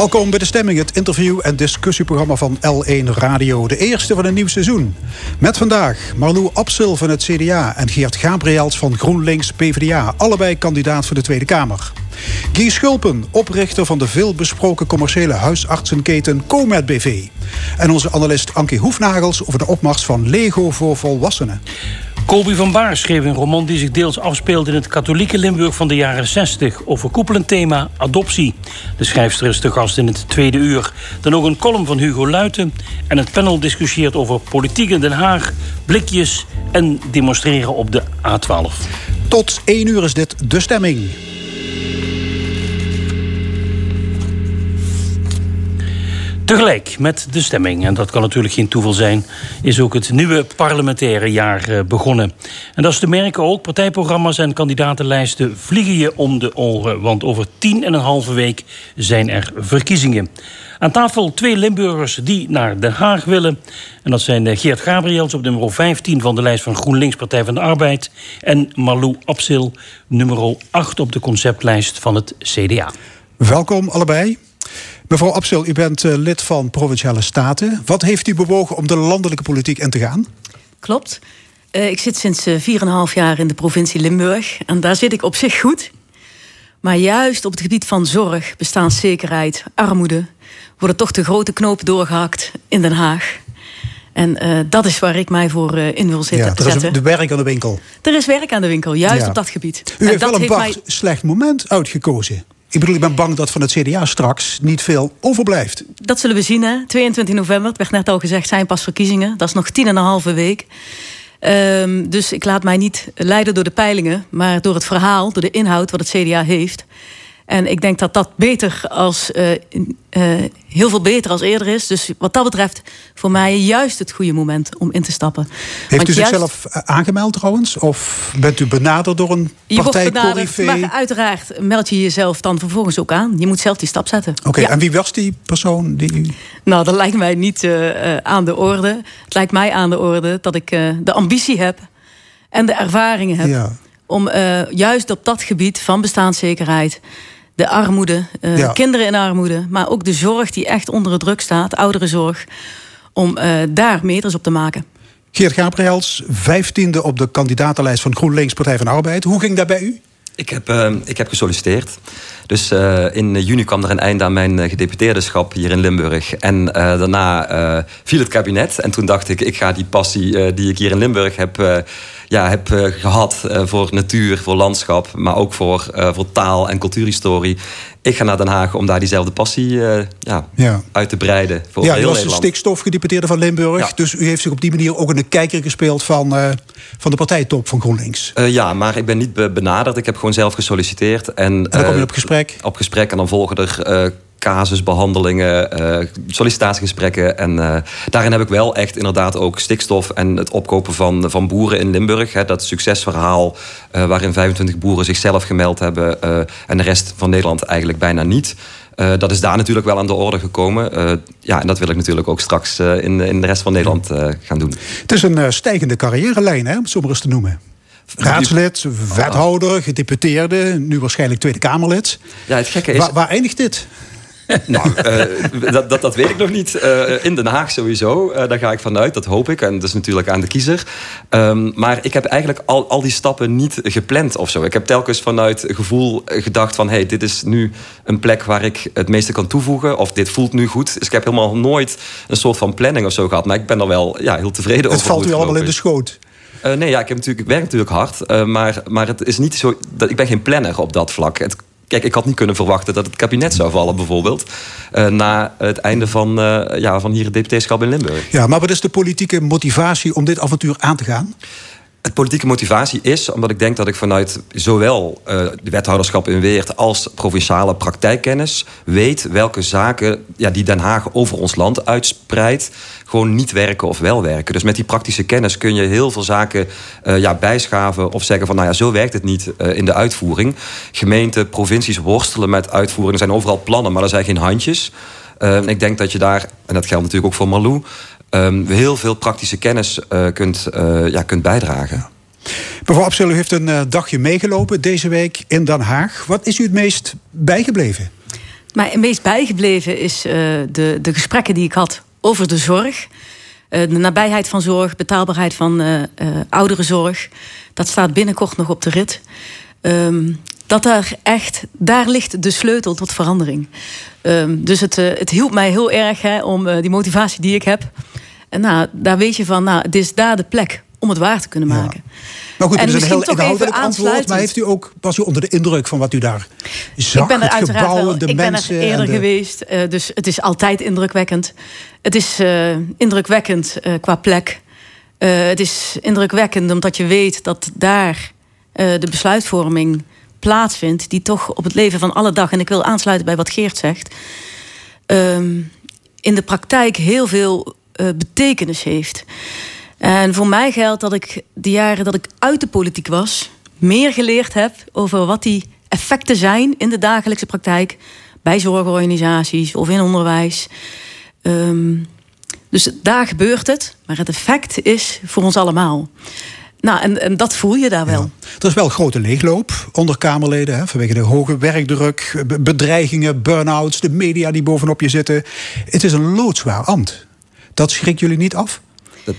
Welkom bij De Stemming, het interview- en discussieprogramma van L1 Radio. De eerste van een nieuw seizoen. Met vandaag Marlou Absil van het CDA en Geert Gabriels van GroenLinks PvdA. Allebei kandidaat voor de Tweede Kamer. Guy Schulpen, oprichter van de veelbesproken commerciële huisartsenketen Comet BV. En onze analist Ankie Hoefnagels over de opmars van Lego voor volwassenen. Colby van Baar schreef een roman die zich deels afspeelt in het katholieke Limburg van de jaren 60. Overkoepelend thema adoptie. De schrijfster is de gast in het tweede uur. Dan ook een column van Hugo Luiten. En het panel discussieert over politiek in Den Haag, blikjes en demonstreren op de A12. Tot één uur is dit de stemming. Tegelijk met de stemming, en dat kan natuurlijk geen toeval zijn, is ook het nieuwe parlementaire jaar eh, begonnen. En dat is te merken ook. Partijprogramma's en kandidatenlijsten vliegen je om de oren, want over tien en een halve week zijn er verkiezingen. Aan tafel twee Limburgers die naar Den Haag willen. En dat zijn eh, Geert Gabriels op nummer 15 van de lijst van GroenLinks Partij van de Arbeid. En Marlou Absil, nummer 8 op de conceptlijst van het CDA. Welkom allebei. Mevrouw Absil, u bent eh, lid van Provinciale Staten. Wat heeft u bewogen om de landelijke politiek in te gaan? Klopt. Uh, ik zit sinds uh, eh, 4,5 jaar in de provincie Limburg. En daar zit ik op zich goed. Maar juist op het gebied van zorg, bestaanszekerheid, armoede... worden toch de grote knopen doorgehakt in Den Haag. En uh, dat is waar ik mij voor uh, in wil zitten. Ja, er is de werk aan de winkel. Er is werk aan de winkel, juist ja. op dat gebied. U en heeft wel een mij... slecht moment uitgekozen. Ik bedoel, ik ben bang dat van het CDA straks niet veel overblijft. Dat zullen we zien, hè. 22 november, het werd net al gezegd, zijn pas verkiezingen. Dat is nog tien en een halve week. Um, dus ik laat mij niet leiden door de peilingen... maar door het verhaal, door de inhoud wat het CDA heeft. En ik denk dat dat beter als, uh, uh, heel veel beter als eerder is. Dus wat dat betreft voor mij juist het goede moment om in te stappen. Heeft Want u zichzelf juist... aangemeld trouwens? Of bent u benaderd door een partijcorrivé? Maar uiteraard meld je jezelf dan vervolgens ook aan. Je moet zelf die stap zetten. Oké, okay, ja. en wie was die persoon die u... Nou, dat lijkt mij niet uh, aan de orde. Het lijkt mij aan de orde dat ik de ambitie heb... en de ervaringen heb... Ja. om juist op dat gebied van bestaanszekerheid de armoede, uh, ja. kinderen in armoede, maar ook de zorg die echt onder de druk staat, ouderenzorg, om uh, daar meters op te maken. Geert Gabriels, vijftiende op de kandidatenlijst van GroenLinks Partij van Arbeid. Hoe ging dat bij u? Ik heb, uh, ik heb gesolliciteerd. Dus uh, in juni kwam er een einde aan mijn gedeputeerderschap hier in Limburg. En uh, daarna viel het kabinet. En toen dacht ik, ik ga die passie die ik hier in Limburg heb ja, heb uh, gehad uh, voor natuur, voor landschap, maar ook voor, uh, voor taal en cultuurhistorie. Ik ga naar Den Haag om daar diezelfde passie ja, ja. uit te breiden. Voor ja, heel u was Nederland. de stikstofgedeputeerde van Limburg. Ja. Dus u heeft zich op die manier ook in de kijker gespeeld van, van de partijtop van GroenLinks. ja, maar ik ben niet benaderd. Ik heb gewoon zelf gesolliciteerd. En, en dan kom je op gesprek? Op gesprek en dan volgen er casusbehandelingen, uh, sollicitatiegesprekken. En uh, daarin heb ik wel echt inderdaad ook stikstof en het opkopen van, van boeren in Limburg. Hè, dat succesverhaal uh, waarin 25 boeren zichzelf gemeld hebben en de rest van Nederland eigenlijk bijna niet. dat is daar natuurlijk wel aan de orde gekomen. ja, en dat wil ik natuurlijk ook straks in, in de rest van Nederland gaan doen. Het is een stijgende carrièrelijn, hè, om het zo maar eens te noemen. Raadslid, wethouder, gedeputeerde, nu waarschijnlijk Tweede Kamerlid. Ja, het gekke is... Waar eindigt dit? nou, uh, dat, dat, dat, weet ik nog niet. Uh, in Den Haag sowieso. Uh, daar ga ik vanuit, dat hoop ik. En dat is natuurlijk aan de kiezer. Um, maar ik heb eigenlijk al, al die stappen niet gepland of zo. Ik heb telkens vanuit gevoel gedacht van... hey, dit is nu een plek waar ik het meeste kan toevoegen. Of dit voelt nu goed. Dus ik heb helemaal nooit een soort van planning of zo gehad. Maar ik ben er wel ja, heel tevreden het over. Het valt u allemaal in de schoot? Uh, nee, ja, ik, heb natuurlijk, ik werk natuurlijk hard. Uh, maar, maar het is niet zo. Dat, ik ben geen planner op dat vlak. Het Kijk, ik had niet kunnen verwachten dat het kabinet zou vallen, bijvoorbeeld. Uh, na het einde van, uh, ja, van hier het deputeeschap in Limburg. Ja, maar wat is de politieke motivatie om dit avontuur aan te gaan? Het politieke motivatie is omdat ik denk dat ik vanuit zowel uh, de wethouderschap in Weert als provinciale praktijkkennis weet welke zaken ja, die Den Haag over ons land uitspreidt, gewoon niet werken of wel werken. Dus met die praktische kennis kun je heel veel zaken uh, ja, bijschaven of zeggen van nou ja, zo werkt het niet uh, in de uitvoering. Gemeenten, provincies worstelen met uitvoering. Er zijn overal plannen, maar er zijn geen handjes. ik denk dat je daar, en dat geldt natuurlijk ook voor Malou, um, heel veel praktische kennis uh, kunt, uh, ja, kunt bijdragen. Mevrouw Absel, u heeft een uh, dagje meegelopen deze week in Den Haag. Wat is u het meest bijgebleven? Maar het meest bijgebleven is de, de gesprekken die ik had over de zorg. de nabijheid van zorg, betaalbaarheid van ouderenzorg. Dat staat binnenkort nog op de rit. Um, dat daar echt, daar ligt de sleutel tot verandering. Um, dus het, het hielp mij heel erg hè, om die motivatie die ik heb en nou, daar weet je van, nou, het is daar de plek om het waar te kunnen maken. Ja. Maar goed, het is een heel inhoudelijk antwoord. Maar heeft u ook, was u onder de indruk van wat u daar zag? Ik ben er het uiteraard gebouw, de ik mensen ben er eerder geweest. Uh, dus het is altijd indrukwekkend. Het is uh, indrukwekkend uh, qua plek. het is indrukwekkend omdat je weet dat daar de besluitvorming plaatsvindt... die toch op het leven van alle dag... en ik wil aansluiten bij wat Geert zegt... Um, in de praktijk heel veel uh, betekenis heeft. En voor mij geldt dat ik de jaren dat ik uit de politiek was, meer geleerd heb over wat die effecten zijn in de dagelijkse praktijk bij zorgorganisaties of in onderwijs. Um, dus daar gebeurt het, maar het effect is voor ons allemaal. Nou, en, en dat voel je daar wel. Ja. Er is wel grote leegloop onder Kamerleden. Hè, vanwege de hoge werkdruk, bedreigingen, burn-outs, de media die bovenop je zitten. Het is een loodzwaar ambt. Dat schrikt jullie niet af? Dat,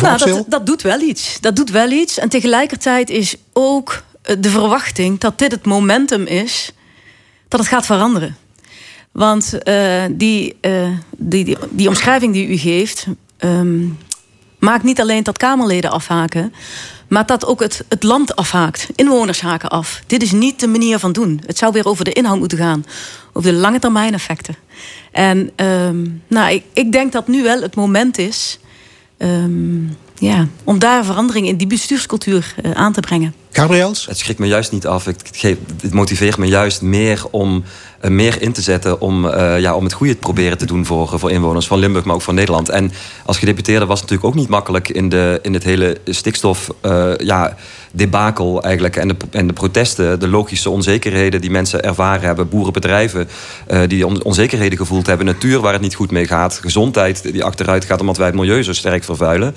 nou, dat, dat doet wel iets. Dat doet wel iets. En tegelijkertijd is ook eh, de verwachting dat dit het momentum is dat het gaat veranderen. Want uh, die, uh, die, die, die, omschrijving die u geeft, um, maakt niet alleen dat Kamerleden afhaken, maar dat ook het, het land afhaakt. Inwoners haken af. Dit is niet de manier van doen. Het zou weer over de inhoud moeten gaan. Over de lange termijn effecten. En um, nou, ik, ik, denk dat nu wel het moment is um, ja, om daar verandering in die bestuurscultuur uh, aan te brengen. Gabriels? Het schrikt me juist niet af. Het, het motiveert me juist meer om uh, meer in te zetten om, uh, ja, om het goede te proberen te doen voor, voor inwoners van Limburg, maar ook van Nederland. En als gedeputeerde was het natuurlijk ook niet makkelijk in, de, in het hele stikstof ja, debakel eigenlijk. En de, en de protesten, de logische onzekerheden die mensen ervaren hebben, boerenbedrijven die onzekerheden gevoeld hebben, natuur waar het niet goed mee gaat, gezondheid die achteruit gaat omdat wij het milieu zo sterk vervuilen.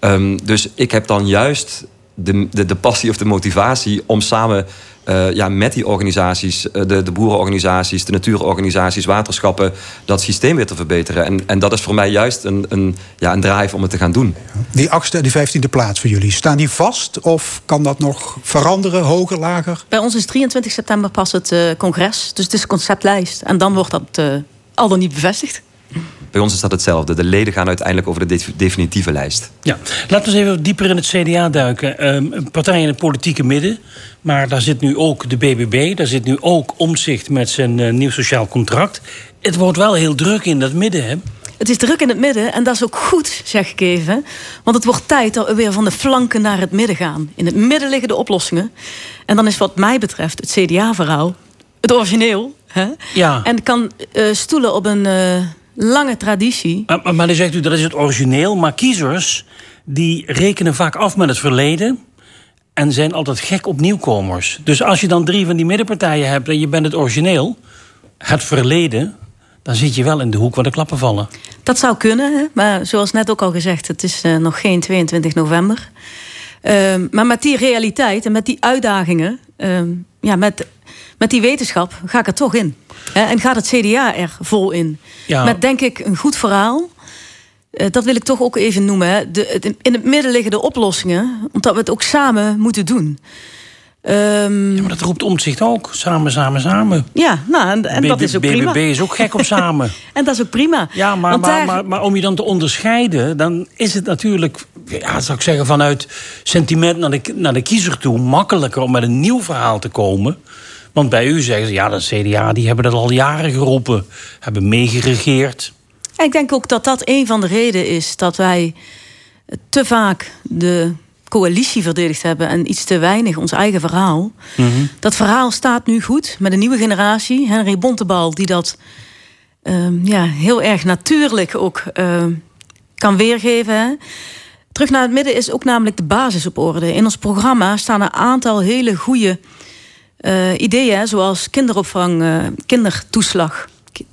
Um, dus ik heb dan juist de, de, de passie of de motivatie om samen uh, ja, met die organisaties, uh, de, de boerenorganisaties, de natuurorganisaties, waterschappen, dat systeem weer te verbeteren. En, en dat is voor mij juist een, een, ja, een drive om het te gaan doen. Die achtste en die vijftiende plaats voor jullie, staan die vast of kan dat nog veranderen, hoger, lager? Bij ons is 23 september pas het uh, congres, dus het is conceptlijst. En dan wordt dat al dan niet bevestigd. Bij ons is dat hetzelfde. De leden gaan uiteindelijk over de definitieve lijst. Ja, laten we eens even dieper in het CDA duiken. Um, een partij in het politieke midden. Maar daar zit nu ook de BBB. Daar zit nu ook Omzicht met zijn uh, nieuw sociaal contract. Het wordt wel heel druk in dat midden, hè? Het is druk in het midden en dat is ook goed, zeg ik even. Want het wordt tijd dat we weer van de flanken naar het midden gaan. In het midden liggen de oplossingen. En dan is wat mij betreft het CDA-verhaal het origineel. Hè? Ja. En kan uh, stoelen op een... Uh, lange traditie. Maar, maar, dan zegt u dat is het origineel, maar kiezers die rekenen vaak af met het verleden en zijn altijd gek op nieuwkomers. Dus als je dan drie van die middenpartijen hebt en je bent het origineel, het verleden, dan zit je wel in de hoek waar de klappen vallen. Dat zou kunnen, hè? maar zoals net ook al gezegd, het is uh, nog geen 22 november. Uh, maar met die realiteit en met die uitdagingen, uh, ja, met met die wetenschap ga ik er toch in. En gaat het CDA er vol in. Met denk ik een goed verhaal. Eh, dat wil ik toch ook even noemen. De, in het midden liggen de oplossingen. Omdat we het ook samen moeten doen. Um, ja, maar dat roept omzicht ook. Samen, samen, samen. Ja, nou, en, en dat is ook prima. BBB is ook gek op samen. en dat is ook prima. Ja, maar, maar, maar, maar, om je dan te onderscheiden... dan is het natuurlijk, ja, zou ik zeggen... vanuit sentiment naar de, naar de kiezer toe... makkelijker om met een nieuw verhaal te komen... Want bij u zeggen ze, ja, de CDA die hebben dat al jaren geroepen. Hebben meegeregeerd. Ik denk ook dat dat een van de redenen is dat wij te vaak de coalitie verdedigd hebben en iets te weinig ons eigen verhaal. Dat verhaal staat nu goed met een nieuwe generatie. Henry Bontebal, die dat ehm, ja, heel erg natuurlijk ook ehm, kan weergeven. Hè. Terug naar het midden is ook namelijk de basis op orde. In ons programma staan een aantal hele goede eh, ideeën, zoals kinderopvang, eh, kindertoeslag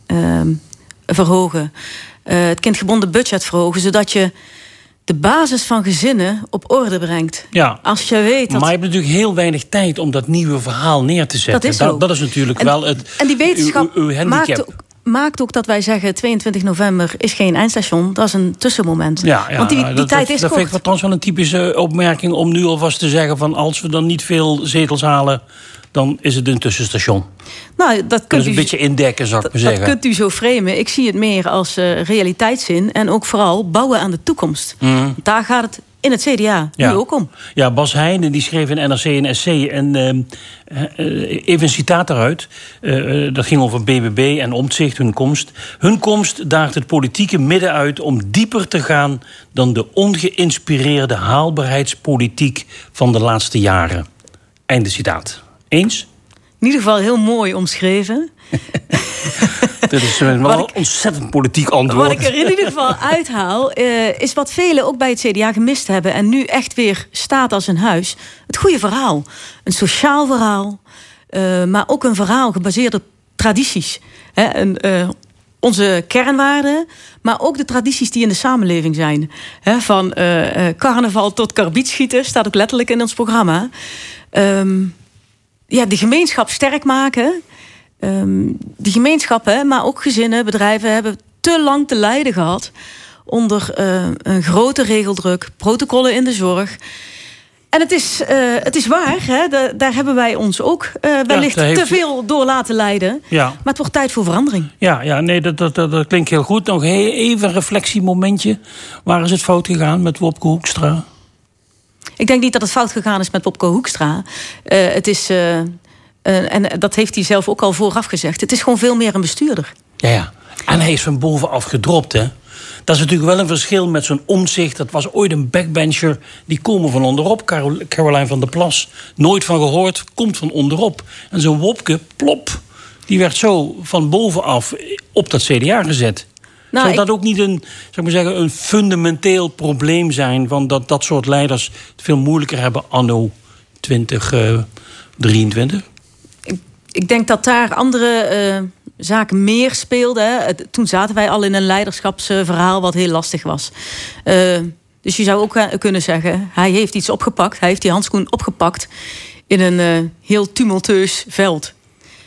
ehm, verhogen, eh, het kindgebonden budget verhogen, zodat je de basis van gezinnen op orde brengt. Ja. Als je weet dat... Maar je hebt natuurlijk heel weinig tijd om dat nieuwe verhaal neer te zetten. Dat is, zo. dat, is natuurlijk en, wel het. En die wetenschap uw, uw handicap. maakt, ook, maakt ook dat wij zeggen 22 november is geen eindstation, dat is een tussenmoment. Ja, ja Want die, die dat, tijd dat, is dat kort. vind ik trouwens wel een typische opmerking om nu alvast te zeggen van als we dan niet veel zetels halen, dan is het een tussenstation. Nou, dat Dat kunt is een u, beetje indekken, zou ik maar dat zeggen. kunt u zo framen. Ik zie het meer als eh, realiteitszin en ook vooral bouwen aan de toekomst. Daar gaat het in het CDA Mhm. Ja. nu ook om. Ja, Bas Heijnen die schreef in NRC en SC. En ehm, eh, even een citaat eruit. Eh, eh, dat ging over BBB en omzicht, hun komst. Hun komst daagt het politieke midden uit om dieper te gaan dan de ongeïnspireerde haalbaarheidspolitiek van de laatste jaren. Einde citaat. Eens? In ieder geval heel mooi omschreven. Dat is eh, wel Wat een ik- ontzettend politiek antwoord. Wat ik er in ieder geval uithaal, eh, is wat velen ook bij het CDA gemist hebben en nu echt weer staat als een huis. Het goede verhaal. Een sociaal verhaal, eh, maar ook een verhaal gebaseerd op tradities. Hè, en, eh, onze kernwaarden, maar ook de tradities die in de samenleving zijn. Hè, van eh, eh, carnaval tot karbietschieten, staat ook letterlijk in ons programma. Ehm, ja, de gemeenschap sterk maken. Ehm die gemeenschappen, maar ook gezinnen, bedrijven hebben te lang te lijden gehad onder eh, een grote regeldruk, protocollen in de zorg. En het is, eh, het is waar, hè? da- daar hebben wij ons ook eh, wellicht heeft- te veel door laten leiden. Ja. Maar het wordt tijd voor verandering. Ja, ja nee, dat, dat, dat, dat klinkt heel goed. Nog even een reflectiemomentje. Waar is het fout gegaan met Wopke Hoekstra? Ik denk niet dat het fout gegaan is met Popco Hoekstra. Eh, het is, eh, eh, en dat heeft hij zelf ook al vooraf gezegd, het is gewoon veel meer een bestuurder. Ja, ja. En hij is van bovenaf gedropt, hè. Dat is natuurlijk wel een verschil met zo'n omzicht. Dat was ooit een backbencher. Die komen van onderop. Carol- Caroline van der Plas. Nooit van gehoord. Komt van onderop. En zo'n Wopke, plop. Die werd zo van bovenaf op dat CDA gezet. Nou, Zou ik- dat ook niet een, zou ik maar zeggen, een fundamenteel probleem zijn... van dat dat soort leiders het veel moeilijker hebben anno 2023? ik denk dat daar andere eh, zaken meer speelden. Toen zaten wij al in een leiderschapsverhaal wat heel lastig was. Eh, dus je zou ook eh, kunnen zeggen, hij heeft iets opgepakt. Hij heeft die handschoen opgepakt in een eh, heel tumultueus veld.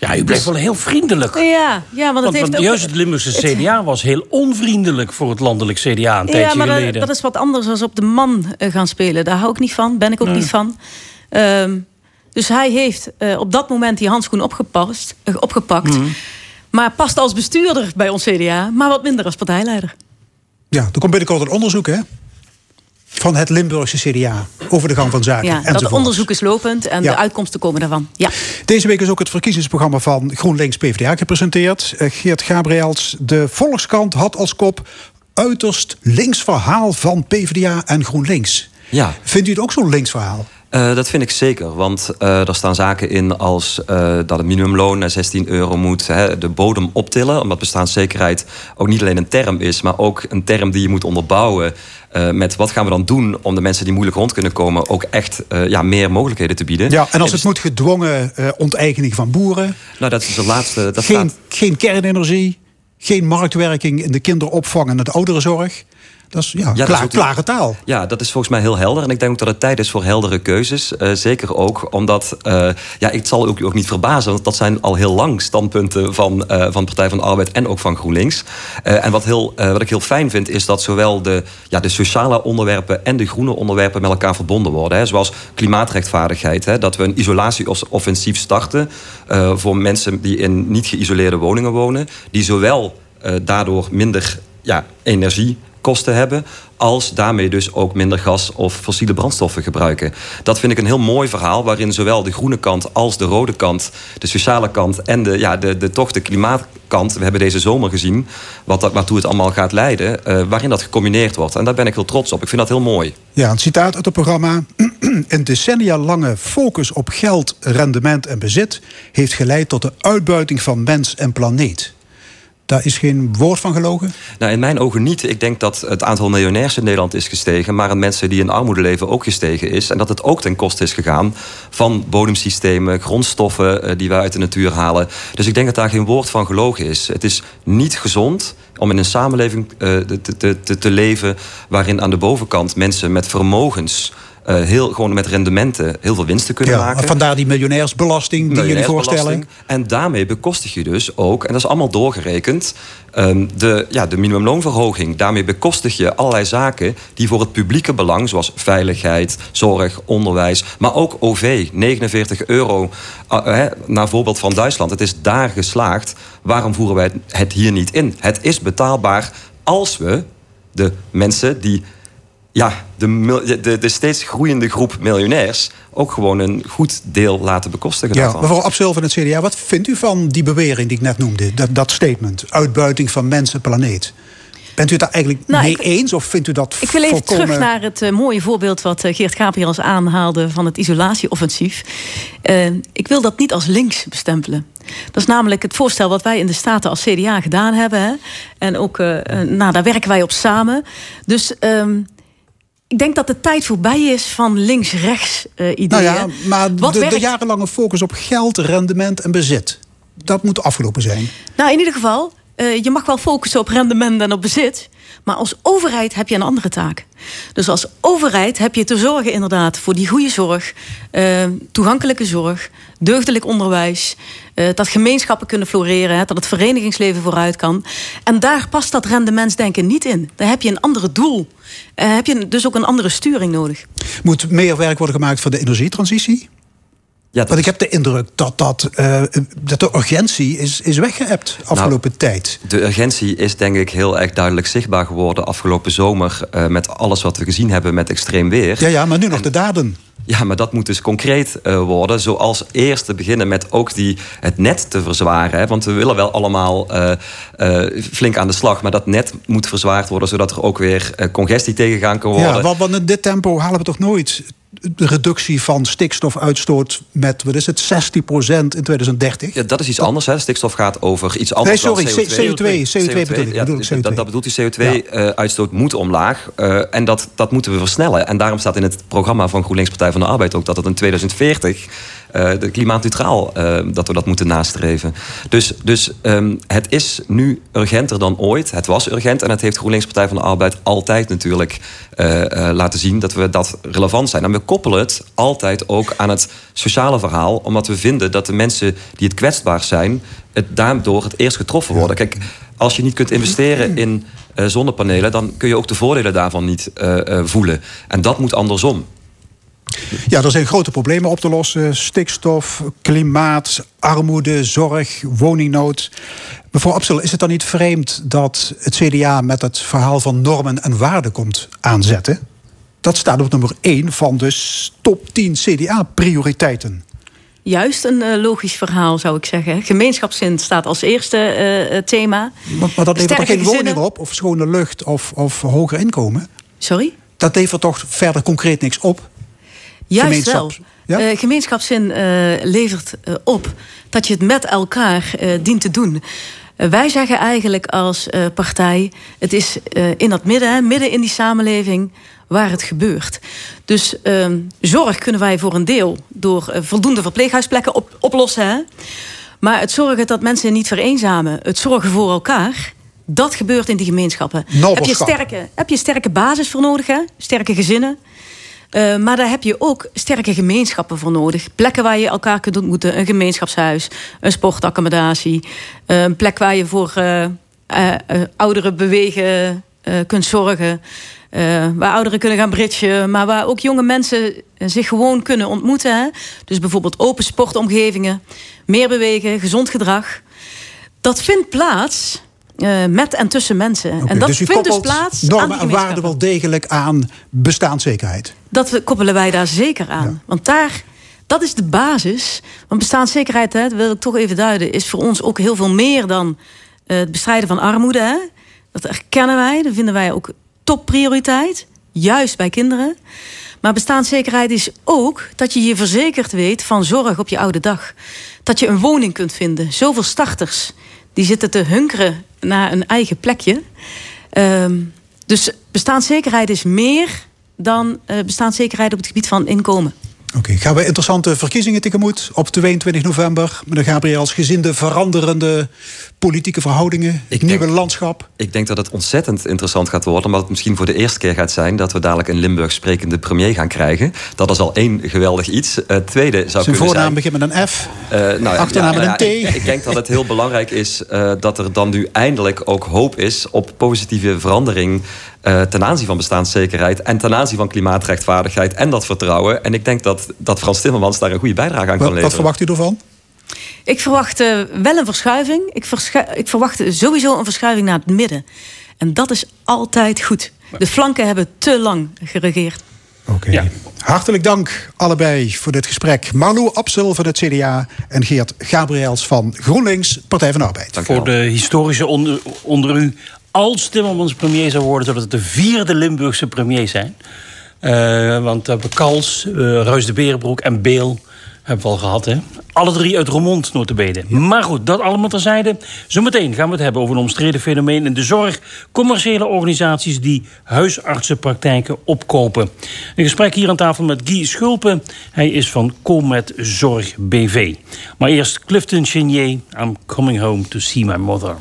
Ja, u blijft wel heel vriendelijk. Ja, ja want het Want, heeft want ook... juist het Limburgse CDA was heel onvriendelijk voor het landelijk CDA een ja, tijdje maar dat, geleden. dat is wat anders dan op de man eh, gaan spelen. Daar hou ik niet van, ben ik ook Nee. niet van. Ehm, dus hij heeft eh, op dat moment die handschoen opgepast, eh, opgepakt. Mhm. Maar past als bestuurder bij ons CDA, maar wat minder als partijleider. Ja, er komt binnenkort een onderzoek hè, van het Limburgse CDA over de gang van zaken. Ja, dat onderzoek is lopend en Ja. de uitkomsten komen daarvan. Ja. Deze week is ook het verkiezingsprogramma van GroenLinks PvdA gepresenteerd. Eh, Geert Gabriels, de Volkskrant had als kop... uiterst links verhaal van PvdA en GroenLinks. Ja. Vindt u het ook zo'n links verhaal? Eh, dat vind ik zeker, want eh er staan zaken in als eh, dat het minimumloon naar 16 euro moet, hè, de bodem optillen, omdat bestaanszekerheid ook niet alleen een term is, maar ook een term die je moet onderbouwen met wat gaan we dan doen om de mensen die moeilijk rond kunnen komen ook echt ja, meer mogelijkheden te bieden. Ja, en als dus- het moet gedwongen onteigening van boeren... Nou, dat is de laatste. Dat geen, staat, geen kernenergie, geen marktwerking in de kinderopvang en de ouderenzorg. Dat is ja, klaar, is klare taal. Ja, dat is volgens mij heel helder. En ik denk ook dat het tijd is voor heldere keuzes. Eh, zeker ook omdat, eh, ja, het zal ook, ook niet verbazen... want dat zijn al heel lang standpunten van, eh, van de Partij van de Arbeid... en ook van GroenLinks. En wat, heel, wat ik heel fijn vind, is dat zowel de, ja, de sociale onderwerpen... en de groene onderwerpen met elkaar verbonden worden. Hè. Zoals klimaatrechtvaardigheid. Hè, dat we een isolatieoffensief starten... voor mensen die in niet geïsoleerde woningen wonen... die zowel daardoor minder ja, energie kosten hebben, als daarmee dus ook minder gas of fossiele brandstoffen gebruiken. Dat vind ik een heel mooi verhaal waarin zowel de groene kant als de rode kant, de sociale kant en de, ja, de, de, toch de klimaatkant, we hebben deze zomer gezien wat dat, waartoe het allemaal gaat leiden, uh, waarin dat gecombineerd wordt. En daar ben ik heel trots op. Ik vind dat heel mooi. Ja, een citaat uit het programma. een decennia lange focus op geld, rendement en bezit heeft geleid tot de uitbuiting van mens en planeet. Daar is geen woord van gelogen? Nou, in mijn ogen niet. Ik denk dat het aantal miljonairs in Nederland is gestegen... maar aan mensen die in armoede leven ook gestegen is. En dat het ook ten koste is gegaan van bodemsystemen... grondstoffen eh, die we uit de natuur halen. Dus ik denk dat daar geen woord van gelogen is. Het is niet gezond om in een samenleving uh, te, te, te leven... waarin aan de bovenkant mensen met vermogens uh, heel, gewoon met rendementen heel veel winsten kunnen ja, maken. Vandaar die miljonairsbelasting die jullie voorstellen. En daarmee bekostig je dus ook, en dat is allemaal doorgerekend... Um, de, ja, de minimumloonverhoging. Daarmee bekostig je allerlei zaken die voor het publieke belang... zoals veiligheid, zorg, onderwijs, maar ook OV. 49 euro, uh, naar voorbeeld van Duitsland. Het is daar geslaagd. Waarom voeren wij het hier niet in? Het is betaalbaar als we de mensen die ja, de, de, de, steeds groeiende groep miljonairs ook gewoon een goed deel laten bekostigen. Ja, mevrouw Absil van het CDA, wat vindt u van die bewering die ik net noemde? Dat, dat statement, uitbuiting van mensen, planeet. Bent u het daar eigenlijk nou, mee eens of vindt u dat Ik wil even terug naar het uh, mooie voorbeeld wat uh, Geert Gabriels aanhaalde van het isolatieoffensief. Uh, ik wil dat niet als links bestempelen. Dat is namelijk het voorstel wat wij in de Staten als CDA gedaan hebben. Hè? En ook, nou, daar werken wij op samen. Dus um, ik denk dat de tijd voorbij is van links-rechts uh, ideeën. Nou ja, maar de, de, jarenlange focus op geld, rendement en bezit... dat moet afgelopen zijn. Nou, in ieder geval, uh, je mag wel focussen op rendement en op bezit... maar als overheid heb je een andere taak. Dus als overheid heb je te zorgen inderdaad voor die goede zorg... Uh, toegankelijke zorg, deugdelijk onderwijs... Uh, dat gemeenschappen kunnen floreren, dat het verenigingsleven vooruit kan. En daar past dat rendementsdenken niet in. Daar heb je een ander doel. Uh, heb je dus ook een andere sturing nodig. Moet meer werk worden gemaakt voor de energietransitie? Ja, Want ik heb de indruk dat, dat, uh, dat de urgentie is, is weggeëpt afgelopen nou, tijd. De urgentie is denk ik heel erg duidelijk zichtbaar geworden afgelopen zomer... Uh, met alles wat we gezien hebben met extreem weer. Ja, ja maar nu nog de daden. Ja, maar dat moet dus concreet uh, worden. Zoals eerst te beginnen met ook die, het net te verzwaren. Hè? Want we willen wel allemaal uh, uh, flink aan de slag. Maar dat net moet verzwaard worden... zodat er ook weer congestie tegengaan kan worden. Ja, want, want in dit tempo halen we toch nooit de reductie van stikstofuitstoot met, wat is het, 16% in 2030? Ja, dat is iets anders. Hè. Stikstof gaat over iets anders nee, sorry, CO2. CO2, CO2, bedoel ik. Ja, CO2. Dat, dat, bedoelt die CO2-uitstoot ja. moet omlaag. Uh, en dat, dat moeten we versnellen. En daarom staat in het programma van GroenLinks Partij van de Arbeid ook... dat het in 2040 uh, de klimaatneutraal, uh, dat we dat moeten nastreven. Dus, dus um, het is nu urgenter dan ooit. Het was urgent en het heeft GroenLinks Partij van de Arbeid altijd natuurlijk uh, laten zien dat we dat relevant zijn. En we koppelen het altijd ook aan het sociale verhaal, omdat we vinden dat de mensen die het kwetsbaar zijn, het daardoor het eerst getroffen worden. Kijk, als je niet kunt investeren in uh, zonnepanelen, dan kun je ook de voordelen daarvan niet uh, uh, voelen. En dat moet andersom. Ja, er zijn grote problemen op te lossen. Stikstof, klimaat, armoede, zorg, woningnood. Mevrouw Absel, is het dan niet vreemd dat het CDA met het verhaal van normen en waarden komt aanzetten? Dat staat op nummer 1 van de top 10 CDA-prioriteiten. Juist een uh, logisch verhaal, zou ik zeggen. Gemeenschapszin staat als eerste uh, thema. Maar, maar dat levert toch geen woning op? Of schone lucht of, of hoger inkomen? Sorry? Dat levert toch verder concreet niks op? Juist wel. Ja? Uh, gemeenschapszin uh, levert uh, op dat je het met elkaar dient te doen. wij zeggen eigenlijk als partij... het is in dat midden, midden in die samenleving waar het gebeurt. Dus ehm, zorg kunnen wij voor een deel... door voldoende verpleeghuisplekken op, oplossen. Hè? Maar het zorgen dat mensen niet vereenzamen... het zorgen voor elkaar... Dat gebeurt in die gemeenschappen. Heb je, sterke, heb je sterke basis voor nodig, hè? sterke gezinnen. Uh, maar daar heb je ook sterke gemeenschappen voor nodig. Plekken waar je elkaar kunt ontmoeten. Een gemeenschapshuis, een sportaccommodatie. Uh, een plek waar je voor uh, ouderen bewegen kunt zorgen. waar ouderen kunnen gaan bridgen. Maar waar ook jonge mensen zich gewoon kunnen ontmoeten. Hè? Dus bijvoorbeeld open sportomgevingen. Meer bewegen, gezond gedrag. Dat vindt plaats uh, met en tussen mensen. Okay, en dat dus vindt dus plaats. Normen en waarden wel degelijk aan bestaanszekerheid. Dat koppelen wij daar zeker aan. Ja. Want daar, dat is de basis. Want bestaanszekerheid, hè, dat wil ik toch even duiden, is voor ons ook heel veel meer dan uh, het bestrijden van armoede. Hè. Dat erkennen wij, dat vinden wij ook topprioriteit. Juist bij kinderen. Maar bestaanszekerheid is ook dat je je verzekerd weet van zorg op je oude dag. Dat je een woning kunt vinden. Zoveel starters die zitten te hunkeren naar een eigen plekje. Um, dus bestaanszekerheid is meer dan uh, bestaanszekerheid op het gebied van inkomen. Oké, gaan we interessante verkiezingen tegemoet op 22 november. Meneer Gabriels, gezien de veranderende politieke verhoudingen, het nieuwe landschap. Ik denk dat het ontzettend interessant gaat worden, omdat het misschien voor de eerste keer gaat zijn dat we dadelijk een Limburg sprekende premier gaan krijgen. Dat is al één geweldig iets. Uh, tweede zou Zijn voornaam begint met een F, uh, nou, achternaam ja, met een T. Ik, ik, denk dat het heel belangrijk is uh, dat er dan nu eindelijk ook hoop is op positieve verandering ten aanzien van bestaanszekerheid en ten aanzien van klimaatrechtvaardigheid en dat vertrouwen. En ik denk dat, dat Frans Timmermans daar een goede bijdrage aan kan leveren. Wat verwacht u ervan? Ik verwacht uh, wel een verschuiving. Ik, ik verwacht sowieso een verschuiving naar het midden. En dat is altijd goed. De flanken hebben te lang geregeerd. Oké. Ja. Hartelijk dank allebei voor dit gesprek. Marlo Absel van het CDA en Geert Gabriels van GroenLinks, Partij van de Arbeid. Dank voor de historische onder, onder u als Timmermans premier zou worden... zou het de vierde Limburgse premier zijn. Uh, want we hebben Kals, uh, Ruis de Berenbroek en Beel hebben we al gehad. Hè? Alle drie uit Roermond, notabene. Ja. Maar goed, dat allemaal terzijde. Zometeen gaan we het hebben over een omstreden fenomeen in de zorg. Commerciële organisaties die huisartsenpraktijken opkopen. Een gesprek hier aan tafel met Guy Schulpen. Hij is van Comet Zorg BV. Maar eerst Clifton Chenier. I'm coming home to see my mother.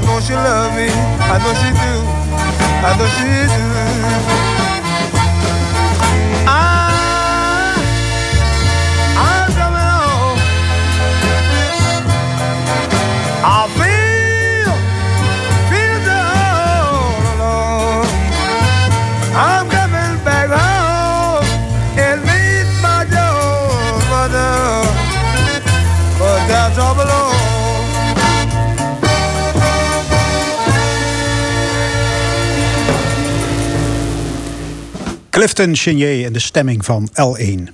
I know she love me, I know she do, I know she do. Clifton Chenier in de stemming van L1.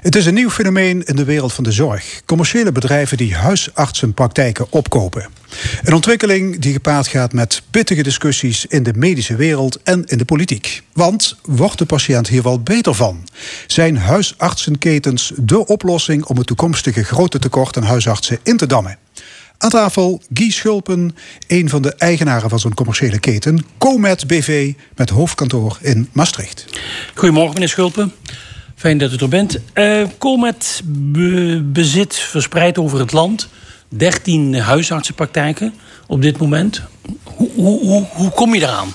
Het is een nieuw fenomeen in de wereld van de zorg. Commerciële bedrijven die huisartsenpraktijken opkopen. Een ontwikkeling die gepaard gaat met pittige discussies in de medische wereld en in de politiek. Want wordt de patiënt hier wel beter van? Zijn huisartsenketens de oplossing om het toekomstige grote tekort aan huisartsen in te dammen? Aan tafel Guy Schulpen, een van de eigenaren van zo'n commerciële keten, Comet BV, met hoofdkantoor in Maastricht. Goedemorgen, meneer Schulpen. Fijn dat u er bent. Uh, Comet bezit verspreid over het land 13 huisartsenpraktijken op dit moment. Hoe, hoe, hoe, hoe kom je eraan?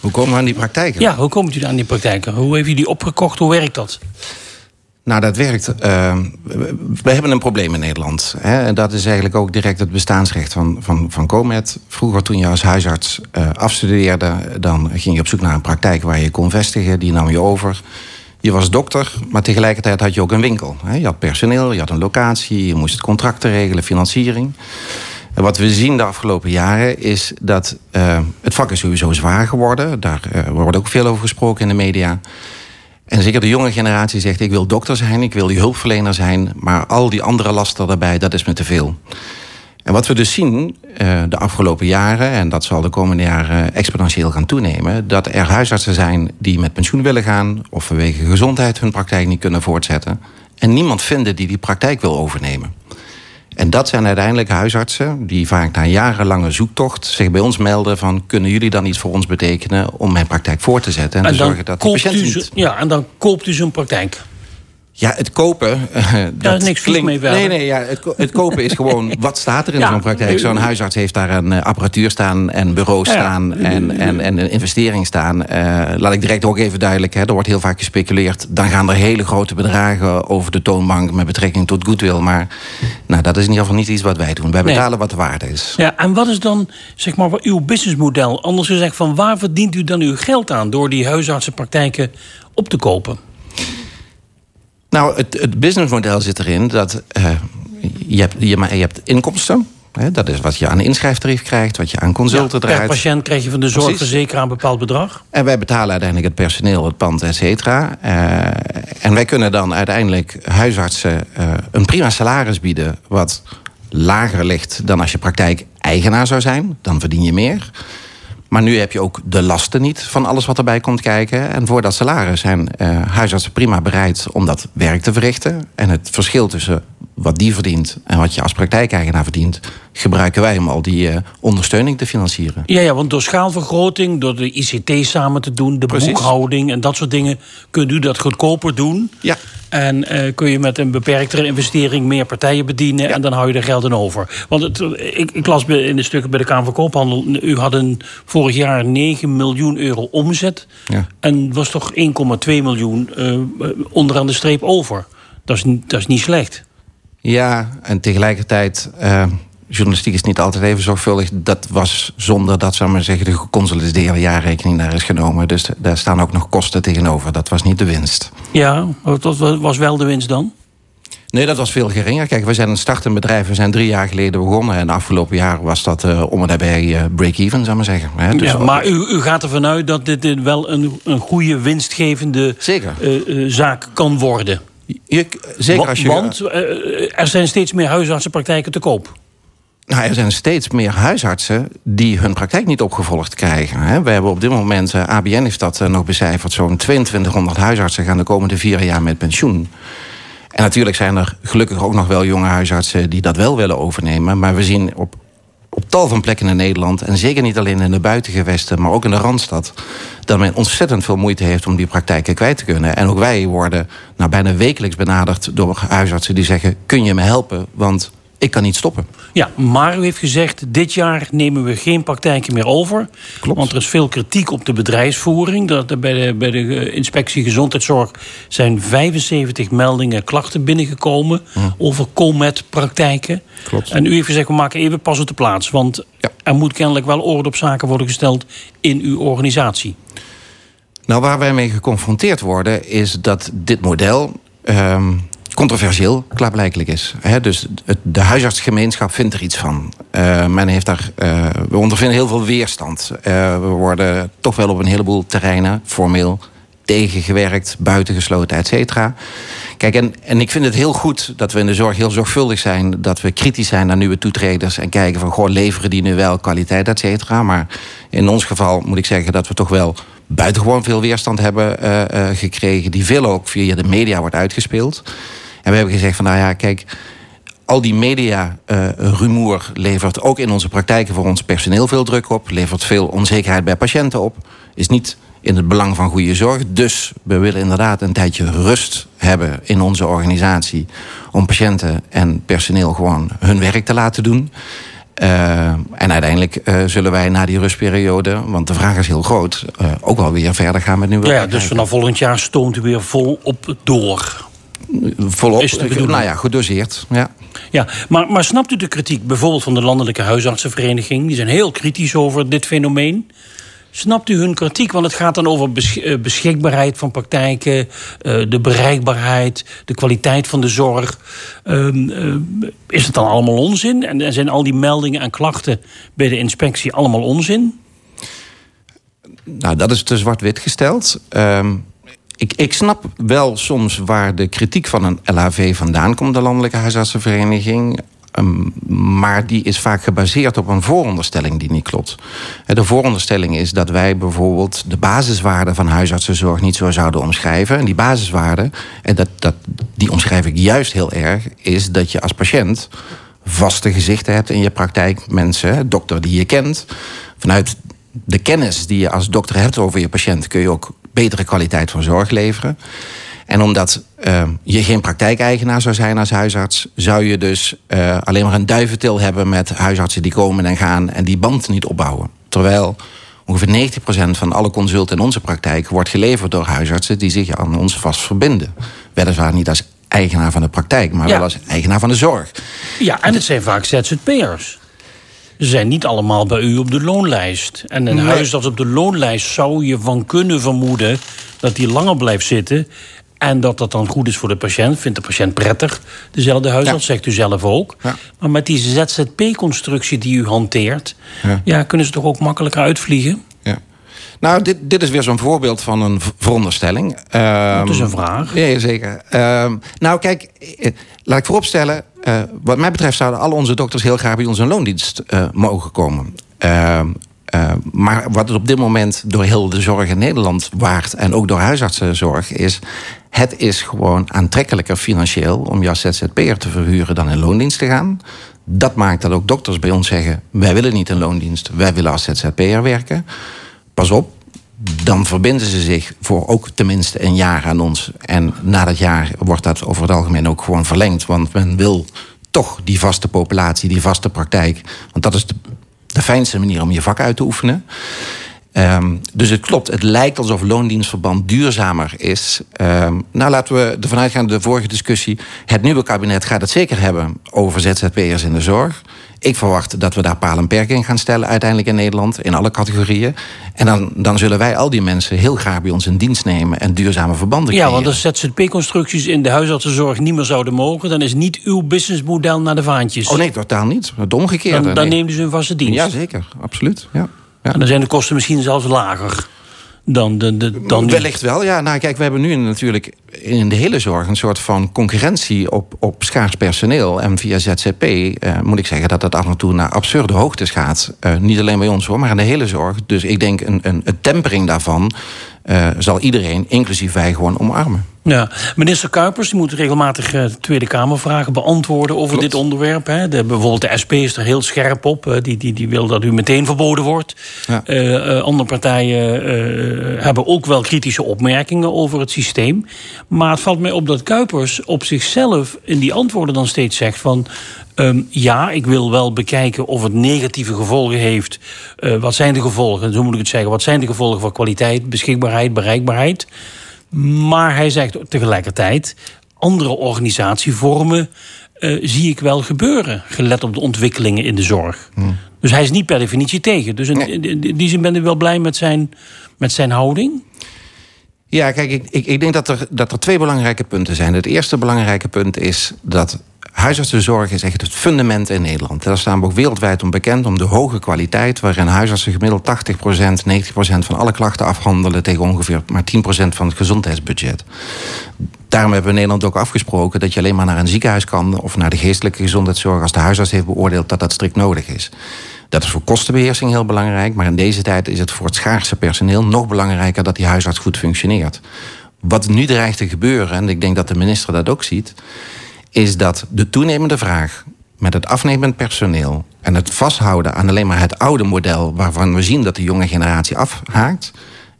Hoe komen we aan die praktijken? Ja, hoe komt u aan die praktijken? Hoe heeft u die opgekocht? Hoe werkt dat? Nou, dat werkt. Uh, we hebben een probleem in Nederland. Hè, en dat is eigenlijk ook direct het bestaansrecht van, van, van Comet. Vroeger, toen je als huisarts uh, afstudeerde, dan ging je op zoek naar een praktijk waar je kon vestigen. Die nam je over. Je was dokter, maar tegelijkertijd had je ook een winkel. Hè. Je had personeel, je had een locatie, je moest het contracten regelen, financiering. En wat we zien de afgelopen jaren is dat uh, het vak is sowieso zwaar geworden. Daar wordt ook veel over gesproken in de media. En zeker de jonge generatie zegt: ik wil dokter zijn, ik wil die hulpverlener zijn, maar al die andere lasten daarbij, dat is me te veel. En wat we dus zien uh, de afgelopen jaren, en dat zal de komende jaren exponentieel gaan toenemen, dat er huisartsen zijn die met pensioen willen gaan of vanwege gezondheid hun praktijk niet kunnen voortzetten. En niemand vinden die die praktijk wil overnemen. En dat zijn uiteindelijk huisartsen die vaak na jarenlange zoektocht zich bij ons melden van kunnen jullie dan iets voor ons betekenen om mijn praktijk voor te zetten en, te zorgen dat de patiënt niet... Ja, en dan koopt u zo'n praktijk. Ja, het kopen. Uh, dat niks klinkt, mee verder. Nee, nee, ja, het, het kopen is gewoon wat staat er in zo'n praktijk. Zo'n huisarts heeft daar een uh, apparatuur staan en bureaus staan en, en, en een investering staan. Uh, laat ik direct ook even duidelijk, hè, er wordt heel vaak gespeculeerd. Dan gaan er hele grote bedragen over de toonbank met betrekking tot goodwill. Maar nou, dat is in ieder geval niet iets wat wij doen. Wij betalen nee. wat de waarde is. Ja, en wat is dan zeg maar, uw businessmodel? Anders gezegd, van waar verdient u dan uw geld aan door die huisartsenpraktijken op te kopen? Nou, het, het businessmodel zit erin dat uh, je, hebt, je, je hebt inkomsten. Hè, dat is wat je aan inschrijftarief krijgt, wat je aan consulten ja, draait. Per patiënt krijg je van de zorgverzekeraar een bepaald bedrag. En wij betalen uiteindelijk het personeel, het pand, et cetera. Uh, en wij kunnen dan uiteindelijk huisartsen uh, een prima salaris bieden... wat lager ligt dan als je praktijk-eigenaar zou zijn. Dan verdien je meer. Maar nu heb je ook de lasten niet van alles wat erbij komt kijken. En voor dat salaris zijn uh, huisartsen prima bereid om dat werk te verrichten. En het verschil tussen wat die verdient en wat je als praktijkeigenaar verdient, gebruiken wij om al die uh, ondersteuning te financieren. Ja, ja, want door schaalvergroting, door de ICT samen te doen, de Precies. boekhouding en dat soort dingen, kunt u dat goedkoper doen. Ja. En uh, kun je met een beperktere investering meer partijen bedienen. Ja. En dan hou je er geld in over. Want het, ik, ik, las in de stukken bij de Kamer van Koophandel. U had een, vorig jaar 9 miljoen euro omzet. Ja. En was toch 1,2 miljoen uh, onderaan de streep over. Dat is, dat is niet slecht. Ja, en tegelijkertijd. Uh, journalistiek is niet altijd even zorgvuldig. Dat was zonder dat, zou maar zeggen, de geconsolideerde jaarrekening daar is genomen. Dus daar staan ook nog kosten tegenover. Dat was niet de winst. Ja, wat was wel de winst dan? Nee, dat was veel geringer. Kijk, we zijn een startend bedrijf. We zijn drie jaar geleden begonnen. En afgelopen jaar was dat uh, om en nabij uh, break-even, zou maar zeggen. Hè? Dus ja, maar u, u, gaat ervan uit dat dit wel een, een goede winstgevende Zeker. Uh, zaak kan worden? Je, zeker als je... Want er zijn steeds meer huisartsenpraktijken te koop. Nou, er zijn steeds meer huisartsen die hun praktijk niet opgevolgd krijgen. We hebben op dit moment, ABN heeft dat nog becijferd... zo'n 2200 huisartsen gaan de komende vier jaar met pensioen. En natuurlijk zijn er gelukkig ook nog wel jonge huisartsen... die dat wel willen overnemen. Maar we zien op, op tal van plekken in Nederland... en zeker niet alleen in de buitengewesten, maar ook in de Randstad... dat men ontzettend veel moeite heeft om die praktijken kwijt te kunnen. En ook wij worden nou, bijna wekelijks benaderd door huisartsen die zeggen... kun je me helpen, want ik kan niet stoppen. Ja, maar u heeft gezegd, dit jaar nemen we geen praktijken meer over. Klopt. Want er is veel kritiek op de bedrijfsvoering. Dat, bij, de, bij de inspectie gezondheidszorg zijn 75 meldingen klachten binnengekomen... Hm. over Comet-praktijken. Klopt. En u heeft gezegd, we maken even pas op de plaats. Want ja. er moet kennelijk wel orde op zaken worden gesteld in uw organisatie. Nou, waar wij mee geconfronteerd worden, is dat dit model... Um, controversieel klaarblijkelijk is. Dus het, de huisartsgemeenschap vindt er iets van. Uh, men heeft daar, uh, we ondervinden heel veel weerstand. Uh, we worden toch wel op een heleboel terreinen formeel tegengewerkt, buitengesloten, et cetera. Kijk, en, en ik vind het heel goed dat we in de zorg heel zorgvuldig zijn. Dat we kritisch zijn naar nieuwe toetreders. En kijken van, goh, leveren die nu wel kwaliteit, et cetera. Maar in ons geval moet ik zeggen dat we toch wel buitengewoon veel weerstand hebben gekregen. Die veel ook via de media wordt uitgespeeld. En we hebben gezegd van, nou ja, kijk al die media-rumoer uh, levert ook in onze praktijken voor ons personeel veel druk op. Levert veel onzekerheid bij patiënten op. Is niet in het belang van goede zorg. Dus we willen inderdaad een tijdje rust hebben in onze organisatie. Om patiënten en personeel gewoon hun werk te laten doen. Uh, en uiteindelijk uh, zullen wij na die rustperiode, want de vraag is heel groot, uh, ook wel weer verder gaan met nieuwe. Ja, ja dus vanaf volgend jaar stoomt u weer volop door. Volop, nou ja, gedoseerd. Ja. Ja, maar, maar snapt u de kritiek bijvoorbeeld van de Landelijke Huisartsenvereniging? Die zijn heel kritisch over dit fenomeen. Snapt u hun kritiek? Want het gaat dan over beschikbaarheid van praktijken, de bereikbaarheid, de kwaliteit van de zorg. Is het dan allemaal onzin? En zijn al die meldingen en klachten bij de inspectie allemaal onzin? Nou, dat is te zwart-wit gesteld. Um, ik, ik snap wel soms waar de kritiek van een LHV vandaan komt, de Landelijke Huisartsenvereniging. Um, maar die is vaak gebaseerd op een vooronderstelling die niet klopt. De vooronderstelling is dat wij bijvoorbeeld de basiswaarden van huisartsenzorg niet zo zouden omschrijven. En die basiswaarden, en dat, dat, die omschrijf ik juist heel erg, is dat je als patiënt vaste gezichten hebt in je praktijk. Mensen, dokter die je kent. Vanuit de kennis die je als dokter hebt over je patiënt kun je ook betere kwaliteit van zorg leveren. En omdat uh, je geen praktijkeigenaar zou zijn als huisarts, zou je dus uh, alleen maar een duiventil hebben met huisartsen die komen en gaan en die band niet opbouwen. Terwijl ongeveer 90% van alle consulten in onze praktijk wordt geleverd door huisartsen die zich aan ons vast verbinden. Weliswaar niet als eigenaar van de praktijk, maar ja. wel als eigenaar van de zorg. Ja, en het zijn vaak ZZP'ers. Zijn niet allemaal bij u op de loonlijst. En een nee. huisarts op de loonlijst zou je van kunnen vermoeden dat die langer blijft zitten. En dat dat dan goed is voor de patiënt. Vindt de patiënt prettig. Dezelfde huisarts, ja. zegt u zelf ook. Ja. Maar met die ZZP-constructie die u hanteert... Ja. ja. kunnen ze toch ook makkelijker uitvliegen? Nou, dit, dit is weer zo'n voorbeeld van een veronderstelling. Um, dat is een vraag. Ja, zeker. Um, nou, kijk, laat ik vooropstellen... Uh, wat mij betreft zouden al onze dokters heel graag bij ons in loondienst uh, mogen komen. Uh, maar wat het op dit moment door heel de zorg in Nederland waard... en ook door huisartsenzorg is... het is gewoon aantrekkelijker financieel om je als ZZP'er te verhuren... dan in loondienst te gaan. Dat maakt dat ook dokters bij ons zeggen... wij willen niet in loondienst, wij willen als ZZP'er werken. Pas op, dan verbinden ze zich voor ook tenminste een jaar aan ons. En na dat jaar wordt dat over het algemeen ook gewoon verlengd. Want men wil toch die vaste populatie, die vaste praktijk. Want dat is de, de fijnste manier om je vak uit te oefenen. Um, dus het klopt, het lijkt alsof loondienstverband duurzamer is. Um, nou, laten we ervan uitgaan, de vorige discussie... het nieuwe kabinet gaat het zeker hebben over ZZP'ers in de zorg. Ik verwacht dat we daar paal en perk in gaan stellen uiteindelijk in Nederland. In alle categorieën. En dan, dan zullen wij al die mensen heel graag bij ons in dienst nemen... en duurzame verbanden Ja, creëren. want als ZZP-constructies in de huisartsenzorg niet meer zouden mogen... dan is niet uw businessmodel naar de vaantjes. Oh nee, totaal niet. Het omgekeerde. Dan, dan nee. u ze een vaste dienst. Ja, zeker. Absoluut. Ja. Ja. En dan zijn de kosten misschien zelfs lager dan, de, de, dan Wellicht wel, ja. Nou, kijk, we hebben nu natuurlijk in de hele zorg een soort van concurrentie op, op schaars personeel. En via ZZP eh, moet ik zeggen dat dat af en toe naar absurde hoogtes gaat. Uh, niet alleen bij ons hoor, maar in de hele zorg. Dus ik denk een, een, een tempering daarvan uh, zal iedereen, inclusief wij, gewoon omarmen. Ja, minister Kuipers die moet regelmatig uh, de Tweede Kamervragen beantwoorden over Klopt. dit onderwerp. Hè. De, bijvoorbeeld de SP is er heel scherp op. Uh, die, die, die wil dat u meteen verboden wordt. Ja. Uh, andere partijen hebben ook wel kritische opmerkingen over het systeem. Maar het valt mij op dat Kuipers op zichzelf in die antwoorden dan steeds zegt van... Um, ja, ik wil wel bekijken of het negatieve gevolgen heeft. Uh, wat zijn de gevolgen? Zo moet ik het zeggen. Wat zijn de gevolgen voor kwaliteit, beschikbaarheid, bereikbaarheid? Maar hij zegt tegelijkertijd: andere organisatievormen uh, zie ik wel gebeuren, gelet op de ontwikkelingen in de zorg. Hmm. Dus hij is niet per definitie tegen. Dus in die zin ben ik wel blij met zijn, met zijn houding. Ja, kijk, ik, ik, ik denk dat er, dat er twee belangrijke punten zijn. Het eerste belangrijke punt is dat Huisartsenzorg is echt het fundament in Nederland. Daar staan we ook wereldwijd om bekend om de hoge kwaliteit... waarin huisartsen gemiddeld 80%, 90% van alle klachten afhandelen... tegen ongeveer maar 10% van het gezondheidsbudget. Daarom hebben we in Nederland ook afgesproken... dat je alleen maar naar een ziekenhuis kan... of naar de geestelijke gezondheidszorg... als de huisarts heeft beoordeeld dat dat strikt nodig is. Dat is voor kostenbeheersing heel belangrijk... maar in deze tijd is het voor het schaarse personeel... nog belangrijker dat die huisarts goed functioneert. Wat nu dreigt te gebeuren, en ik denk dat de minister dat ook ziet is dat de toenemende vraag met het afnemend personeel en het vasthouden aan alleen maar het oude model waarvan we zien dat de jonge generatie afhaakt,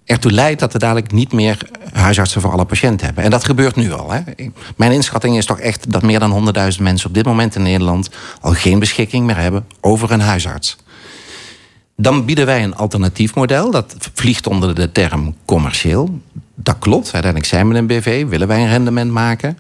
ertoe leidt dat we dadelijk niet meer huisartsen voor alle patiënten hebben. En dat gebeurt nu al. Hè. Mijn inschatting is toch echt dat meer dan 100.000 mensen op dit moment in Nederland al geen beschikking meer hebben over een huisarts. Dan bieden wij een alternatief model. Dat vliegt onder de term commercieel. Dat klopt. Uiteindelijk zijn we een BV, willen wij een rendement maken.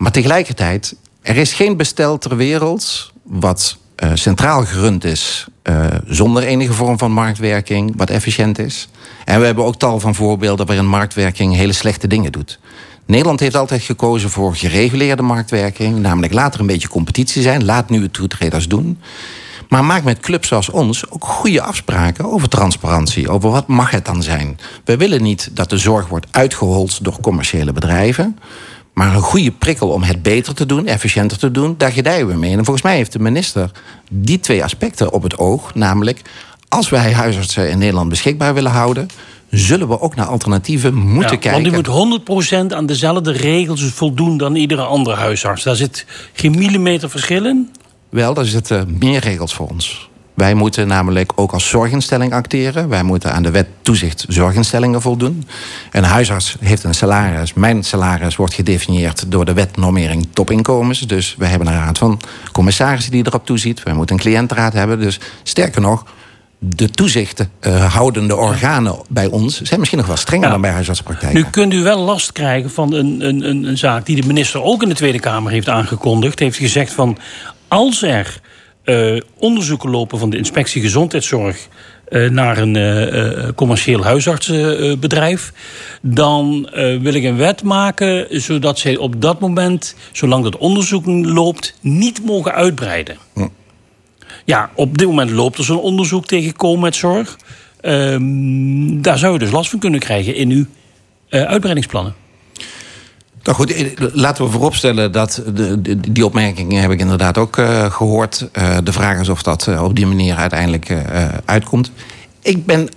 Maar tegelijkertijd, er is geen bestel ter wereld wat uh, centraal gerund is, uh, zonder enige vorm van marktwerking, wat efficiënt is. En we hebben ook tal van voorbeelden waarin marktwerking hele slechte dingen doet. Nederland heeft altijd gekozen voor gereguleerde marktwerking, namelijk laat er een beetje competitie zijn, laat nieuwe toetreders doen. Maar maak met clubs zoals ons ook goede afspraken over transparantie. Over wat mag het dan zijn. We willen niet dat de zorg wordt uitgehold door commerciële bedrijven. Maar een goede prikkel om het beter te doen, efficiënter te doen, daar gedijen we mee. En volgens mij heeft de minister die twee aspecten op het oog. Namelijk, als wij huisartsen in Nederland beschikbaar willen houden, zullen we ook naar alternatieven moeten kijken. Want u moet 100% aan dezelfde regels voldoen dan iedere andere huisarts. Daar zit geen millimeter verschil in? Wel, daar zitten meer regels voor ons. Wij moeten namelijk ook als zorginstelling acteren. Wij moeten aan de wet toezicht zorginstellingen voldoen. Een huisarts heeft een salaris. Mijn salaris wordt gedefinieerd door de wet normering topinkomens. Dus we hebben een raad van commissarissen die erop toeziet. Wij moeten een cliëntenraad hebben. Dus sterker nog, de toezichthoudende uh, organen bij ons zijn misschien nog wel strenger dan bij huisartspraktijken. Nu kunt u wel last krijgen van een, een, een zaak die de minister ook in de Tweede Kamer heeft aangekondigd. Heeft gezegd van als er uh, onderzoeken lopen van de inspectie gezondheidszorg uh, naar een uh, commercieel huisartsenbedrijf, dan wil ik een wet maken zodat zij op dat moment, zolang dat onderzoek loopt, niet mogen uitbreiden. Hm. Ja, op dit moment loopt er zo'n onderzoek tegen Comedzorg. Ehm, daar zou je dus last van kunnen krijgen in uw uitbreidingsplannen. Nou goed, eh, laten we vooropstellen dat de, die opmerkingen heb ik inderdaad ook uh, gehoord. Uh, de vraag is of dat uh, op die manier uiteindelijk uitkomt. Ik ben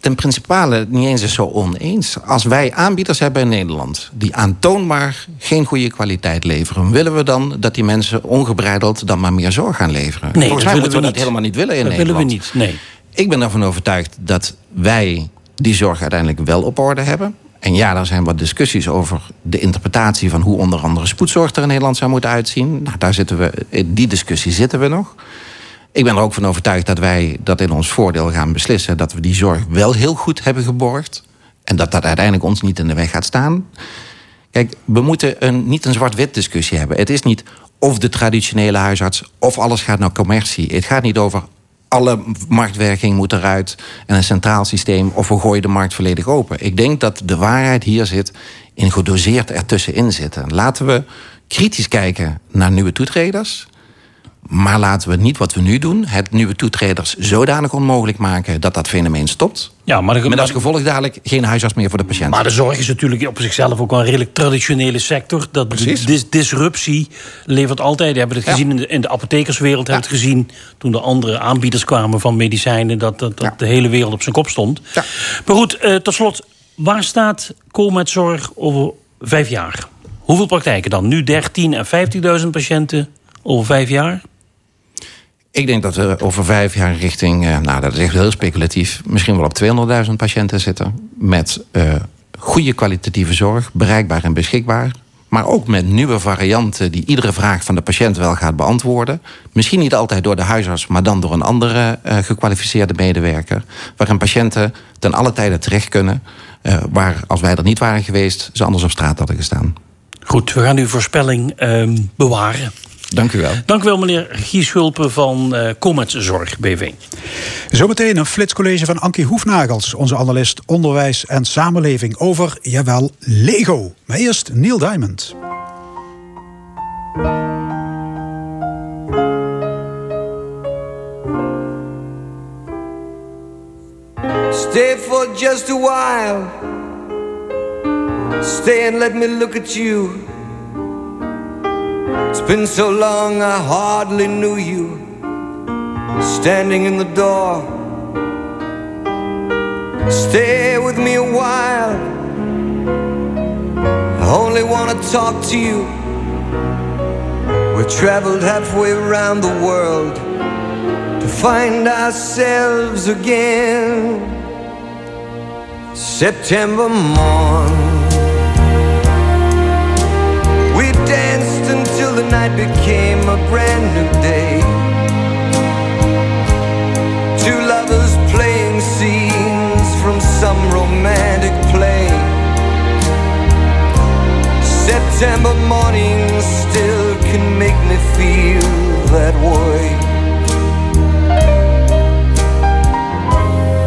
ten principale niet eens zo oneens. Als wij aanbieders hebben in Nederland die aantoonbaar geen goede kwaliteit leveren, willen we dan dat die mensen ongebreideld dan maar meer zorg gaan leveren? Nee, Volgens mij moeten we, we dat helemaal niet willen in dat Nederland. willen we niet. Nee. Ik ben ervan overtuigd dat wij die zorg uiteindelijk wel op orde hebben. En ja, er zijn wat discussies over de interpretatie van hoe onder andere spoedzorg er in Nederland zou moeten uitzien. Nou, daar zitten we, in die discussie zitten we nog. Ik ben er ook van overtuigd dat wij dat in ons voordeel gaan beslissen. Dat we die zorg wel heel goed hebben geborgd. En dat dat uiteindelijk ons niet in de weg gaat staan. Kijk, we moeten een, niet een zwart-wit discussie hebben. Het is niet of de traditionele huisarts of alles gaat naar commercie. Het gaat niet over alle marktwerking moet eruit en een centraal systeem of we gooien de markt volledig open. Ik denk dat de waarheid hier zit in gedoseerd ertussenin zitten. Laten we kritisch kijken naar nieuwe toetreders. Maar laten we niet wat we nu doen, het nieuwe toetreders zodanig onmogelijk maken dat dat fenomeen stopt. Ja, maar de, Met als gevolg dadelijk geen huisarts meer voor de patiënt. Maar de zorg is natuurlijk op zichzelf ook wel een redelijk traditionele sector. Dat dis disruptie levert altijd. We hebben het gezien in, de, in de apothekerswereld, ja. hebben het gezien toen de andere aanbieders kwamen van medicijnen, dat, dat, dat de hele wereld op zijn kop stond. Maar goed, uh, tot slot, waar staat Comet over vijf jaar? Hoeveel praktijken dan? Nu 13 en 50.000 patiënten over vijf jaar? Ik denk dat we over vijf jaar richting, eh, nou dat is echt heel speculatief, misschien wel op 200.000 patiënten zitten. Met uh, goede kwalitatieve zorg, bereikbaar en beschikbaar. Maar ook met nieuwe varianten die iedere vraag van de patiënt wel gaat beantwoorden. Misschien niet altijd door de huisarts, maar dan door een andere uh, gekwalificeerde medewerker. Waarin patiënten ten alle tijde terecht kunnen. Waar als wij er niet waren geweest, ze anders op straat hadden gestaan. Goed, we gaan uw voorspelling uh, bewaren. Dank u wel. Dank u wel, meneer Gieshulpen van eh, uh, Comet Zorg BV. Zometeen een flitscollege van Ankie Hoefnagels, onze analist onderwijs en samenleving, over, jawel, Lego. Maar eerst Neil Diamond. Stay for just a while. Stay and let me look at you. It's been so long I hardly knew you. Standing in the door. Stay with me a while. I only want to talk to you. We traveled halfway around the world to find ourselves again. September morn. The night became a brand new day. Two lovers playing scenes from some romantic play. September mornings still can make me feel that way.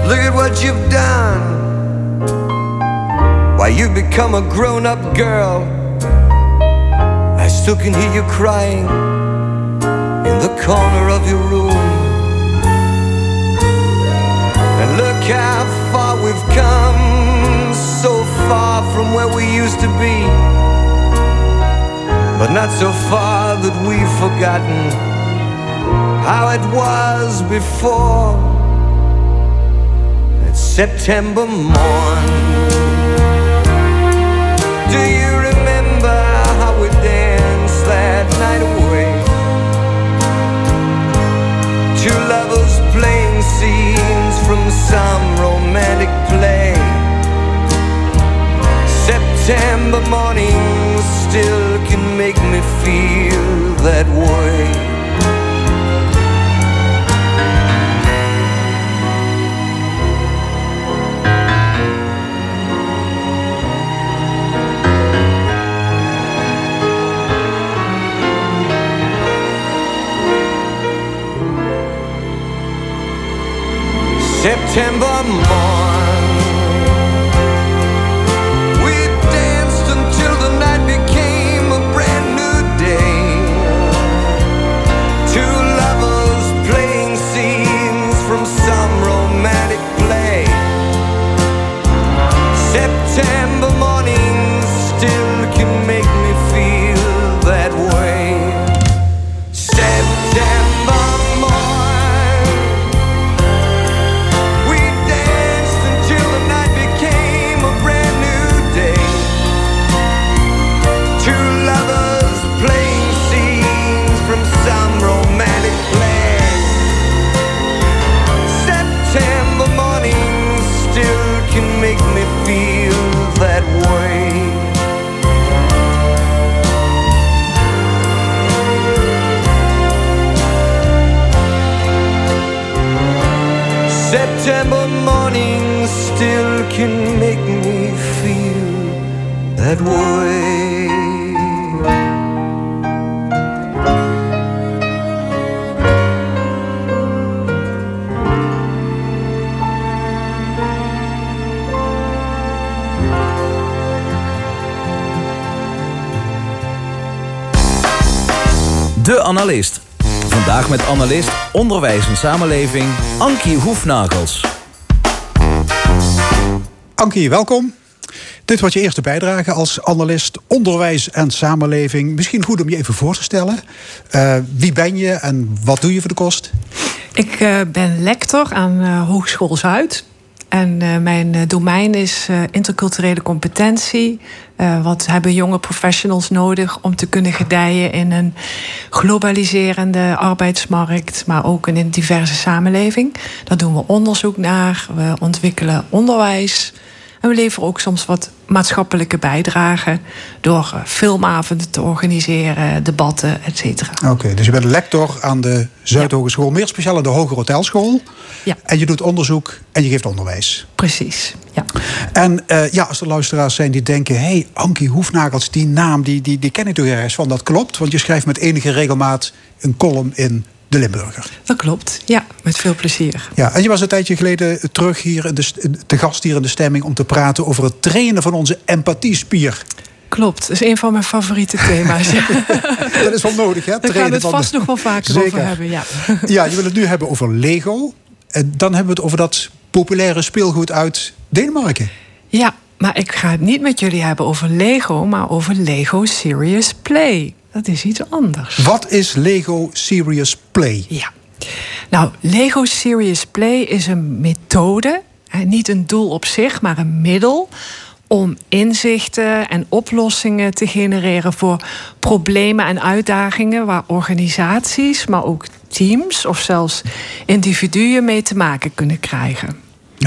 Look at what you've done. Why, you've become a grown up girl. Still can hear you crying in the corner of your room. And look how far we've come, so far from where we used to be. But not so far that we've forgotten how it was before. That September morn. Do you night away? Two lovers playing scenes from some romantic play. September morning still can make me feel that way. September morn. Way. De Analist. Vandaag met analist Onderwijs en Samenleving Ankie Hoefnagels. Ankie, welkom. Dit wordt je eerste bijdrage als analist onderwijs en samenleving. Misschien goed om je even voor te stellen. Uh, wie ben je en wat doe je voor de kost? Ik uh, ben lector aan uh, Hogeschool Zuid. En mijn domein is interculturele competentie. wat hebben jonge professionals nodig om te kunnen gedijen in een globaliserende arbeidsmarkt, maar ook in een diverse samenleving. Daar doen we onderzoek naar. We ontwikkelen onderwijs. En we leveren ook soms wat maatschappelijke bijdrage door filmavonden te organiseren, debatten, et cetera. Oké, okay, dus je bent lector aan de Zuidhogeschool, ja. meer speciaal aan de Hoger Hotelschool. Ja. En je doet onderzoek en je geeft onderwijs. Precies, ja. En uh, ja, als er luisteraars zijn die denken... hé, hey, Ankie Hoefnagels, die naam, die, die, die ken ik toch ergens van. Dat klopt, want je schrijft met enige regelmaat een column in de Limburger. Dat klopt, ja, met veel plezier. Ja, en je was een tijdje geleden terug hier de, te gast hier in de stemming... om te praten over het trainen van onze empathiespier. Klopt, dat is een van mijn favoriete thema's. dat is wel nodig, hè? Daar gaan we het vast de... nog wel vaker Zeker. over hebben, ja. Ja, je wil het nu hebben over Lego. En dan hebben we het over dat populaire speelgoed uit Denemarken. Ja, maar ik ga het niet met jullie hebben over Lego, maar over Lego Serious Play. Dat is iets anders. Wat is Lego Serious Play? Ja. Nou, Lego Serious Play is een methode, niet een doel op zich, maar een middel om inzichten en oplossingen te genereren voor problemen en uitdagingen waar organisaties, maar ook teams of zelfs individuen mee te maken kunnen krijgen.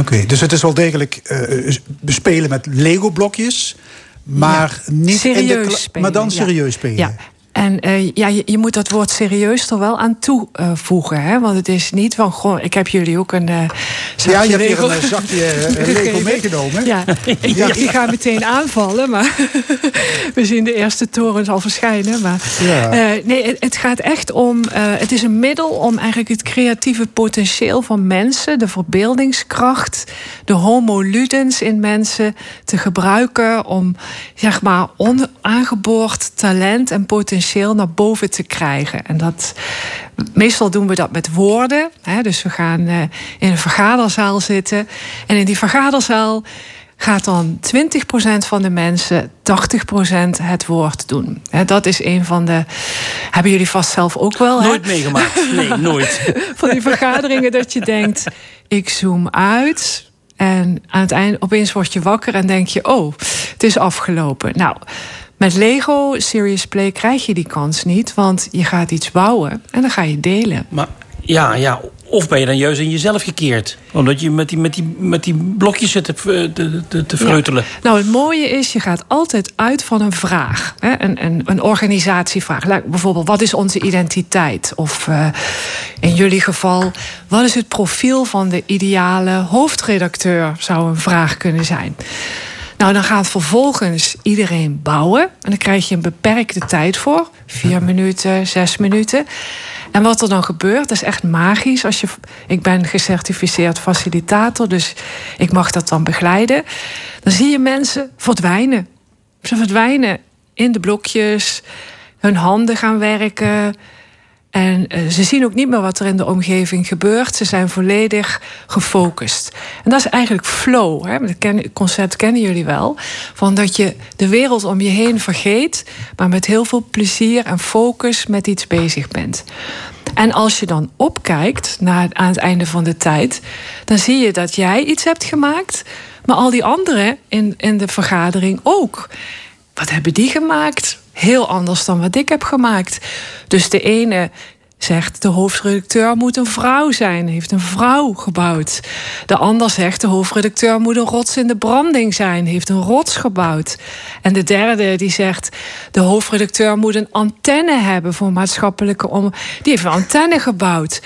Oké, dus het is wel degelijk uh, spelen met Lego-blokjes, maar niet serieus in de spelen, maar dan serieus spelen. Ja. En uh, ja, je, je, moet dat woord serieus er wel aan toevoegen. hè? Want het is niet van, goh, ik heb jullie ook een uh, Ja, je hebt hier een zakje Lego meegenomen. Ja, ja. ik ga meteen aanvallen. Maar we zien de eerste torens al verschijnen. Maar ja. uh, nee, het, het, gaat echt om... het is een middel om eigenlijk het creatieve potentieel van mensen... de verbeeldingskracht, de homo ludens in mensen... te gebruiken om, zeg maar, onaangeboord talent en potentieel naar boven te krijgen. En dat, meestal doen we dat met woorden. Hè, dus we gaan uh, in een vergaderzaal zitten. En in die vergaderzaal gaat dan 20% van de mensen 80% het woord doen. dat is een van de. Hebben jullie vast zelf ook wel? Nooit meegemaakt. Nee, nooit. van die vergaderingen dat je denkt: ik zoom uit. En aan het eind opeens word je wakker en denk je: oh, het is afgelopen. Nou. Met Lego Serious Play krijg je die kans niet, want je gaat iets bouwen en dan ga je delen. Maar ja, ja. Of ben je dan juist in jezelf gekeerd? Omdat je met die, met die, met die blokjes zit te, te, te, te vreutelen. Nou, het mooie is, je gaat altijd uit van een vraag. Hè? Een, een, een organisatievraag. Bijvoorbeeld, wat is onze identiteit? Of uh, in jullie geval, wat is het profiel van de ideale hoofdredacteur? Zou een vraag kunnen zijn. Nou, dan gaat vervolgens iedereen bouwen. En dan krijg je een beperkte tijd voor. Vier minuten, zes minuten. En wat er dan gebeurt, is echt magisch. Als je, ik ben gecertificeerd facilitator, dus ik mag dat dan begeleiden. Dan zie je mensen verdwijnen. Ze verdwijnen in de blokjes. Hun handen gaan werken. En uh, ze zien ook niet meer wat er in de omgeving gebeurt. Ze zijn volledig gefocust. En dat is eigenlijk flow. Hè? Het concept kennen jullie wel. Van dat je de wereld om je heen vergeet, maar met heel veel plezier en focus met iets bezig bent. En als je dan opkijkt naar, aan het einde van de tijd, dan zie je dat jij iets hebt gemaakt, maar al die anderen in, in de vergadering ook. Wat hebben die gemaakt? Heel anders dan wat ik heb gemaakt. Dus de ene zegt de hoofdredacteur moet een vrouw zijn, heeft een vrouw gebouwd. De ander zegt de hoofdredacteur moet een rots in de branding zijn, heeft een rots gebouwd. En de derde die zegt de hoofdredacteur moet een antenne hebben voor maatschappelijke om, die heeft een antenne gebouwd.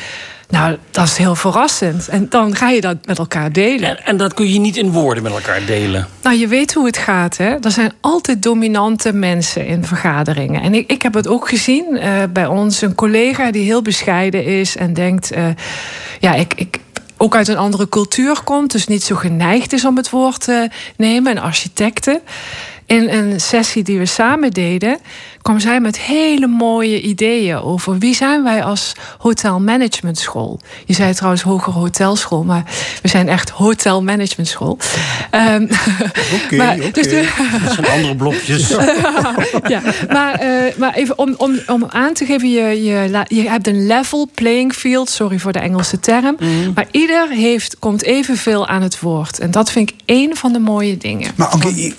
Nou, dat is heel verrassend. En dan ga je dat met elkaar delen. En, en, dat kun je niet in woorden met elkaar delen. Nou, je weet hoe het gaat. Hè? Er zijn altijd dominante mensen in vergaderingen. En ik, ik heb het ook gezien uh, bij ons. Een collega die heel bescheiden is en denkt... Uh, ja, ik, ik, ook uit een andere cultuur komt, dus niet zo geneigd is om het woord te nemen. Een architecte. In een sessie die we samen deden, kwam zij met hele mooie ideeën over wie zijn wij als hotelmanagementschool. Je zei trouwens hogere hotelschool, maar we zijn echt hotelmanagementschool. Um, Oké, dus Dat zijn andere blokjes. ja, maar, uh, maar even om, om, om aan te geven, je, je, je hebt een level playing field, sorry voor de Engelse term, mm. maar ieder heeft, komt evenveel aan het woord. En dat vind ik één van de mooie dingen. Maar oké, okay,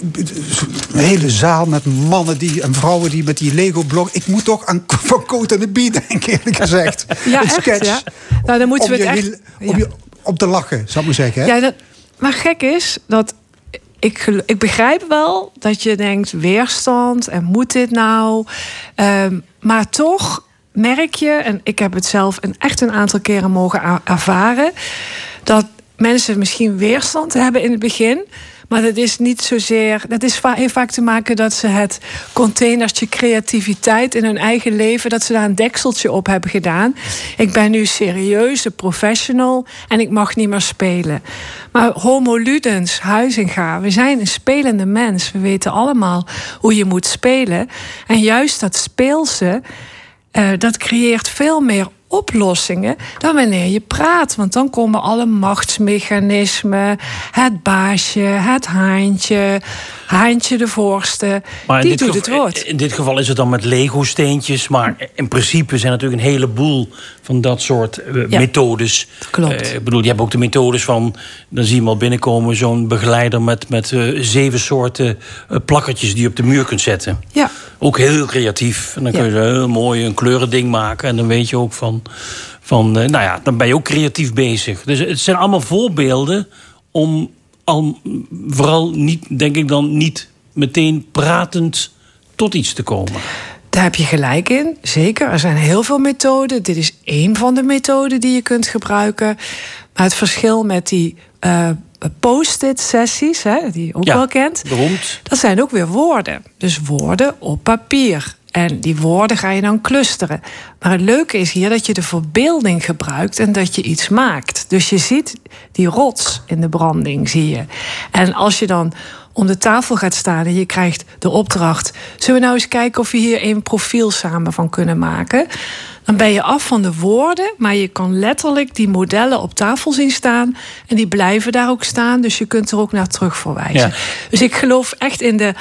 een hele zaal met mannen die, en vrouwen die met die Lego-blok. Ik moet toch aan Van Coat en de Bie denken, eerlijk gezegd. Ja, een sketch. Ja. Nou, dan moeten we het echt... Op, je, op te lachen, zou ik maar zeggen. Hè? Ja, dat, maar gek is dat ik, ik begrijp wel dat je denkt weerstand en moet dit nou. Um, maar toch merk je, en ik heb het zelf een, echt een aantal keren mogen ervaren, dat mensen misschien weerstand hebben in het begin. Maar dat is niet zozeer. Dat is vaak te maken dat ze het containertje creativiteit in hun eigen leven. dat ze daar een dekseltje op hebben gedaan. Ik ben nu serieuze professional en ik mag niet meer spelen. Maar Homo Ludens, Huizinga, we zijn een spelende mens. We weten allemaal hoe je moet spelen. En juist dat speelse. Uh, dat creëert veel meer oplossingen dan wanneer je praat. Want dan komen alle machtsmechanismen, het baasje, het haantje, haantje de voorste. Maar die doet het woord. In dit geval is het dan met Lego-steentjes. Maar in principe zijn natuurlijk een heleboel van dat soort uh, Ja, methodes. klopt. Eh, ik bedoel, je hebt ook de methodes van. Dan zie je wel binnenkomen zo'n begeleider met, met eh, zeven soorten eh, plakkertjes die je op de muur kunt zetten. Ja. Ook heel creatief. En dan kun je Ja. heel mooi een kleurending maken. En dan weet je ook van. van eh, nou ja, dan ben je ook creatief bezig. Dus het zijn allemaal voorbeelden om al, vooral niet, denk ik dan, niet meteen pratend tot iets te komen. Daar heb je gelijk in. Zeker, er zijn heel veel methoden. Dit is één van de methoden die je kunt gebruiken. Maar het verschil met die eh, post-it sessies, hè, die je ook Ja, wel kent, beroemd. dat zijn ook weer woorden. Dus woorden op papier. En die woorden ga je dan clusteren. Maar het leuke is hier dat je de verbeelding gebruikt en dat je iets maakt. Dus je ziet die rots in de branding, zie je. En als je dan om de tafel gaat staan en je krijgt de opdracht... zullen we nou eens kijken of we hier een profiel samen van kunnen maken... dan ben je af van de woorden, maar je kan letterlijk die modellen op tafel zien staan... en die blijven daar ook staan, dus je kunt er ook naar terug verwijzen. Ja. Dus ik geloof echt in de...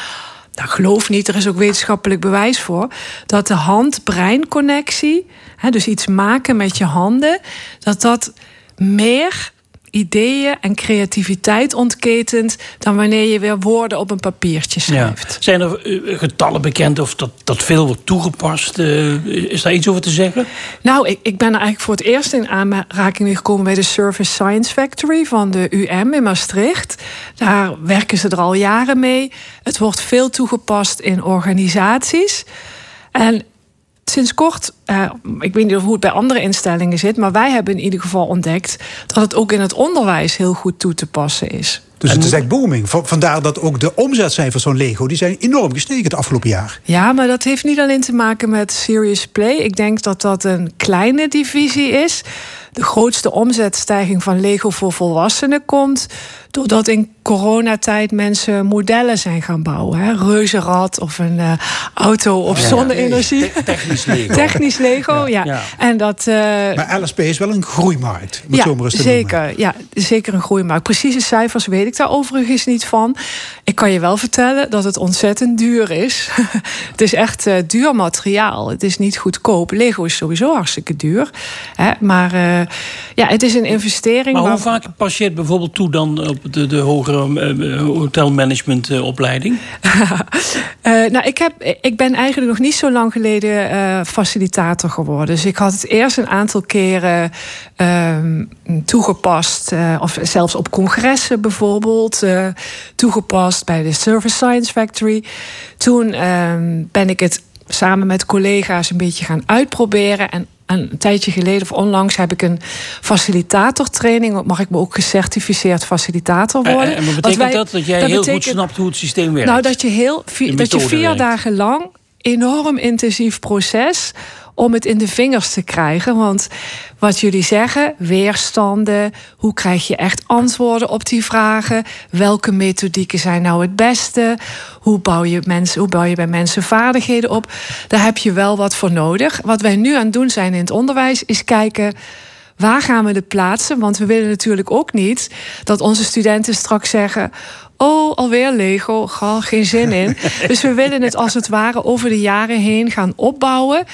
Nou, geloof niet, er is ook wetenschappelijk bewijs voor... dat de hand-brein-connectie, dus iets maken met je handen... dat dat meer ideeën en creativiteit ontketent... dan wanneer je weer woorden op een papiertje schrijft. Zijn er eh, getallen bekend of dat, dat veel wordt toegepast? Eh, is daar iets over te zeggen? Nou, ik, ik ben er eigenlijk voor het eerst in aanraking mee gekomen bij de Service Science Factory van de UM in Maastricht. Daar werken ze er al jaren mee. Het wordt veel toegepast in organisaties. En sinds kort, eh, ik weet niet hoe het bij andere instellingen zit, maar wij hebben in ieder geval ontdekt dat het ook in het onderwijs heel goed toe te passen is. Dus het is echt booming. Va- Vandaar dat ook de omzetcijfers van Lego... die zijn enorm gestegen het afgelopen jaar. Ja, maar dat heeft niet alleen te maken met serious play. Ik denk dat dat een kleine divisie is. De grootste omzetstijging van Lego voor volwassenen komt doordat in coronatijd mensen modellen zijn gaan bouwen. Hè? Reuzenrad of een eh, auto op zonne-energie. Te- Technisch Lego. Technisch Lego, ja. Ja. En dat. eh, Maar LSP is wel een groeimarkt, om het ja, zo maar eens te noemen. zeker. Ja, zeker een groeimarkt. Precieze cijfers weet ik daar overigens niet van. Ik kan je wel vertellen dat het ontzettend duur is. het is echt eh, duur materiaal. Het is niet goedkoop. Lego is sowieso hartstikke duur. Hè? Maar eh, ja, het is een investering. Maar hoe waar- vaak pas je het bijvoorbeeld toe dan op de, de hogere eh, hotelmanagementopleiding? Eh, nou, ik, heb, ik ben eigenlijk nog niet zo lang geleden eh, facilitator geworden. Dus ik had het eerst een aantal keren ehm, toegepast. eh, of zelfs op congressen bijvoorbeeld. eh, toegepast bij de Service Science Factory. Toen ehm, ben ik het samen met collega's een beetje gaan uitproberen. En een tijdje geleden of onlangs heb ik een facilitatortraining. Mag ik me ook gecertificeerd facilitator En, worden? en wat betekent wij- dat? Dat jij dat heel goed snapt hoe het systeem werkt? nou, dat je, heel, dat je vier dagen lang enorm intensief proces om het in de vingers te krijgen. Want wat jullie zeggen, weerstanden, hoe krijg je echt antwoorden op die vragen? Welke methodieken zijn nou het beste? Hoe bouw je, mensen, hoe bouw je bij mensen vaardigheden op? Daar heb je wel wat voor nodig. Wat wij nu aan het doen zijn in het onderwijs, is kijken. Waar gaan we het plaatsen? Want we willen natuurlijk ook niet dat onze studenten straks zeggen: Oh, alweer Lego, ga, geen zin in. dus we willen het als het ware over de jaren heen gaan opbouwen.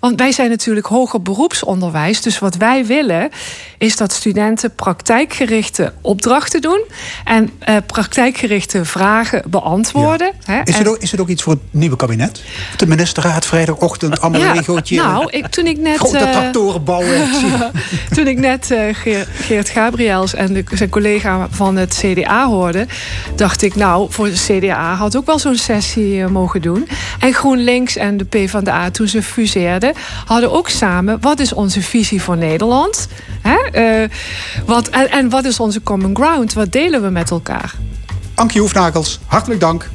Want wij zijn natuurlijk hoger beroepsonderwijs. Dus wat wij willen is dat studenten praktijkgerichte opdrachten doen en eh, praktijkgerichte vragen beantwoorden. Hè? Is het, ook, is het ook iets voor het nieuwe kabinet? De ministerraad vrijdagochtend, allemaal ja, Legootje. nou, ik, toen ik net. Grote eh, tractoren bouwen. Toen ik net eh, Geert, Geert Gabriels en de, zijn collega van het CDA hoorde, dacht ik, nou, voor de CDA had ook wel zo'n sessie mogen doen. En GroenLinks en de PvdA, toen ze fuseerden, hadden ook samen, wat is onze visie voor Nederland? Hè? Eh, wat, en, en wat is onze common ground? Wat delen we met elkaar? Ankie Hoefnagels, hartelijk dank.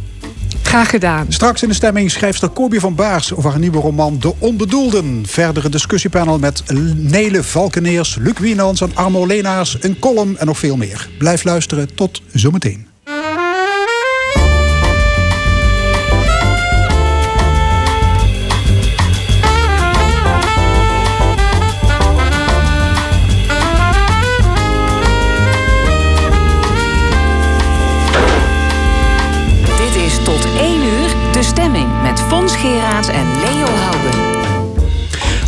Graag gedaan. Straks in de stemming schrijfster Corby van Baars over haar nieuwe roman De Onbedoelden. Verdere discussiepanel met Nele Valkeneers, Luc Wienans en Armo Leenaars, een column en nog veel meer. Blijf luisteren, tot zometeen. En Leo Houden.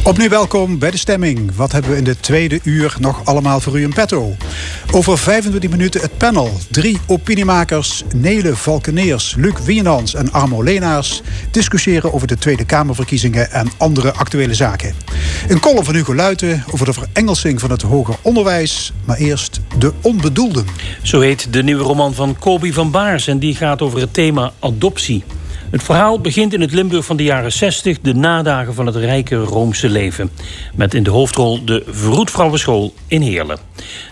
Opnieuw welkom bij de stemming. Wat hebben we in de tweede uur nog allemaal voor u in petto? Over 25 minuten het panel. Drie opiniemakers, Nele Valkeneers, Luc Wienans en Armo Leenaars... discussiëren over de Tweede Kamerverkiezingen en andere actuele zaken. Een column van Hugo Luiten over de verengelsing van het hoger onderwijs. Maar eerst de onbedoelden. Zo heet de nieuwe roman van Kobi van Baars en die gaat over het thema adoptie. Het verhaal begint in het Limburg van de jaren 60, de nadagen van het rijke Roomse leven. Met in de hoofdrol de Vroedvrouwenschool in Heerlen.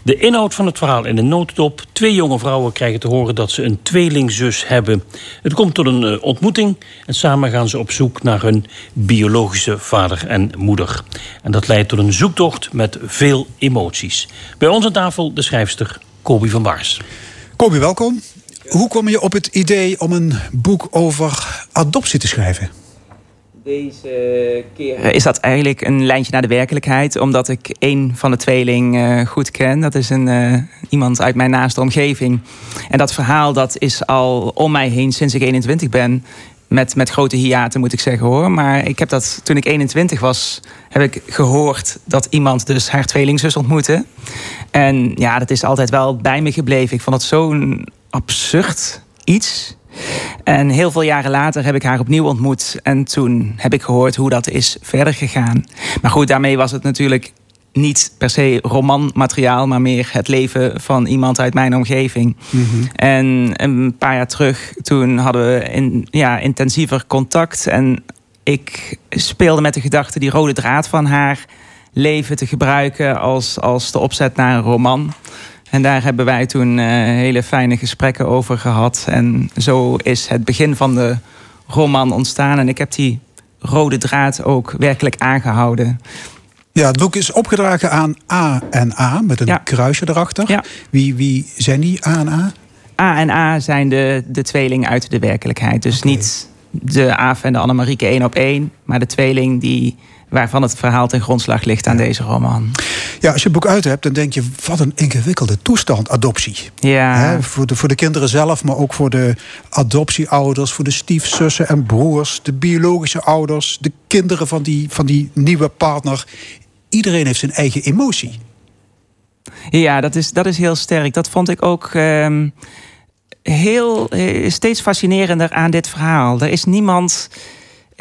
De inhoud van het verhaal in een notendop. Twee jonge vrouwen krijgen te horen dat ze een tweelingzus hebben. Het komt tot een eh, ontmoeting en samen gaan ze op zoek naar hun biologische vader en moeder. En dat leidt tot een zoektocht met veel emoties. Bij ons aan tafel de schrijfster Kobi van Baars. Kobi, welkom. Hoe kom je op het idee om een boek over adoptie te schrijven? Deze keer is dat eigenlijk een lijntje naar de werkelijkheid, omdat ik één van de tweeling uh, goed ken. Dat is een, uh, iemand uit mijn naaste omgeving. En dat verhaal dat is al om mij heen sinds ik 21 ben. Met, met grote hiaten moet ik zeggen hoor. Maar ik heb dat toen ik 21 was, heb ik gehoord dat iemand dus haar tweelingzus ontmoette. En ja, dat is altijd wel bij me gebleven. Ik vond het zo'n absurd iets. En heel veel jaren later heb ik haar opnieuw ontmoet. En toen heb ik gehoord hoe dat is verder gegaan. Maar goed, daarmee was het natuurlijk niet per se romanmateriaal, maar meer het leven van iemand uit mijn omgeving. Mm -hmm. En een paar jaar terug, toen hadden we in, ja, intensiever contact. En ik speelde met de gedachte die rode draad van haar leven te gebruiken als, als de opzet naar een roman. En daar hebben wij toen uh, hele fijne gesprekken over gehad. En zo is het begin van de roman ontstaan. En ik heb die rode draad ook werkelijk aangehouden. Ja, het boek is opgedragen aan A en A met een ja. kruisje erachter. Ja. Wie, wie zijn die A en A? A en A zijn de, de tweeling uit de werkelijkheid. Dus okay. niet de Aaf en de Annemarieke één op één, maar de tweeling die waarvan het verhaal ten grondslag ligt aan deze roman. Ja, als je het boek uit hebt, dan denk je... wat een ingewikkelde toestand, adoptie. Ja. He, voor, de, voor de kinderen zelf, maar ook voor de adoptieouders... voor de stiefzussen en broers, de biologische ouders... de kinderen van die, van die nieuwe partner. Iedereen heeft zijn eigen emotie. Ja, dat is, dat is heel sterk. Dat vond ik ook... Um, heel, steeds fascinerender aan dit verhaal. Er is niemand...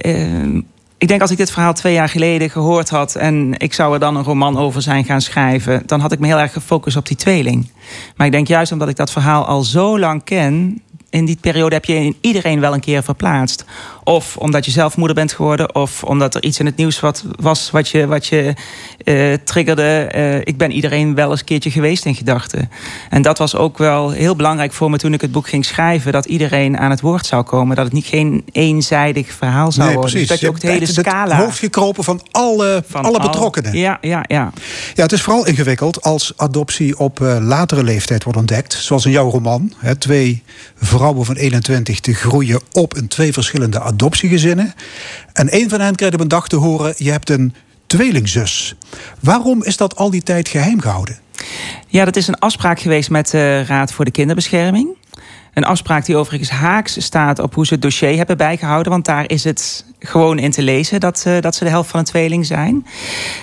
Uh, ik denk als ik dit verhaal twee jaar geleden gehoord had en ik zou er dan een roman over zijn gaan schrijven, dan had ik me heel erg gefocust op die tweeling. Maar ik denk juist omdat ik dat verhaal al zo lang ken, in die periode heb je in iedereen wel een keer verplaatst. Of omdat je zelf moeder bent geworden, of omdat er iets in het nieuws wat, was wat je, wat je uh, triggerde. Uh, ik ben iedereen wel eens een keertje geweest in gedachten. En dat was ook wel heel belangrijk voor me toen ik het boek ging schrijven, dat iedereen aan het woord zou komen. Dat het niet geen eenzijdig verhaal zou nee, worden. Precies. Dus dat je ook de hele scala. Het hoofd gekropen van alle, van alle al- betrokkenen. Ja, ja, ja. Ja, het is vooral ingewikkeld als adoptie op uh, latere leeftijd wordt ontdekt. Zoals in jouw roman. Hè, twee vrouwen van 21 te groeien op in twee verschillende adoptiegezinnen. En een van hen krijgt op een dag te horen: je hebt een tweelingzus. Waarom is dat al die tijd geheim gehouden? Ja, dat is een afspraak geweest met de Raad voor de Kinderbescherming. Een afspraak die overigens haaks staat op hoe ze het dossier hebben bijgehouden. Want daar is het gewoon in te lezen dat, uh, dat ze de helft van een tweeling zijn.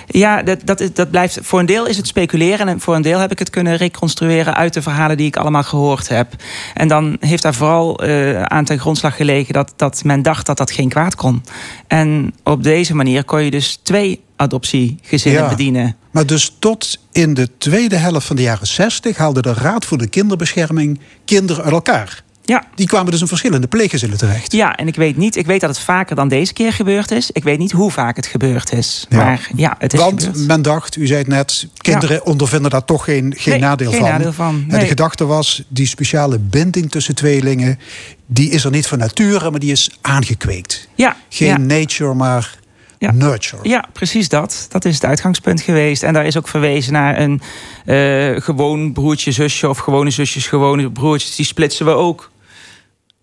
Ja, dat, dat, dat blijft. Voor een deel is het speculeren. En voor een deel heb ik het kunnen reconstrueren uit de verhalen die ik allemaal gehoord heb. En dan heeft daar vooral uh, aan ten grondslag gelegen dat, dat men dacht dat dat geen kwaad kon. En op deze manier kon je dus twee adoptiegezinnen Ja. bedienen. Maar dus tot in de tweede helft van de jaren 60 haalde de Raad voor de Kinderbescherming kinderen uit elkaar. Ja. Die kwamen dus in verschillende pleeggezinnen terecht. Ja, en ik weet niet, ik weet dat het vaker dan deze keer gebeurd is. Ik weet niet hoe vaak het gebeurd is. Ja. Maar ja, het is Want gebeurd. men dacht, u zei het net, kinderen ondervinden daar toch geen, geen Nee, nadeel geen van. nadeel van, En de gedachte was, die speciale binding tussen tweelingen, die is er niet van nature, maar die is aangekweekt. Ja, Geen ja. nature, maar Ja. nurture. Ja, precies dat. Dat is het uitgangspunt geweest. En daar is ook verwezen naar een eh, gewoon broertje, zusje of gewone zusjes, gewone broertjes. Die splitsen we ook.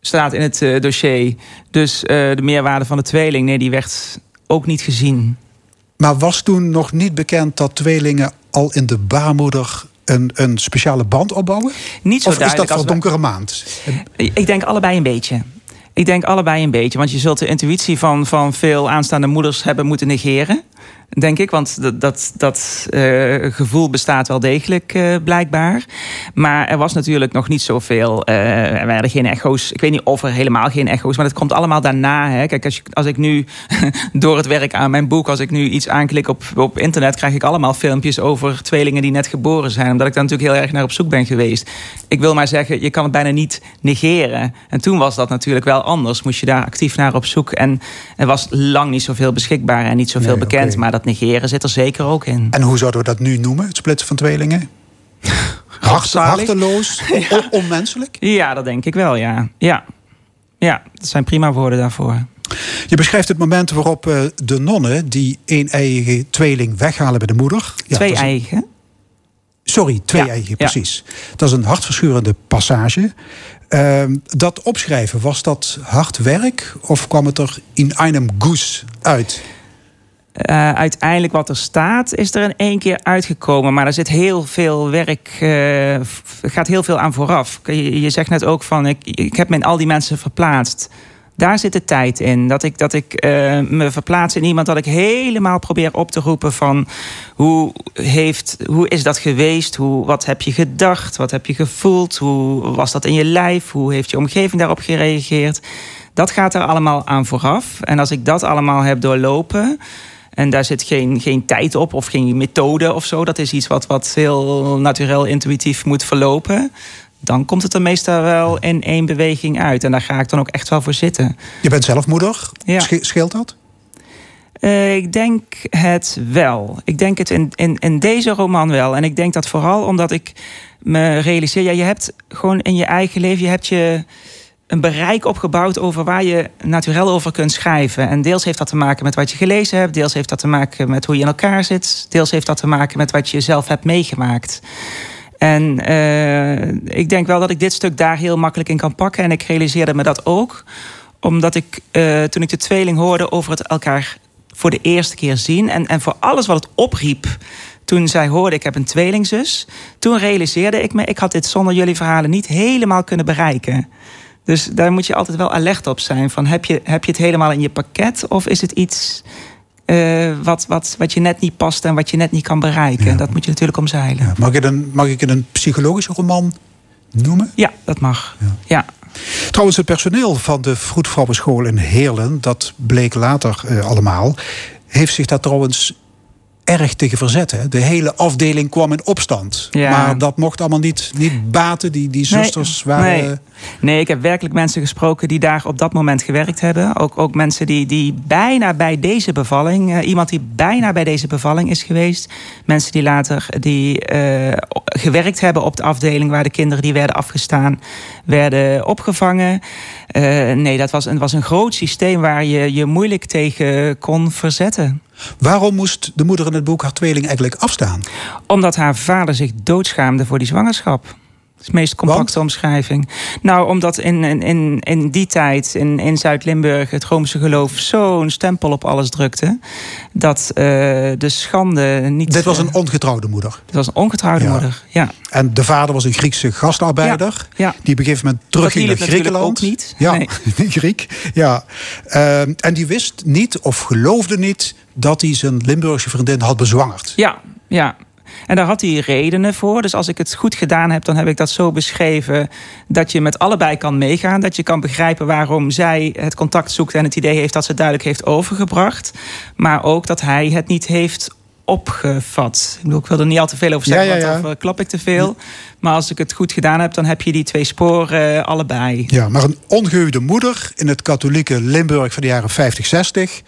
Staat in het eh, dossier. Dus eh, de meerwaarde van de tweeling, nee, die werd ook niet gezien. Maar was toen nog niet bekend dat tweelingen al in de baarmoeder een, een speciale band opbouwen? Niet zo of is dat van we- donkere maand? Ik denk allebei een beetje. Ik denk allebei een beetje. Want je zult de intuïtie van, van veel aanstaande moeders hebben moeten negeren denk ik. Want dat, dat, dat uh, gevoel bestaat wel degelijk, uh, blijkbaar. Maar er was natuurlijk nog niet zoveel. Uh, er werden geen echo's. Ik weet niet of er helemaal geen echo's. Maar dat komt allemaal daarna. Hè. Kijk, als, je, als ik nu door het werk aan mijn boek. Als ik nu iets aanklik op, op internet. krijg ik allemaal filmpjes over tweelingen die net geboren zijn. Omdat ik daar natuurlijk heel erg naar op zoek ben geweest. Ik wil maar zeggen, je kan het bijna niet negeren. En toen was dat natuurlijk wel anders. Moest je daar actief naar op zoek. En er was lang niet zoveel beschikbaar en niet zoveel nee, bekend. Maar dat negeren zit er zeker ook in. En hoe zouden we dat nu noemen, het splitsen van tweelingen? Hart, harteloos, ja. onmenselijk? Ja, dat denk ik wel, ja. Ja, ja dat zijn prima woorden daarvoor. Je beschrijft het moment waarop uh, de nonnen die één eigen tweeling weghalen bij de moeder. Ja, twee eigen? Sorry, twee ja, eigen, precies. Dat is een hartverscheurende passage. Uh, dat opschrijven, was dat hard werk of kwam het er in einem Guss uit? Uh, uiteindelijk wat er staat, is er in één keer uitgekomen. Maar er zit heel veel werk, uh, gaat heel veel aan vooraf. Je, zegt net ook van, ik, ik heb me in al die mensen verplaatst. Daar zit de tijd in. Dat ik, dat ik uh, me verplaats in iemand dat ik helemaal probeer op te roepen van hoe, heeft, hoe is dat geweest? Hoe, wat heb je gedacht? Wat heb je gevoeld? Hoe was dat in je lijf? Hoe heeft je omgeving daarop gereageerd? Dat gaat er allemaal aan vooraf. En als ik dat allemaal heb doorlopen en daar zit geen, geen tijd op of geen methode of zo. Dat is iets wat, wat heel natuurlijk intuïtief moet verlopen. Dan komt het er meestal wel in één beweging uit. En daar ga ik dan ook echt wel voor zitten. Je bent zelf moeder. Ja. Scheelt dat? Uh, ik denk het wel. Ik denk het in, in, in deze roman wel. En ik denk dat vooral omdat ik me realiseer... Ja, je hebt gewoon in je eigen leven... Je hebt je een bereik opgebouwd over waar je natuurlijk over kunt schrijven. En deels heeft dat te maken met wat je gelezen hebt, deels heeft dat te maken met hoe je in elkaar zit, deels heeft dat te maken met wat je zelf hebt meegemaakt. En uh, ik denk wel dat ik dit stuk daar heel makkelijk in kan pakken. En ik realiseerde me dat ook, omdat ik uh, toen ik de tweeling hoorde over het elkaar voor de eerste keer zien en, en voor alles wat het opriep toen zij hoorde ik heb een tweelingzus, toen realiseerde ik me ik had dit zonder jullie verhalen niet helemaal kunnen bereiken. Dus daar moet je altijd wel alert op zijn. Van heb, je, heb je het helemaal in je pakket of is het iets uh, wat, wat, wat je net niet past en wat je net niet kan bereiken? Ja. Dat moet je natuurlijk omzeilen. Ja. Mag, ik het een, mag ik het een psychologische roman noemen? Ja, dat mag. Ja. ja. Trouwens, het personeel van de Vroedvrouwenschool in Heerlen, dat bleek later uh, allemaal, heeft zich daar trouwens erg tegen verzetten. De hele afdeling kwam in opstand. Ja. Maar dat mocht allemaal niet, niet baten. Die, die zusters nee, waren. Nee. nee. ik heb werkelijk mensen gesproken die daar op dat moment gewerkt hebben. Ook, ook mensen die, die bijna bij deze bevalling, uh, iemand die bijna bij deze bevalling is geweest. Mensen die later die, uh, gewerkt hebben op de afdeling waar de kinderen die werden afgestaan, werden opgevangen. Uh, nee, dat was, een, was een groot systeem waar je je moeilijk tegen kon verzetten. Waarom moest de moeder in het boek haar tweeling eigenlijk afstaan? Omdat haar vader zich doodschaamde voor die zwangerschap is de meest compacte Want? omschrijving. Nou, omdat in, in, in die tijd in, in Zuid-Limburg het Roomse geloof zo'n stempel op alles drukte. Dat uh, de schande niet. Dit was een ongetrouwde moeder. Dit was een ongetrouwde Ja. moeder, ja. En de vader was een Griekse gastarbeider. Ja, ja. Die op een gegeven moment terugging naar Griekenland. ook niet. Ja, Nee. Griek. Ja. Ehm, en die wist niet of geloofde niet dat hij zijn Limburgse vriendin had bezwangerd. Ja, ja. En daar had hij redenen voor. Dus als ik het goed gedaan heb, dan heb ik dat zo beschreven dat je met allebei kan meegaan. Dat je kan begrijpen waarom zij het contact zoekt en het idee heeft dat ze het duidelijk heeft overgebracht. Maar ook dat hij het niet heeft opgevat. Ik, bedoel, ik wil er niet al te veel over zeggen, Ja, ja, ja. want dan klap ik te veel. Maar als ik het goed gedaan heb, dan heb je die twee sporen allebei. Ja, maar een ongehuwde moeder in het katholieke Limburg van de jaren 50, 60.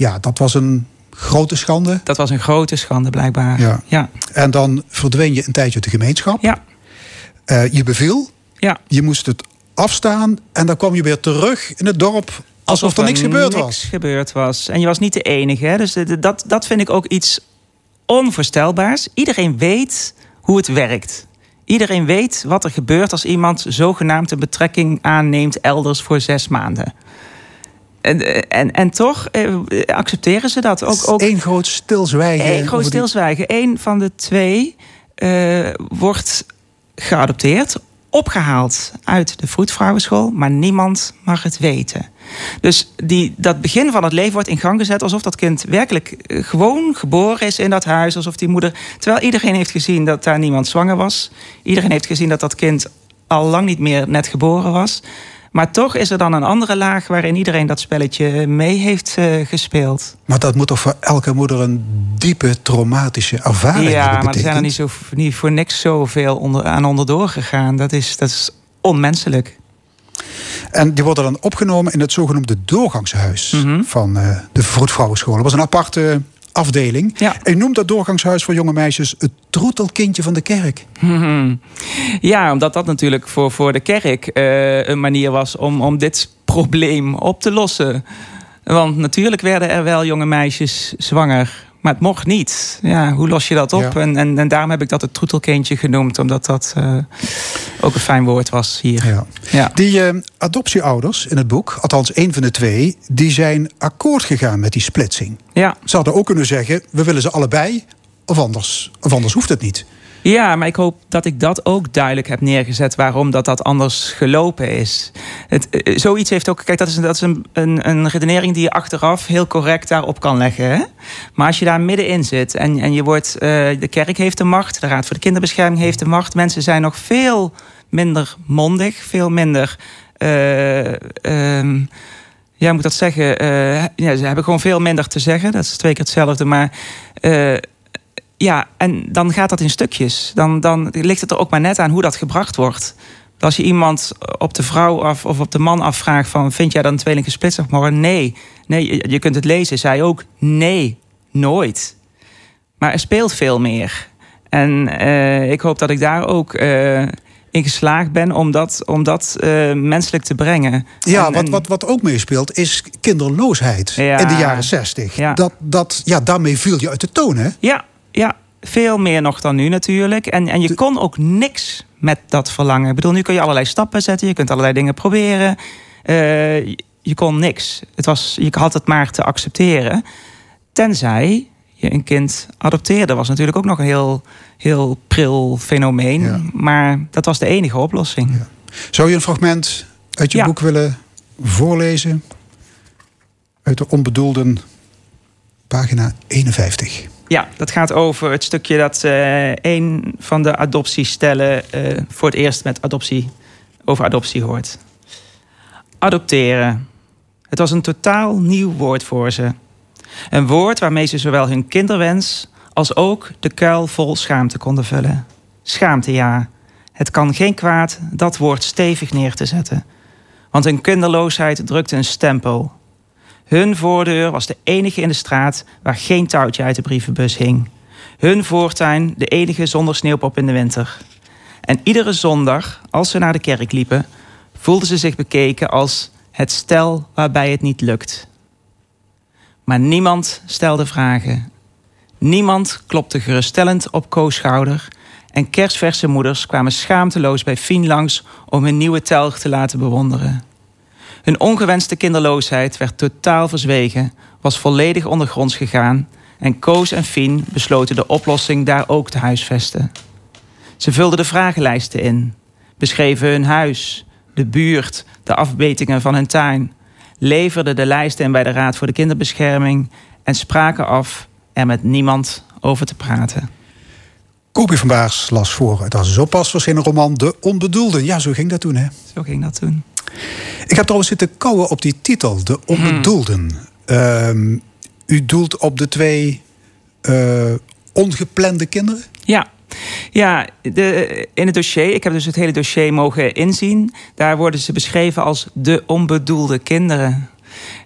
Ja, dat was een grote schande. Dat was een grote schande, blijkbaar. Ja. ja. En dan verdween je een tijdje uit de gemeenschap. Ja. Eh, je beviel. Ja. Je moest het afstaan. En dan kwam je weer terug in het dorp. Alsof, er niks gebeurd niks was. gebeurd was. En je was niet de enige. Hè? Dus dat, dat vind ik ook iets onvoorstelbaars. Iedereen weet hoe het werkt. Iedereen weet wat er gebeurt als iemand zogenaamd een betrekking aanneemt elders voor zes maanden. En, en, en toch eh, accepteren ze dat. Ook, ook Eén groot stilzwijgen. Eén groot stilzwijgen. Eén van de twee eh, wordt geadopteerd opgehaald uit de vroedvrouwenschool, maar niemand mag het weten. Dus die, dat begin van het leven wordt in gang gezet alsof dat kind werkelijk eh, gewoon geboren is in dat huis. Alsof die moeder. Terwijl iedereen heeft gezien dat daar niemand zwanger was. Iedereen heeft gezien dat dat kind al lang niet meer net geboren was. Maar toch is er dan een andere laag waarin iedereen dat spelletje mee heeft uh, gespeeld. Maar dat moet toch voor elke moeder een diepe traumatische ervaring ja, hebben maar er zijn er niet, zo, niet voor niks zoveel onder, aan onderdoor gegaan. Dat is, dat is onmenselijk. En die worden dan opgenomen in het zogenoemde doorgangshuis Mhm. van uh, de vroedvrouwenschool. Dat was een aparte afdeling. Ja. En noemt dat doorgangshuis voor jonge meisjes het troetelkindje van de kerk. Ja, omdat dat natuurlijk voor, voor de kerk uh, een manier was om, om dit probleem op te lossen. Want natuurlijk werden er wel jonge meisjes zwanger. Maar het mocht niet. Ja, hoe los je dat op? Ja. En, en, en daarom heb ik dat het troetelkindje genoemd. Omdat dat uh, ook een fijn woord was hier. Ja. Ja. Die uh, adoptieouders in het boek, althans één van de twee... die zijn akkoord gegaan met die splitsing. Ja. Ze hadden ook kunnen zeggen, we willen ze allebei... of anders, of anders hoeft het niet. Ja, maar ik hoop dat ik dat ook duidelijk heb neergezet waarom dat, dat anders gelopen is. Het, uh, zoiets heeft ook. Kijk, dat is, dat is een, een, een, redenering die je achteraf heel correct daarop kan leggen. Hè? Maar als je daar middenin zit en, en je wordt. Uh, de kerk heeft de macht, de Raad voor de Kinderbescherming heeft de macht. Mensen zijn nog veel minder mondig, veel minder. Uh, ja, moet dat zeggen? ja, ze hebben gewoon veel minder te zeggen. Dat is twee keer hetzelfde. Maar ja, en dan gaat dat in stukjes. Dan, dan ligt het er ook maar net aan hoe dat gebracht wordt. Als je iemand op de vrouw af of op de man afvraagt van... vind jij dan een tweeling gesplitst mag worden? Nee. nee, je kunt het lezen. Zij ook, nee, nooit. Maar er speelt veel meer. En uh, ik hoop dat ik daar ook uh, in geslaagd ben om dat, om dat uh, menselijk te brengen. Ja, en, wat, wat, wat ook meespeelt is kinderloosheid ja, in de jaren zestig. Ja. Dat, dat, ja, daarmee viel je uit de toon, hè? Ja, ja, veel meer nog dan nu natuurlijk. En, en je kon ook niks met dat verlangen. Ik bedoel, nu kun je allerlei stappen zetten. Je kunt allerlei dingen proberen. Uh, je, kon niks. Het was, je had het maar te accepteren. Tenzij je een kind adopteerde. was natuurlijk ook nog een heel, heel pril fenomeen. Ja. Maar dat was de enige oplossing. Ja. Zou je een fragment uit je ja. boek willen voorlezen? Uit de onbedoelden pagina 51. Ja, dat gaat over het stukje dat uh, een van de adoptiestellen uh, voor het eerst met adoptie over adoptie hoort. Adopteren. Het was een totaal nieuw woord voor ze. Een woord waarmee ze zowel hun kinderwens als ook de kuil vol schaamte konden vullen. Schaamte, ja. Het kan geen kwaad dat woord stevig neer te zetten. Want hun kinderloosheid drukte een stempel. Hun voordeur was de enige in de straat waar geen touwtje uit de brievenbus hing. Hun voortuin de enige zonder sneeuwpop in de winter. En iedere zondag, als ze naar de kerk liepen, voelden ze zich bekeken als het stel waarbij het niet lukt. Maar niemand stelde vragen. Niemand klopte geruststellend op Koos schouder. En kerstverse moeders kwamen schaamteloos bij Fien langs om hun nieuwe telg te laten bewonderen. Hun ongewenste kinderloosheid werd totaal verzwegen, was volledig ondergronds gegaan en Koos en Fien besloten de oplossing daar ook te huisvesten. Ze vulden de vragenlijsten in, beschreven hun huis, de buurt, de afbetingen van hun tuin, leverden de lijsten in bij de Raad voor de Kinderbescherming en spraken af er met niemand over te praten. Kopie van Baars las voor uit als zo pas verschenen roman De Onbedoelden. Ja, zo ging dat toen, hè? Zo ging dat toen. Ik heb trouwens zitten kouwen op die titel, De Onbedoelden. Hmm. Uh, u doelt op de twee uh, ongeplande kinderen? Ja. Ja, de, in het dossier, ik heb dus het hele dossier mogen inzien. Daar worden ze beschreven als de onbedoelde kinderen.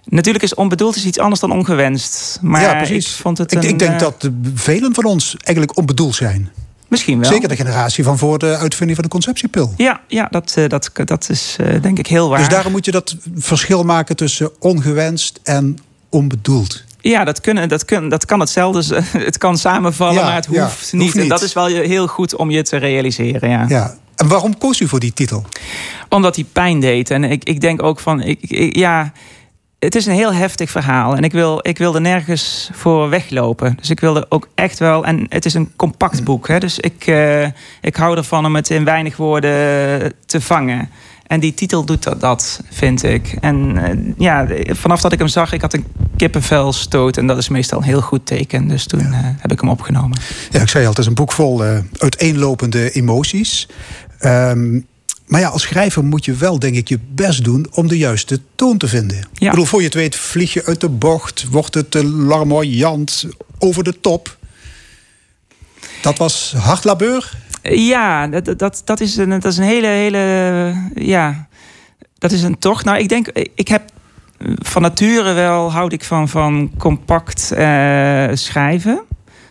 Natuurlijk is onbedoeld is iets anders dan ongewenst. Maar ja, precies. ik vond het. Ik, een, ik denk uh, dat velen van ons eigenlijk onbedoeld zijn. Misschien wel. Zeker de generatie van voor de uitvinding van de conceptiepil. Ja, ja dat, uh, dat, dat is uh, denk ik heel waar. Dus daarom moet je dat verschil maken tussen ongewenst en onbedoeld. Ja, dat, kunnen, dat, kun, dat kan hetzelfde. Het kan samenvallen, ja, maar het hoeft, ja, niet. hoeft niet. En dat is wel heel goed om je te realiseren. Ja. ja. En waarom koos u voor die titel? Omdat hij pijn deed. En ik, ik denk ook van, ik, ik, ja, het is een heel heftig verhaal. En ik wil, ik wil er nergens voor weglopen. Dus ik wil er ook echt wel. En het is een compact boek. Hè, dus ik, uh, ik hou ervan om het in weinig woorden te vangen. En die titel doet dat, vind ik. En uh, ja, vanaf dat ik hem zag, ik had een kippenvelstoot. En dat is meestal een heel goed teken. Dus toen uh, heb ik hem opgenomen. Ja, ik zei al, het is een boek vol uiteenlopende emoties. Um, maar ja, als schrijver moet je wel, denk ik, je best doen om de juiste toon te vinden. Ja. Ik bedoel, voor je het weet vlieg je uit de bocht, wordt het te larmoyant, over de top. Dat was hard labeur? Ja, dat, dat, dat, is, een, dat is een hele, hele. Ja, dat is een tocht. Nou, ik denk, ik heb van nature wel, houd ik van, van compact uh, schrijven.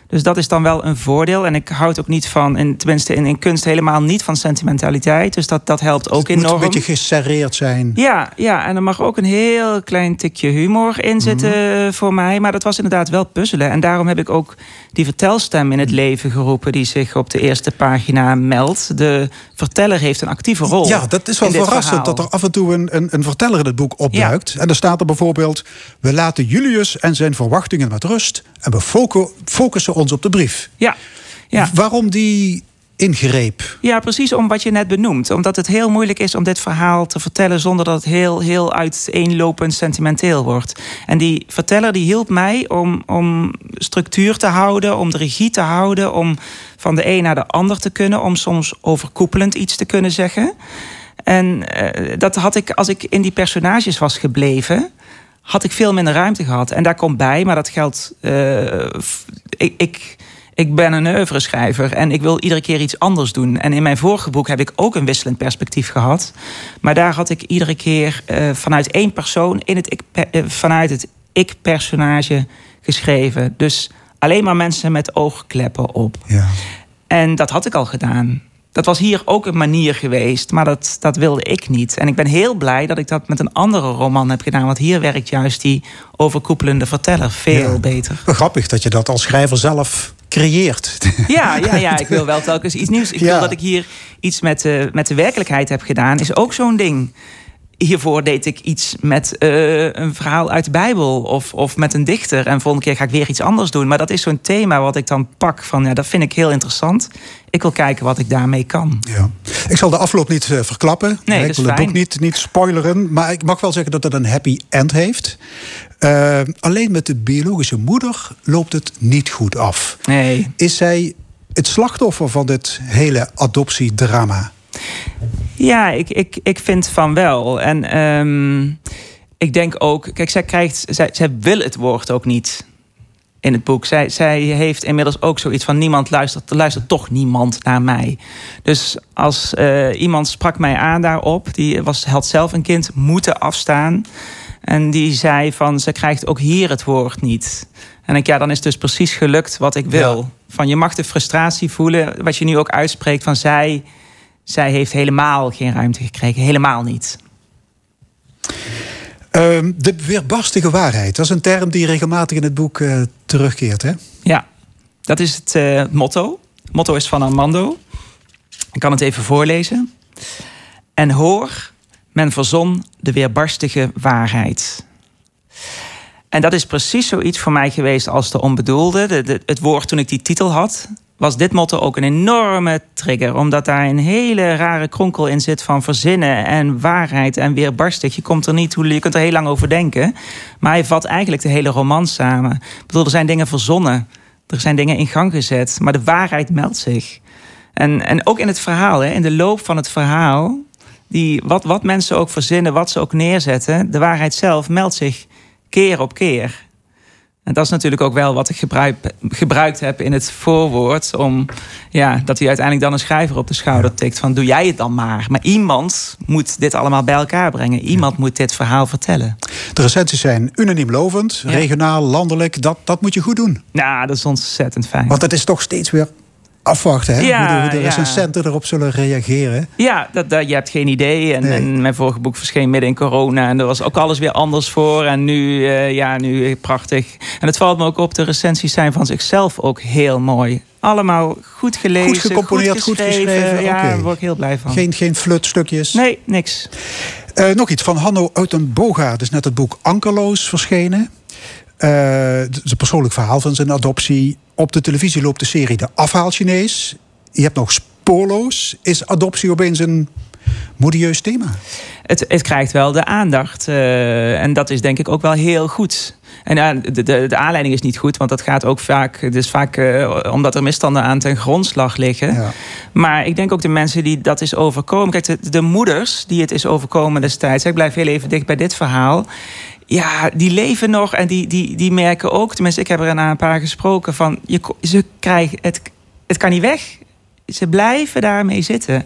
Dus dat is dan wel een voordeel. En ik houd ook niet van, in, tenminste in, in kunst helemaal niet van sentimentaliteit. Dus dat, dat helpt ook enorm. Het moet een beetje geserreerd zijn. Ja, ja, en er mag ook een heel klein tikje humor in zitten mm. voor mij. Maar dat was inderdaad wel puzzelen. En daarom heb ik ook die vertelstem in het leven geroepen... die zich op de eerste pagina meldt. De verteller heeft een actieve rol. Ja, dat is wel verrassend dat er af en toe een, een, een verteller in het boek opduikt. Ja. En er staat er bijvoorbeeld... we laten Julius en zijn verwachtingen met rust... en we focussen ons op de brief. Ja. ja. Waarom die ingreep? Ja, precies om wat je net benoemt. Omdat het heel moeilijk is om dit verhaal te vertellen... zonder dat het heel, heel uiteenlopend sentimenteel wordt. En die verteller die hielp mij om, om structuur te houden... om de regie te houden, om van de een naar de ander te kunnen... om soms overkoepelend iets te kunnen zeggen. En uh, dat had ik, als ik in die personages was gebleven had ik veel minder ruimte gehad. En daar komt bij, maar dat geldt. Uh, ik, ik, ik ben een oeuvre-schrijver en ik wil iedere keer iets anders doen. En in mijn vorige boek heb ik ook een wisselend perspectief gehad. Maar daar had ik iedere keer uh, vanuit één persoon, in het ik, uh, vanuit het ik-personage geschreven. Dus alleen maar mensen met oogkleppen op. Ja. En dat had ik al gedaan. Dat was hier ook een manier geweest, maar dat, dat wilde ik niet. En ik ben heel blij dat ik dat met een andere roman heb gedaan. Want hier werkt juist die overkoepelende verteller veel ja. beter. Grappig dat je dat als schrijver zelf creëert. Ja, ja, ja, ik wil wel telkens iets nieuws. Ik ja. wil dat ik hier iets met de, met de werkelijkheid heb gedaan, is ook zo'n ding. Hiervoor deed ik iets met uh, een verhaal uit de Bijbel of, of met een dichter. En volgende keer ga ik weer iets anders doen. Maar dat is zo'n thema wat ik dan pak van, ja, dat vind ik heel interessant. Ik wil kijken wat ik daarmee kan. Ja. Ik zal de afloop niet uh, verklappen. Nee, ik wil het boek niet, niet spoileren. Maar ik mag wel zeggen dat het een happy end heeft. Uh, alleen met de biologische moeder loopt het niet goed af. Nee. Is zij het slachtoffer van dit hele adoptiedrama? Ja, ik, ik, ik vind van wel. En um, ik denk ook, kijk, zij krijgt, zij, zij wil het woord ook niet in het boek. Zij, zij heeft inmiddels ook zoiets van niemand luistert, er luistert toch niemand naar mij. Dus als uh, iemand sprak mij aan daarop, die was, had zelf een kind moeten afstaan. En die zei van ze krijgt ook hier het woord niet. En ik, ja, dan is dus precies gelukt wat ik wil. Ja. Van je mag de frustratie voelen, wat je nu ook uitspreekt van zij zij heeft helemaal geen ruimte gekregen. Helemaal niet. Um, de weerbarstige waarheid. Dat is een term die regelmatig in het boek uh, terugkeert, hè? Ja, dat is het uh, motto. Het motto is van Armando. Ik kan het even voorlezen. En hoor, men verzon de weerbarstige waarheid. En dat is precies zoiets voor mij geweest als de onbedoelde. De, de, het woord toen ik die titel had was dit motto ook een enorme trigger. Omdat daar een hele rare kronkel in zit van verzinnen en waarheid en weerbarstig. Je komt er niet, je kunt er heel lang over denken. Maar hij vat eigenlijk de hele roman samen. Ik bedoel, er zijn dingen verzonnen. Er zijn dingen in gang gezet. Maar de waarheid meldt zich. En, en ook in het verhaal, hè, in de loop van het verhaal. Die, wat, wat mensen ook verzinnen, wat ze ook neerzetten. De waarheid zelf meldt zich keer op keer. En dat is natuurlijk ook wel wat ik gebruik, gebruikt heb in het voorwoord. Om, ja, dat hij uiteindelijk dan een schrijver op de schouder tikt. Van doe jij het dan maar. Maar iemand moet dit allemaal bij elkaar brengen. Iemand ja. moet dit verhaal vertellen. De recensies zijn unaniem lovend. Ja. Regionaal, landelijk. Dat, dat moet je goed doen. Ja, dat is ontzettend fijn. Want het is toch steeds weer afwachten hè? Ja, hoe de, de recensenten erop zullen reageren. Ja, dat, dat, je hebt geen idee. En, en, mijn vorige boek verscheen midden in corona. En er was ook alles weer anders voor. En nu, uh, ja, nu prachtig. En het valt me ook op, de recensies zijn van zichzelf ook heel mooi. Allemaal goed gelezen, goed gecomponeerd, goed geschreven. Ja, daar word ik heel blij van. Geen, geen flutstukjes? Nee, niks. Uh, nog iets van Hanno Uitenboga. Is net het boek Ankerloos verschenen. Het is een persoonlijk verhaal van zijn adoptie. Op de televisie loopt de serie De Afhaal Chinees. Je hebt nog Spoorloos. Is adoptie opeens een modieus thema? Het, het krijgt wel de aandacht. Uh, en dat is denk ik ook wel heel goed. En uh, de, de, de, aanleiding is niet goed, want dat gaat ook vaak, is vaak uh, omdat er misstanden aan ten grondslag liggen. Ja. Maar ik denk ook de mensen die dat is overkomen. Kijk, de, de moeders die het is overkomen destijds. Ik blijf heel even dicht bij dit verhaal ja, die leven nog en die, die, die merken ook, tenminste, ik heb er een paar gesproken van, je, ze krijgen het, het kan niet weg. Ze blijven daarmee zitten.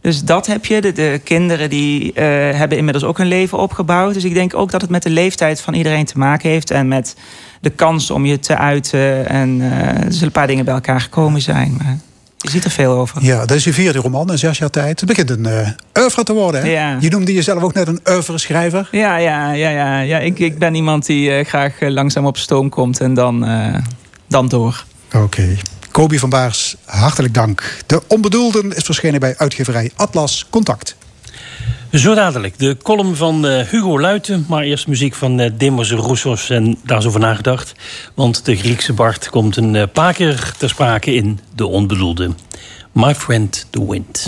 Dus dat heb je. De, de kinderen die uh, hebben inmiddels ook hun leven opgebouwd. Dus ik denk ook dat het met de leeftijd van iedereen te maken heeft. En met de kans om je te uiten. En uh, er zullen een paar dingen bij elkaar gekomen zijn. Maar... Je ziet er veel over. Ja, dat is je vierde roman in zes jaar tijd. Het begint een uh, oeuvre te worden. Hè? Ja. Je noemde jezelf ook net een oeuvre-schrijver. Ja, ja, ja, ja, ja. Ik, ik ben iemand die uh, graag uh, langzaam op stoom komt en dan, dan door. Oké. Okay. Kobi van Baars, hartelijk dank. De Onbedoelden is verschenen bij uitgeverij Atlas Contact. Zo dadelijk, de column van uh, Hugo Luiten. Maar eerst muziek van uh, Demos Roussos. En daar is over nagedacht. Want de Griekse Bart komt een uh, paar keer ter sprake in De Onbedoelde. My Friend the Wind.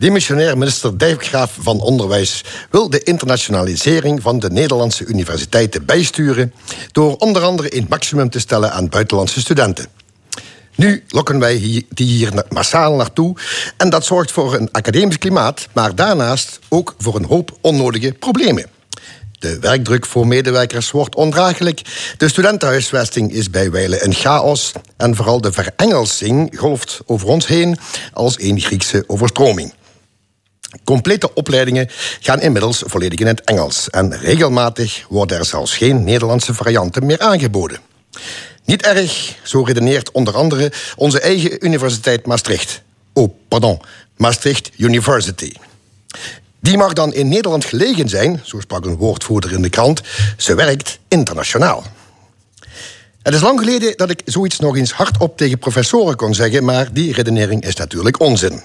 Demissionair minister Dijkgraaf van Onderwijs wil de internationalisering van de Nederlandse universiteiten bijsturen door onder andere een maximum te stellen aan buitenlandse studenten. Nu lokken wij die hier massaal naartoe en dat zorgt voor een academisch klimaat, maar daarnaast ook voor een hoop onnodige problemen. De werkdruk voor medewerkers wordt ondraaglijk. De studentenhuisvesting is bij wijle een chaos. En vooral de verengelsing golft over ons heen als een Griekse overstroming. Complete opleidingen gaan inmiddels volledig in het Engels. En regelmatig worden er zelfs geen Nederlandse varianten meer aangeboden. Niet erg, zo redeneert onder andere onze eigen Universiteit Maastricht. Oh, pardon, Maastricht University. Die mag dan in Nederland gelegen zijn, zo sprak een woordvoerder in de krant. Ze werkt internationaal. Het is lang geleden dat ik zoiets nog eens hardop tegen professoren kon zeggen, maar die redenering is natuurlijk onzin.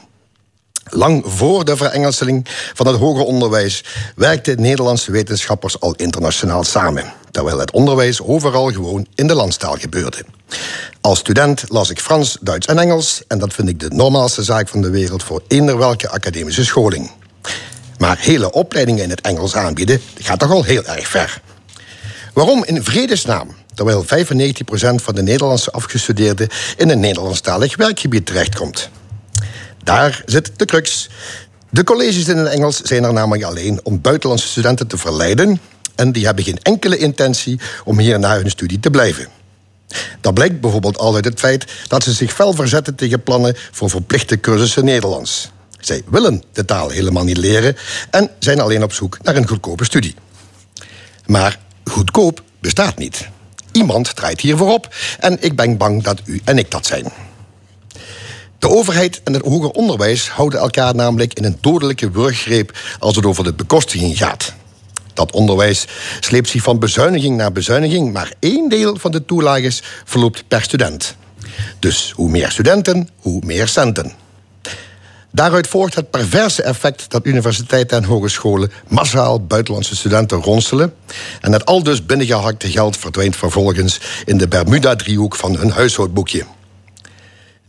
Lang voor de verengelseling van het hoger onderwijs werkten Nederlandse wetenschappers al internationaal samen, terwijl het onderwijs overal gewoon in de landstaal gebeurde. Als student las ik Frans, Duits en Engels en dat vind ik de normaalste zaak van de wereld voor eender welke academische scholing. Maar hele opleidingen in het Engels aanbieden gaat toch al heel erg ver. Waarom in vredesnaam? Terwijl 95% van de Nederlandse afgestudeerden in een Nederlandstalig werkgebied terechtkomt. Daar zit de crux. De colleges in het Engels zijn er namelijk alleen om buitenlandse studenten te verleiden. En die hebben geen enkele intentie om hier na hun studie te blijven. Dat blijkt bijvoorbeeld al uit het feit dat ze zich fel verzetten tegen plannen voor verplichte cursussen Nederlands. Zij willen de taal helemaal niet leren en zijn alleen op zoek naar een goedkope studie. Maar goedkoop bestaat niet. Iemand draait hiervoor op en ik ben bang dat u en ik dat zijn. De overheid en het hoger onderwijs houden elkaar namelijk in een dodelijke wurggreep als het over de bekostiging gaat. Dat onderwijs sleept zich van bezuiniging naar bezuiniging, maar één deel van de toelages verloopt per student. Dus hoe meer studenten, hoe meer centen. Daaruit volgt het perverse effect dat universiteiten en hogescholen massaal buitenlandse studenten ronselen. En het aldus binnengehakte geld verdwijnt vervolgens in de Bermuda-driehoek van hun huishoudboekje.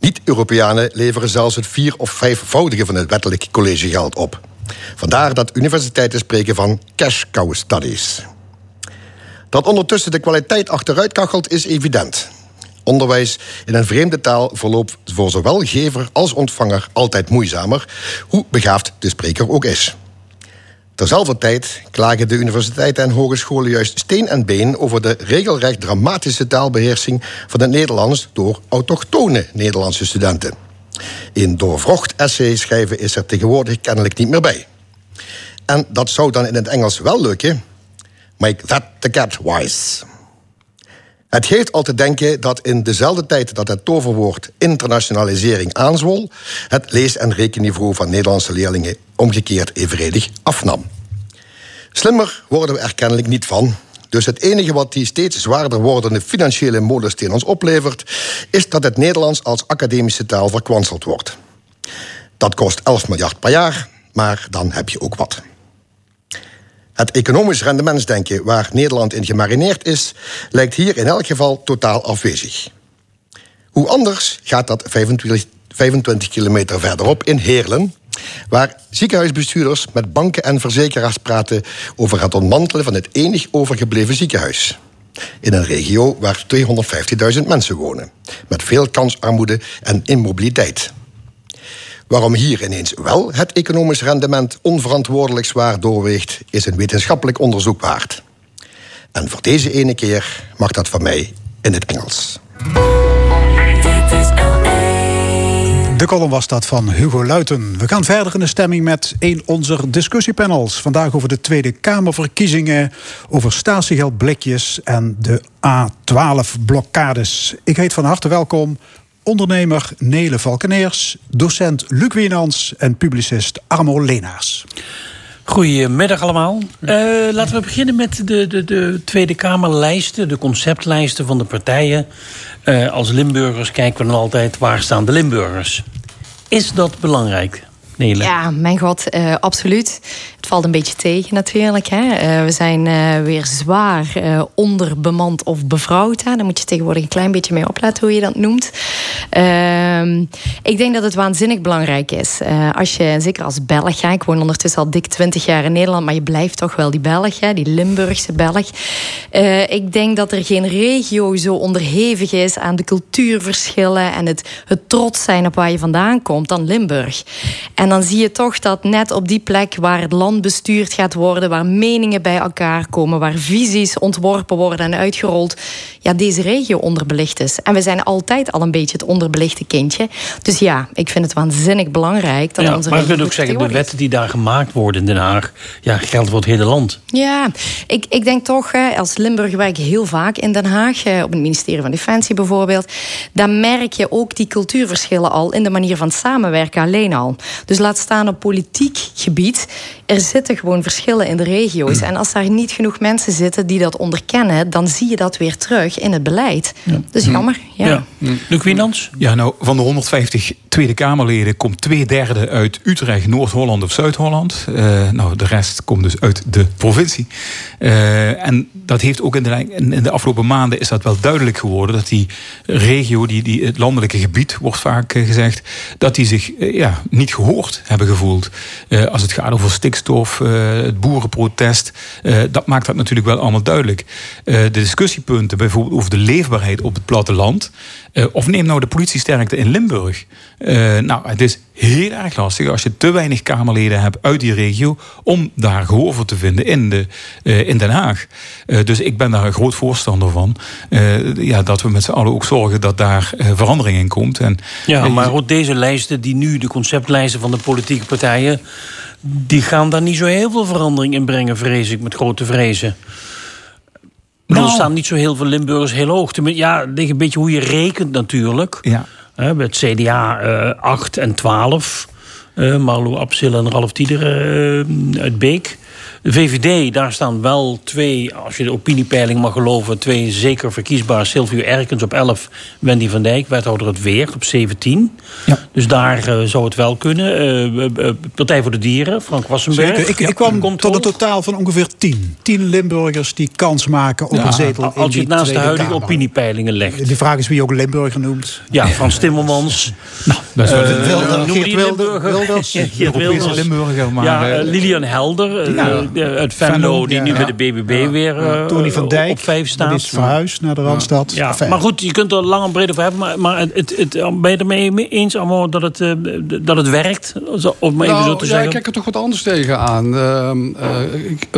Niet-Europeanen leveren zelfs het vier- of vijfvoudige van het wettelijk collegegeld op. Vandaar dat universiteiten spreken van cash cow studies. Dat ondertussen de kwaliteit achteruit kachelt is evident. Onderwijs in een vreemde taal verloopt voor zowel gever als ontvanger altijd moeizamer, hoe begaafd de spreker ook is. Terzelfde tijd klagen de universiteiten en hogescholen juist steen en been over de regelrecht dramatische taalbeheersing van het Nederlands door autochtone Nederlandse studenten. In doorvrocht essay schrijven is er tegenwoordig kennelijk niet meer bij. En dat zou dan in het Engels wel lukken. Make that the cat wise. Het geeft al te denken dat in dezelfde tijd dat het toverwoord internationalisering aanzwol, het lees- en rekenniveau van Nederlandse leerlingen omgekeerd evenredig afnam. Slimmer worden we er kennelijk niet van. Dus het enige wat die steeds zwaarder wordende financiële molensteen ons oplevert, is dat het Nederlands als academische taal verkwanseld wordt. Dat kost 11 miljard per jaar, maar dan heb je ook wat. Het economisch rendementsdenken waar Nederland in gemarineerd is, lijkt hier in elk geval totaal afwezig. Hoe anders gaat dat 25, 25 kilometer verderop in Heerlen, waar ziekenhuisbestuurders met banken en verzekeraars praten over het ontmantelen van het enig overgebleven ziekenhuis. In een regio waar 250.000 mensen wonen, met veel kansarmoede en immobiliteit. Waarom hier ineens wel het economisch rendement onverantwoordelijk zwaar doorweegt, is een wetenschappelijk onderzoek waard. En voor deze ene keer mag dat van mij in het Engels. De column was dat van Hugo Luiten. We gaan verder in de stemming met een onze discussiepanels. Vandaag over de Tweede Kamerverkiezingen, over statiegeldblikjes en de A12-blokkades. Ik heet van harte welkom ondernemer Nele Valkeneers, docent Luc Wienans en publicist Armo Leenaars. Goedemiddag allemaal. Uh, laten we beginnen met de, de, de Tweede Kamerlijsten, de conceptlijsten van de partijen. Uh, als Limburgers kijken we dan altijd waar staan de Limburgers. Is dat belangrijk? Nele? Ja, mijn god, uh, absoluut. Het valt een beetje tegen natuurlijk. Hè. Uh, we zijn uh, weer zwaar onderbemand of bevrouwd. Hè. Daar moet je tegenwoordig een klein beetje mee opletten hoe je dat noemt. Ehm, ik denk dat het waanzinnig belangrijk is. Uh, als je, zeker als Belg, ik woon ondertussen al dik 20 jaar in Nederland, maar je blijft toch wel die Belg, hè, die Limburgse Belg. Uh, ik denk dat er geen regio zo onderhevig is aan de cultuurverschillen en het, het trots zijn op waar je vandaan komt dan Limburg. En dan zie je toch dat net op die plek waar het land bestuurd gaat worden, waar meningen bij elkaar komen, waar visies ontworpen worden en uitgerold, ja, deze regio onderbelicht is. En we zijn altijd al een beetje het onderbelichte kindje. Dus ja, ik vind het waanzinnig belangrijk dat ja, onze Maar je kunt ook zeggen, de wetten die daar gemaakt worden in Den Haag, ja, gelden voor het hele land. Ja, ik, ik denk toch, als Limburg werk ik heel vaak in Den Haag, op het ministerie van Defensie bijvoorbeeld. Dan merk je ook die cultuurverschillen al in de manier van samenwerken alleen al. Dus laat staan op politiek gebied. Er zitten gewoon verschillen in de regio's. En als daar niet genoeg mensen zitten die dat onderkennen, dan zie je dat weer terug in het beleid. Dus jammer. Ja. ja. Luc Ja, nou, van de 150 Tweede Kamerleden komt twee derde uit Utrecht, Noord-Holland of Zuid-Holland. Uh, nou, de rest komt dus uit de provincie. Uh, en dat heeft ook in de, in de afgelopen maanden is dat wel duidelijk geworden. Dat die regio, die, die, het landelijke gebied, wordt vaak uh, gezegd, dat die zich ja, niet gehoord hebben gevoeld. als het gaat over stikstof, het boerenprotest. dat maakt dat natuurlijk wel allemaal duidelijk. de discussiepunten, bijvoorbeeld over de leefbaarheid op het platteland. of neem nou de politiesterkte in Limburg. Uh, nou, het is heel erg lastig als je te weinig Kamerleden hebt uit die regio om daar gehoor voor te vinden in, de, uh, in Den Haag. Uh, dus ik ben daar een groot voorstander van. ja, dat we met z'n allen ook zorgen dat daar verandering in komt. En, ja, maar ook deze lijsten, die nu de conceptlijsten van de politieke partijen, die gaan daar niet zo heel veel verandering in brengen, vrees ik, met grote vrezen. Nou, er staan niet zo heel veel Limburgers heel hoog. Ja, het ligt een beetje hoe je rekent natuurlijk. Ja. Het CDA uh, 8 en 12. Uh, Marlo Absil en Ralf Tieder uh, uit Beek. De VVD, daar staan wel twee, als je de opiniepeiling mag geloven, twee zeker verkiesbaar. Sylvio Erkens op 11, Wendy van Dijk, wethouder het Weert op 17. Ja. Dus daar uh, zou het wel kunnen. Uh, uh, Partij voor de Dieren, Frank Wassenberg. Zeker. Ik, ik kwam ja, tot een totaal van ongeveer 10. 10 Limburgers die kans maken op ja, een zetel als in Als je het naast de huidige kamer. opiniepeilingen legt. De vraag is wie ook Limburger noemt. Ja, Frans Timmermans. nou, dat is wel Wilder, Geert Wilder, Wilders. Geert Wilders. Limburger, maar... Ja, Lilian Helder. Uit Venlo, die nu bij de BBB weer uh, Tony van Dijk, op vijf staat. Die is verhuisd naar de Randstad. Ja. Maar goed, je kunt er lang en breed over hebben. Maar, maar het, het, het, ben je ermee eens, Amor, dat het, uh, dat het werkt? Om maar even nou, zo te ja, zeggen. ik kijk er toch wat anders tegenaan. Uh,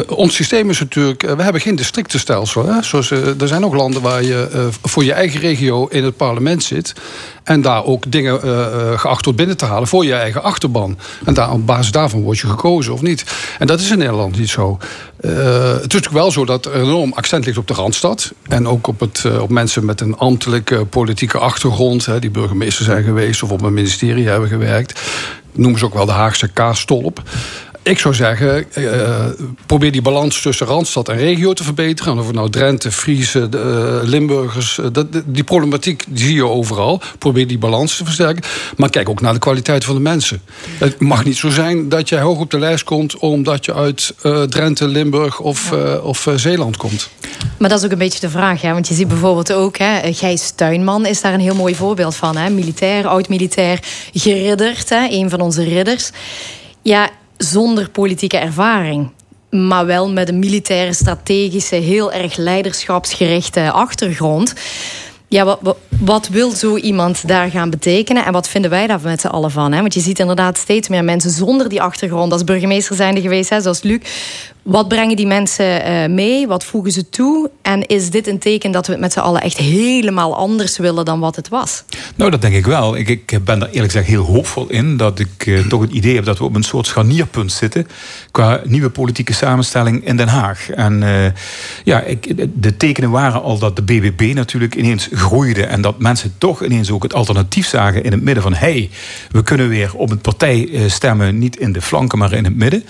ons systeem is natuurlijk... we hebben geen districtenstelsel. Hè? Zoals, er zijn ook landen waar je voor je eigen regio in het parlement zit... En daar ook dingen uh, geacht wordt binnen te halen voor je eigen achterban. En daar, op basis daarvan word je gekozen of niet. En dat is in Nederland niet zo. Uh, het is natuurlijk wel zo dat er enorm accent ligt op de Randstad. En ook op, het, op mensen met een ambtelijke politieke achtergrond. Hè, die burgemeester zijn geweest of op een ministerie hebben gewerkt. Noemen ze ook wel de Haagse kaastolp. Ik zou zeggen, uh, probeer die balans tussen Randstad en regio te verbeteren. En of het nou Drenthe, Friese, uh, Limburgers... Dat, die problematiek die zie je overal. Probeer die balans te versterken. Maar kijk ook naar de kwaliteit van de mensen. Het mag niet zo zijn dat jij hoog op de lijst komt... omdat je uit Drenthe, Limburg of, of Zeeland komt. Maar dat is ook een beetje de vraag. Hè? Want je ziet bijvoorbeeld ook... Hè, Gijs Tuinman is daar een heel mooi voorbeeld van. Hè? Militair, oud-militair, geridderd. Hè? Een van onze ridders. Ja, zonder politieke ervaring. Maar wel met een militaire, strategische, heel erg leiderschapsgerichte achtergrond. Ja, wat, wat, wil zo iemand daar gaan betekenen? En wat vinden wij daar met z'n allen van? Hè? Want je ziet inderdaad steeds meer mensen zonder die achtergrond... als burgemeester zijnde geweest, hè, zoals Luc. Wat brengen die mensen uh, mee? Wat voegen ze toe? En is dit een teken dat we het met z'n allen echt helemaal anders willen... dan wat het was? Nou, dat denk ik wel. Ik, ik ben daar eerlijk gezegd heel hoopvol in. Dat ik uh, toch het idee heb dat we op een soort scharnierpunt zitten... qua nieuwe politieke samenstelling in Den Haag. En uh, ja, ik, de tekenen waren al dat de BBB natuurlijk ineens groeide... en dat mensen toch ineens ook het alternatief zagen in het midden van... hey, we kunnen weer op een partij stemmen, niet in de flanken, maar in het midden...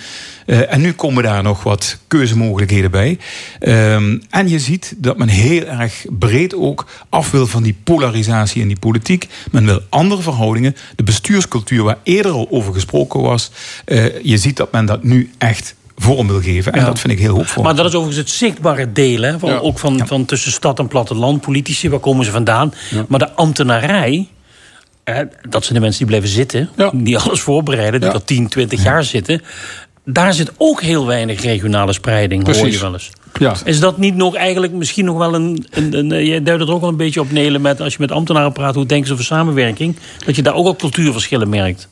Uh, en nu komen daar nog wat keuzemogelijkheden bij. Um, en je ziet dat men heel erg breed ook af wil van die polarisatie in die politiek. Men wil andere verhoudingen. De bestuurscultuur waar eerder al over gesproken was. Uh, je ziet dat men dat nu echt vorm wil geven. En ja. dat vind ik heel hoopvol. Maar dat is overigens het zichtbare deel. Hè, van, ja. Ook van, ja. van tussen stad en platteland. Politici, waar komen ze vandaan? Maar de ambtenarij hè, dat zijn de mensen die blijven zitten, die alles voorbereiden, die Ja. er 10, 20 jaar zitten. Daar zit ook heel weinig regionale spreiding, hoor je wel eens. Ja. Is dat niet nog eigenlijk misschien nog wel een. een, een eh, jij duidt er ook wel een beetje op, Nelen, met als je met ambtenaren praat, hoe denken ze over samenwerking? Dat je daar ook al cultuurverschillen merkt.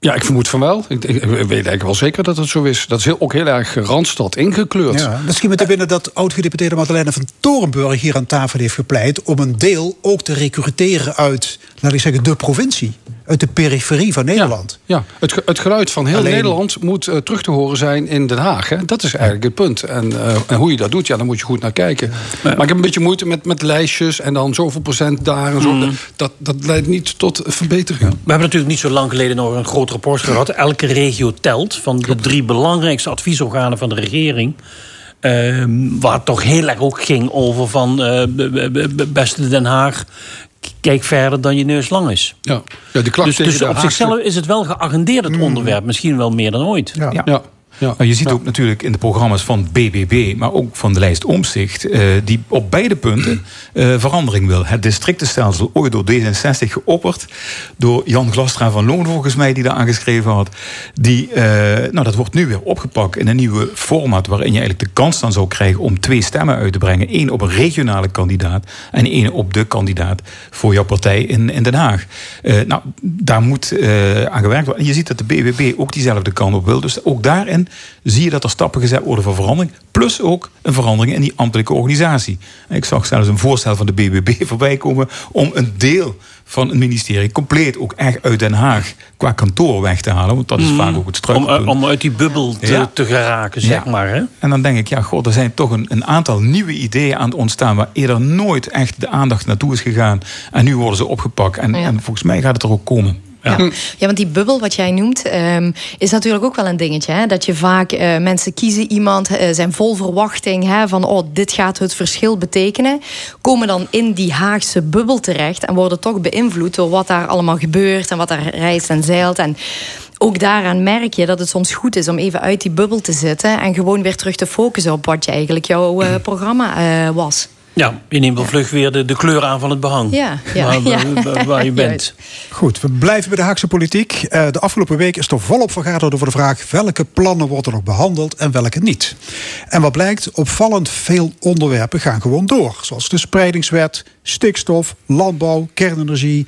Ja, ik vermoed van wel. Ik, ik, ik weet eigenlijk wel zeker dat het zo is. Dat is heel, ook heel erg Randstad ingekleurd. Ja, misschien met de binnen dat oud-gedeputeerde Madeleine van Torenburg hier aan tafel heeft gepleit om een deel ook te recruteren uit, laat ik zeggen, de provincie. Uit de periferie van Nederland. Ja, het, ge- het geluid van heel Alleen- Nederland moet eh, terug te horen zijn in Den Haag. Hè? Dat is eigenlijk het punt. En, eh, en hoe je dat doet, ja, daar moet je goed naar kijken. Maar ik heb een beetje moeite met, met lijstjes en dan zoveel procent daar en zo. Mm. Dat, dat leidt niet tot verbetering. We hebben natuurlijk niet zo lang geleden nog een groot rapport gehad. Elke regio telt van de drie belangrijkste adviesorganen van de regering. Ehm, waar het toch heel erg ook ging over van eh, beste Den Haag. Kijk verder dan je neus lang is. Ja, ja de klacht Dus, dus op Haagse- zichzelf is het wel geagendeerd, het onderwerp. Misschien wel meer dan ooit. Ja. Ja. Nou, je ziet ook natuurlijk in de programma's van BBB, maar ook van de lijst Omzicht, eh, die op beide punten eh, verandering wil. Het districtenstelsel, ooit door D66 geopperd, door Jan Glastra van Loon volgens mij, die daar aangeschreven had. Die, eh, nou, dat wordt nu weer opgepakt in een nieuwe format, waarin je eigenlijk de kans dan zou krijgen om twee stemmen uit te brengen. Eén op een regionale kandidaat en één op de kandidaat voor jouw partij in, in Den Haag. Nou, daar moet aan gewerkt worden. En je ziet dat de BBB ook diezelfde kant op wil. Dus ook daarin zie je dat er stappen gezet worden voor verandering. Plus ook een verandering in die ambtelijke organisatie. En ik zag zelfs een voorstel van de BBB voorbij komen om een deel van het ministerie compleet ook echt uit Den Haag qua kantoor weg te halen. Want dat is Mm. vaak ook het Om, struikelpunt. om uit die bubbel te, Ja. te geraken, zeg Ja. maar. Hè? En dan denk ik, ja, god, er zijn toch een, een aantal nieuwe ideeën aan het ontstaan... waar eerder nooit echt de aandacht naartoe is gegaan. En nu worden ze opgepakt. En, Ja. en volgens mij gaat het er ook komen. Ja. ja, want die bubbel wat jij noemt, ehm, is natuurlijk ook wel een dingetje. Hè? Dat je vaak eh, mensen kiezen iemand, eh, zijn vol verwachting hè, van oh, dit gaat het verschil betekenen. Komen dan in die Haagse bubbel terecht en worden toch beïnvloed door wat daar allemaal gebeurt en wat daar reist en zeilt. En ook daaraan merk je dat het soms goed is om even uit die bubbel te zitten en gewoon weer terug te focussen op wat je eigenlijk jouw eh, programma was. Ja, je neemt wel vlug weer de, de kleur aan van het behang. Ja, ja, waar, ja. waar- waar je bent. Goed, we blijven bij de Haagse politiek. Eh, De afgelopen week is er volop vergaderd over de vraag welke plannen worden nog behandeld en welke niet. En wat blijkt, opvallend veel onderwerpen gaan gewoon door. Zoals de spreidingswet, stikstof, landbouw, kernenergie.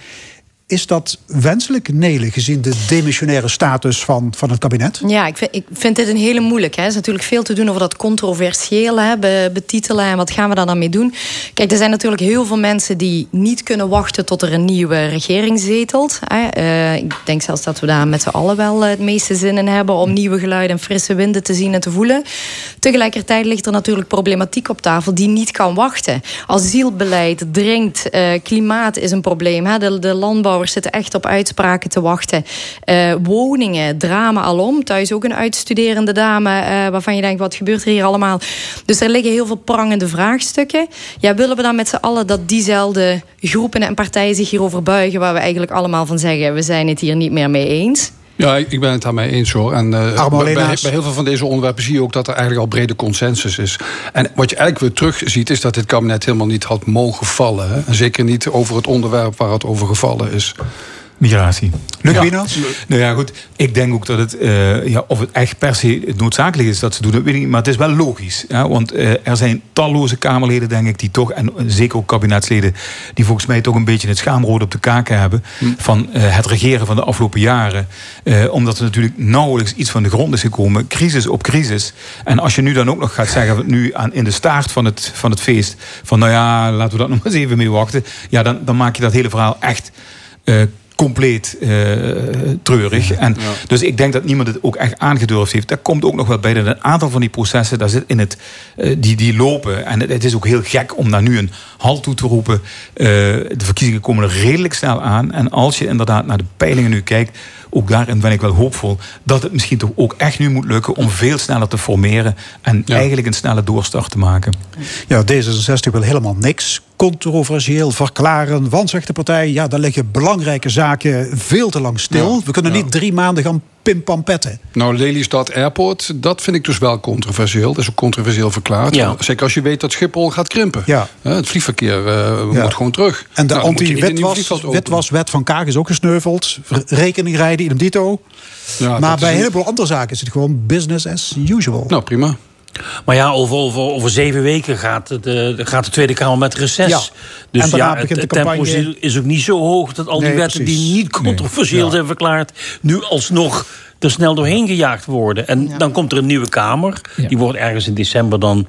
Is dat wenselijk, Nelen, gezien de demissionaire status van, van het kabinet? Ja, ik vind, ik vind dit een hele moeilijke. Er is natuurlijk veel te doen over dat controversiële hè, be- betitelen. En wat gaan we daar dan mee doen? Kijk, er zijn natuurlijk heel veel mensen die niet kunnen wachten tot er een nieuwe regering zetelt. Hè. Eh, ik denk zelfs dat we daar met z'n allen wel het meeste zin in hebben om nieuwe geluiden en frisse winden te zien en te voelen. Tegelijkertijd ligt er natuurlijk problematiek op tafel die niet kan wachten. Asielbeleid dringt, eh, klimaat is een probleem. Hè. De, de landbouwers zitten echt op uitspraken te wachten. Eh, woningen, drama alom. Thuis ook een uitstuderende dame eh, waarvan je denkt, wat gebeurt er hier allemaal? Dus er liggen heel veel prangende vraagstukken. Ja, willen we dan met z'n allen dat diezelfde groepen en partijen zich hierover buigen... waar we eigenlijk allemaal van zeggen, we zijn het hier niet meer mee eens... Ja, ik ben het daarmee eens hoor. En eh, bij, bij, heel veel van deze onderwerpen zie je ook dat er eigenlijk al brede consensus is. En wat je eigenlijk weer terug ziet, is dat dit kabinet helemaal niet had mogen vallen. Hè? Zeker niet over het onderwerp waar het over gevallen is. Migratie. Luc Ja. Nou ja, goed. Ik denk ook dat het, eh, ja, of het echt per se noodzakelijk is dat ze doen, dat weet ik niet. Maar het is wel logisch. Ja, want eh, er zijn talloze Kamerleden, denk ik, die toch, en zeker ook kabinetsleden, die volgens mij toch een beetje het schaamrood op de kaken hebben. van eh, het regeren van de afgelopen jaren. Eh, omdat er natuurlijk nauwelijks iets van de grond is gekomen. Crisis op crisis. En als je nu dan ook nog gaat zeggen, nu aan, in de staart van het, van het feest. van nou ja, laten we dat nog maar eens even mee wachten. Ja, dan, dan maak je dat hele verhaal echt. eh, compleet eh, treurig. En Dus ik denk dat niemand het ook echt aangedurfd heeft. Dat komt ook nog wel bij dat een aantal van die processen, daar zit in het, eh, die, die lopen. En het, het is ook heel gek om daar nu een halt toe te roepen. Eh, de verkiezingen komen er redelijk snel aan. En als je inderdaad naar de peilingen nu kijkt, ook daarin ben ik wel hoopvol dat het misschien toch ook echt nu moet lukken om veel sneller te formeren en eigenlijk een snelle doorstart te maken. Ja, D66 wil helemaal niks. Controversieel verklaren, want zegt de partij, ja, daar liggen belangrijke zaken veel te lang stil. Ja, We kunnen ja. niet drie maanden gaan pimpampetten. Nou, Lelystad Airport, dat vind ik dus wel controversieel. Dat is ook controversieel verklaard. Ja. Zeker als je weet dat Schiphol gaat krimpen. Ja. Het vliegverkeer eh, Ja. moet gewoon terug. En de Nou, openen. witwaswet van Kaag is ook gesneuveld. Re- Rekening rijden, idem dito. Ja, maar bij is een- heleboel andere zaken is het gewoon business as usual. Nou, prima. Maar ja, over, over, over zeven weken gaat de, gaat de Tweede Kamer met reces. Ja. Dus En ja, het, tempo campagne. is ook niet zo hoog dat al die Nee, wetten precies. die niet controversieel Nee. zijn verklaard, nu alsnog er snel doorheen gejaagd worden. En dan komt er een nieuwe Kamer. Die wordt ergens in december dan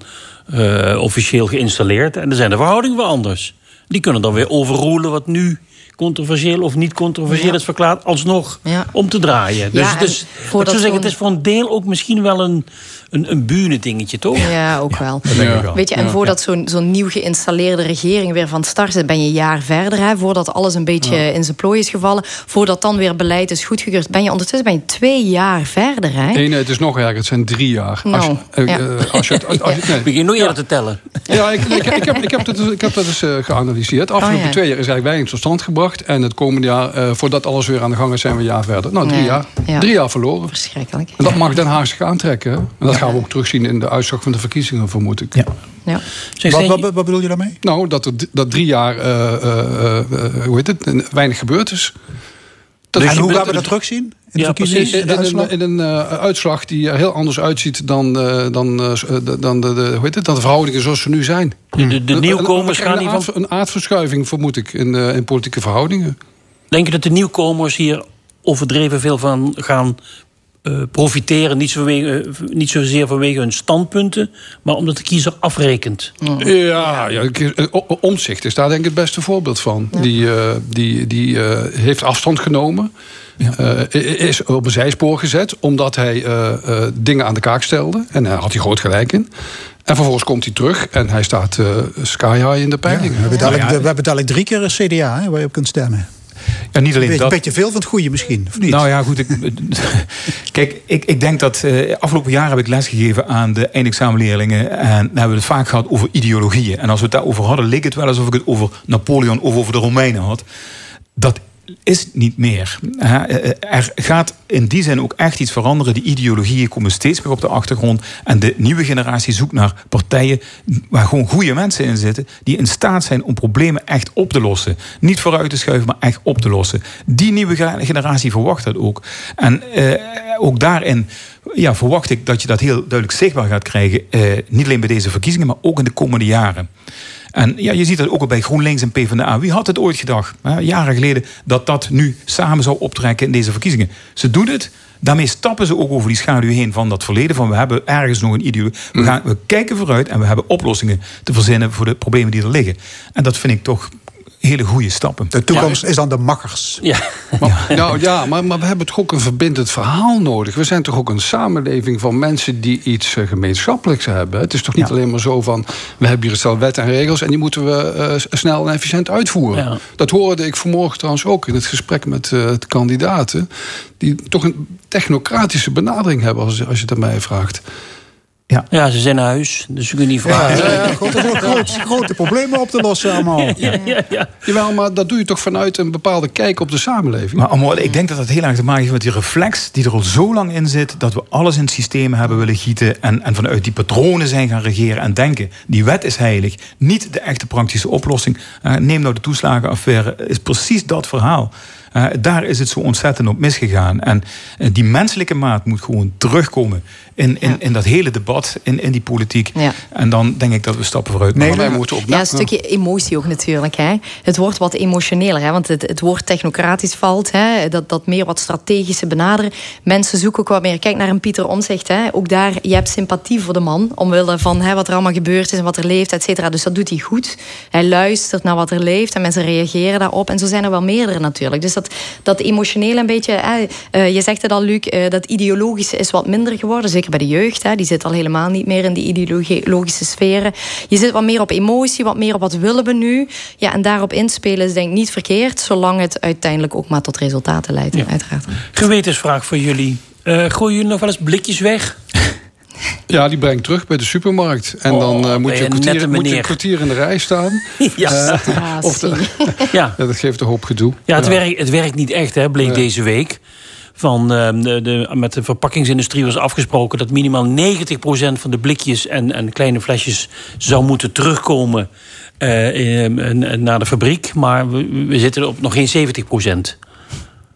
eh, officieel geïnstalleerd. En dan zijn de verhoudingen weer anders. Die kunnen dan weer overroelen wat nu controversieel of niet controversieel Ja. is verklaard, alsnog Ja. om te draaien. Dus ik zou zeggen, het is voor een deel ook misschien wel een, een, een buren-dingetje, toch? Ja, ook wel. ik wel. Weet je, en Ja. voordat zo'n zo'n nieuw geïnstalleerde regering weer van start is, ben je een jaar verder. Hè, voordat alles een beetje Ja. in zijn plooi is gevallen. Voordat dan weer beleid is goedgekeurd. Ben je ondertussen ben je twee jaar verder. Hè? Nee, nee, het is nog erger. Het zijn drie jaar. Nou, als, je, ja. als je, het- als, als je- nee. Begin nog eerder te tellen. Ja, ik, ik, ik, heb, ik, heb dat, ik heb dat eens eh, geanalyseerd. De afgelopen Oh, ja. twee jaar is eigenlijk weinig tot stand gebracht. En het komende jaar, eh, voordat alles weer aan de gang is, zijn we een jaar verder. Nou, drie Ja, jaar. ja. Drie jaar verloren. Verschrikkelijk. En dat mag Den Haag zich aantrekken. hè? En dat gaan we ook terugzien in de uitslag van de verkiezingen, vermoed ik. Ja. Wat, wat, wat bedoel je daarmee? Nou, dat er dat drie jaar, eh, eh, eh, hoe heet het, weinig gebeurd is. Dat en is- hoe dat- gaan we dat terugzien? In de ja, verkiezingen? precies. In de In, uitslag? een, in een eh, uitslag die er heel anders uitziet dan, eh, dan, eh, de- dan, de, de, hoe heet het, dan de verhoudingen zoals ze nu zijn. De, de, nieuwkomers gaan aard- van... een aardverschuiving, vermoed ik, in, eh, in politieke verhoudingen. Denk je dat de nieuwkomers hier overdreven veel van gaan eh, profiteren? Niet, vanwege, eh, niet zozeer vanwege hun standpunten, maar omdat de kiezer afrekent. Ja, ja eh, O- O- Omtzigt is daar denk ik het beste voorbeeld van. Die, eh, die, die eh, heeft afstand genomen. Eh, is op een zijspoor gezet omdat hij eh, eh, dingen aan de kaak stelde. En daar had hij groot gelijk in. En vervolgens komt hij terug en hij staat eh, sky high in de peilingen. We hebben dadelijk, we hebben dadelijk drie keer een CDA hè, waar je op kunt stemmen. Ja, niet alleen beetje, dat. beetje veel van het goede misschien, of niet? Nou ja, goed. Ik, kijk, ik, ik denk dat eh, afgelopen jaar heb ik lesgegeven aan de eindexamenleerlingen. En dan hebben we het vaak gehad over ideologieën. En als we het daarover hadden, leek het wel alsof ik het over Napoleon of over de Romeinen had. Dat is niet meer. Hè. Eh, Er gaat in die zin ook echt iets veranderen. Die ideologieën komen steeds meer op de achtergrond. En de nieuwe generatie zoekt naar partijen waar gewoon goede mensen in zitten. Die in staat zijn om problemen echt op te lossen. Niet vooruit te schuiven, maar echt op te lossen. Die nieuwe ge- generatie verwacht dat ook. En eh, ook daarin ja, verwacht ik dat je dat heel duidelijk zichtbaar gaat krijgen. Eh, niet alleen bij deze verkiezingen, maar ook in de komende jaren. En ja, je ziet dat ook al bij GroenLinks en PvdA. Wie had het ooit gedacht, hè, jaren geleden, dat dat nu samen zou optrekken in deze verkiezingen? Ze doen het. Daarmee stappen ze ook over die schaduw heen van dat verleden. Van we hebben ergens nog een ideologie. We, gaan, we kijken vooruit en we hebben oplossingen te verzinnen voor de problemen die er liggen. En dat vind ik toch hele goede stappen. De toekomst is dan de makkers. Ja. Maar, Nou ja, maar, maar we hebben toch ook een verbindend verhaal nodig. We zijn toch ook een samenleving van mensen die iets eh, gemeenschappelijks hebben. Het is toch niet alleen maar zo van... we hebben hier een stel wetten en regels... en die moeten we eh, snel en efficiënt uitvoeren. Ja. Dat hoorde ik vanmorgen trouwens ook in het gesprek met eh, de kandidaten... die toch een technocratische benadering hebben als, als je het aan mij vraagt. Ja, ze zijn naar huis, dus ze kunnen niet vragen. Ja, ja, goed, er groot- grote problemen op te lossen allemaal. Ja, ja, ja. Jawel, maar dat doe je toch vanuit een bepaalde kijk op de samenleving. Maar Amor, ik denk dat dat heel erg te maken heeft met die reflex die er al zo lang in zit. Dat we alles in het systeem hebben willen gieten. En, en vanuit die patronen zijn gaan regeren en denken. Die wet is heilig. Niet de echte praktische oplossing. Eh, neem nou de toeslagenaffaire. Is precies dat verhaal. Eh, daar is het zo ontzettend op misgegaan. En eh, die menselijke maat moet gewoon terugkomen in, in, in dat hele debat, in, in die politiek. Ja. En dan denk ik dat we stappen vooruit Maar maken. wij moeten op Ja, een stukje emotie ook natuurlijk. Hè. Het wordt wat emotioneler, hè, want het, het woord technocratisch valt. Hè, dat, dat meer wat strategische benaderen. Mensen zoeken ook wat meer. Kijk naar een Pieter Omzicht. Hè. Ook daar, je hebt sympathie voor de man. Omwille van hè, wat er allemaal gebeurd is en wat er leeft, et cetera. Dus dat doet hij goed. Hij luistert naar wat er leeft en mensen reageren daarop. En zo zijn er wel meerdere natuurlijk. Dus dat, dat emotionele een beetje... Hè, eh, je zegt het al, Luc, eh, dat ideologische is wat minder geworden. Zeker bij de jeugd. Hè. Die zit al helemaal niet meer in die ideologische sferen. Je zit wat meer op emotie, wat meer op wat willen we nu. Ja, en daarop inspelen is denk ik niet verkeerd... zolang het uiteindelijk ook maar tot resultaten leidt, uiteraard. Gewetensvraag voor jullie. Eh gooien jullie nog wel eens blikjes weg? Ja, die brengt terug bij de supermarkt. En Oh, dan eh, moet, je een kwartier, moet je een kwartier in de rij staan. Ja. Eh, of de- Ja. ja, dat geeft een hoop gedoe. Ja, het, Werkt, het werkt niet echt, hè, bleek Nee. deze week. Van uh, de, de, met de verpakkingsindustrie was afgesproken dat minimaal 90% van de blikjes en, en kleine flesjes zou moeten terugkomen uh, naar de fabriek. Maar we, we zitten op nog geen 70%.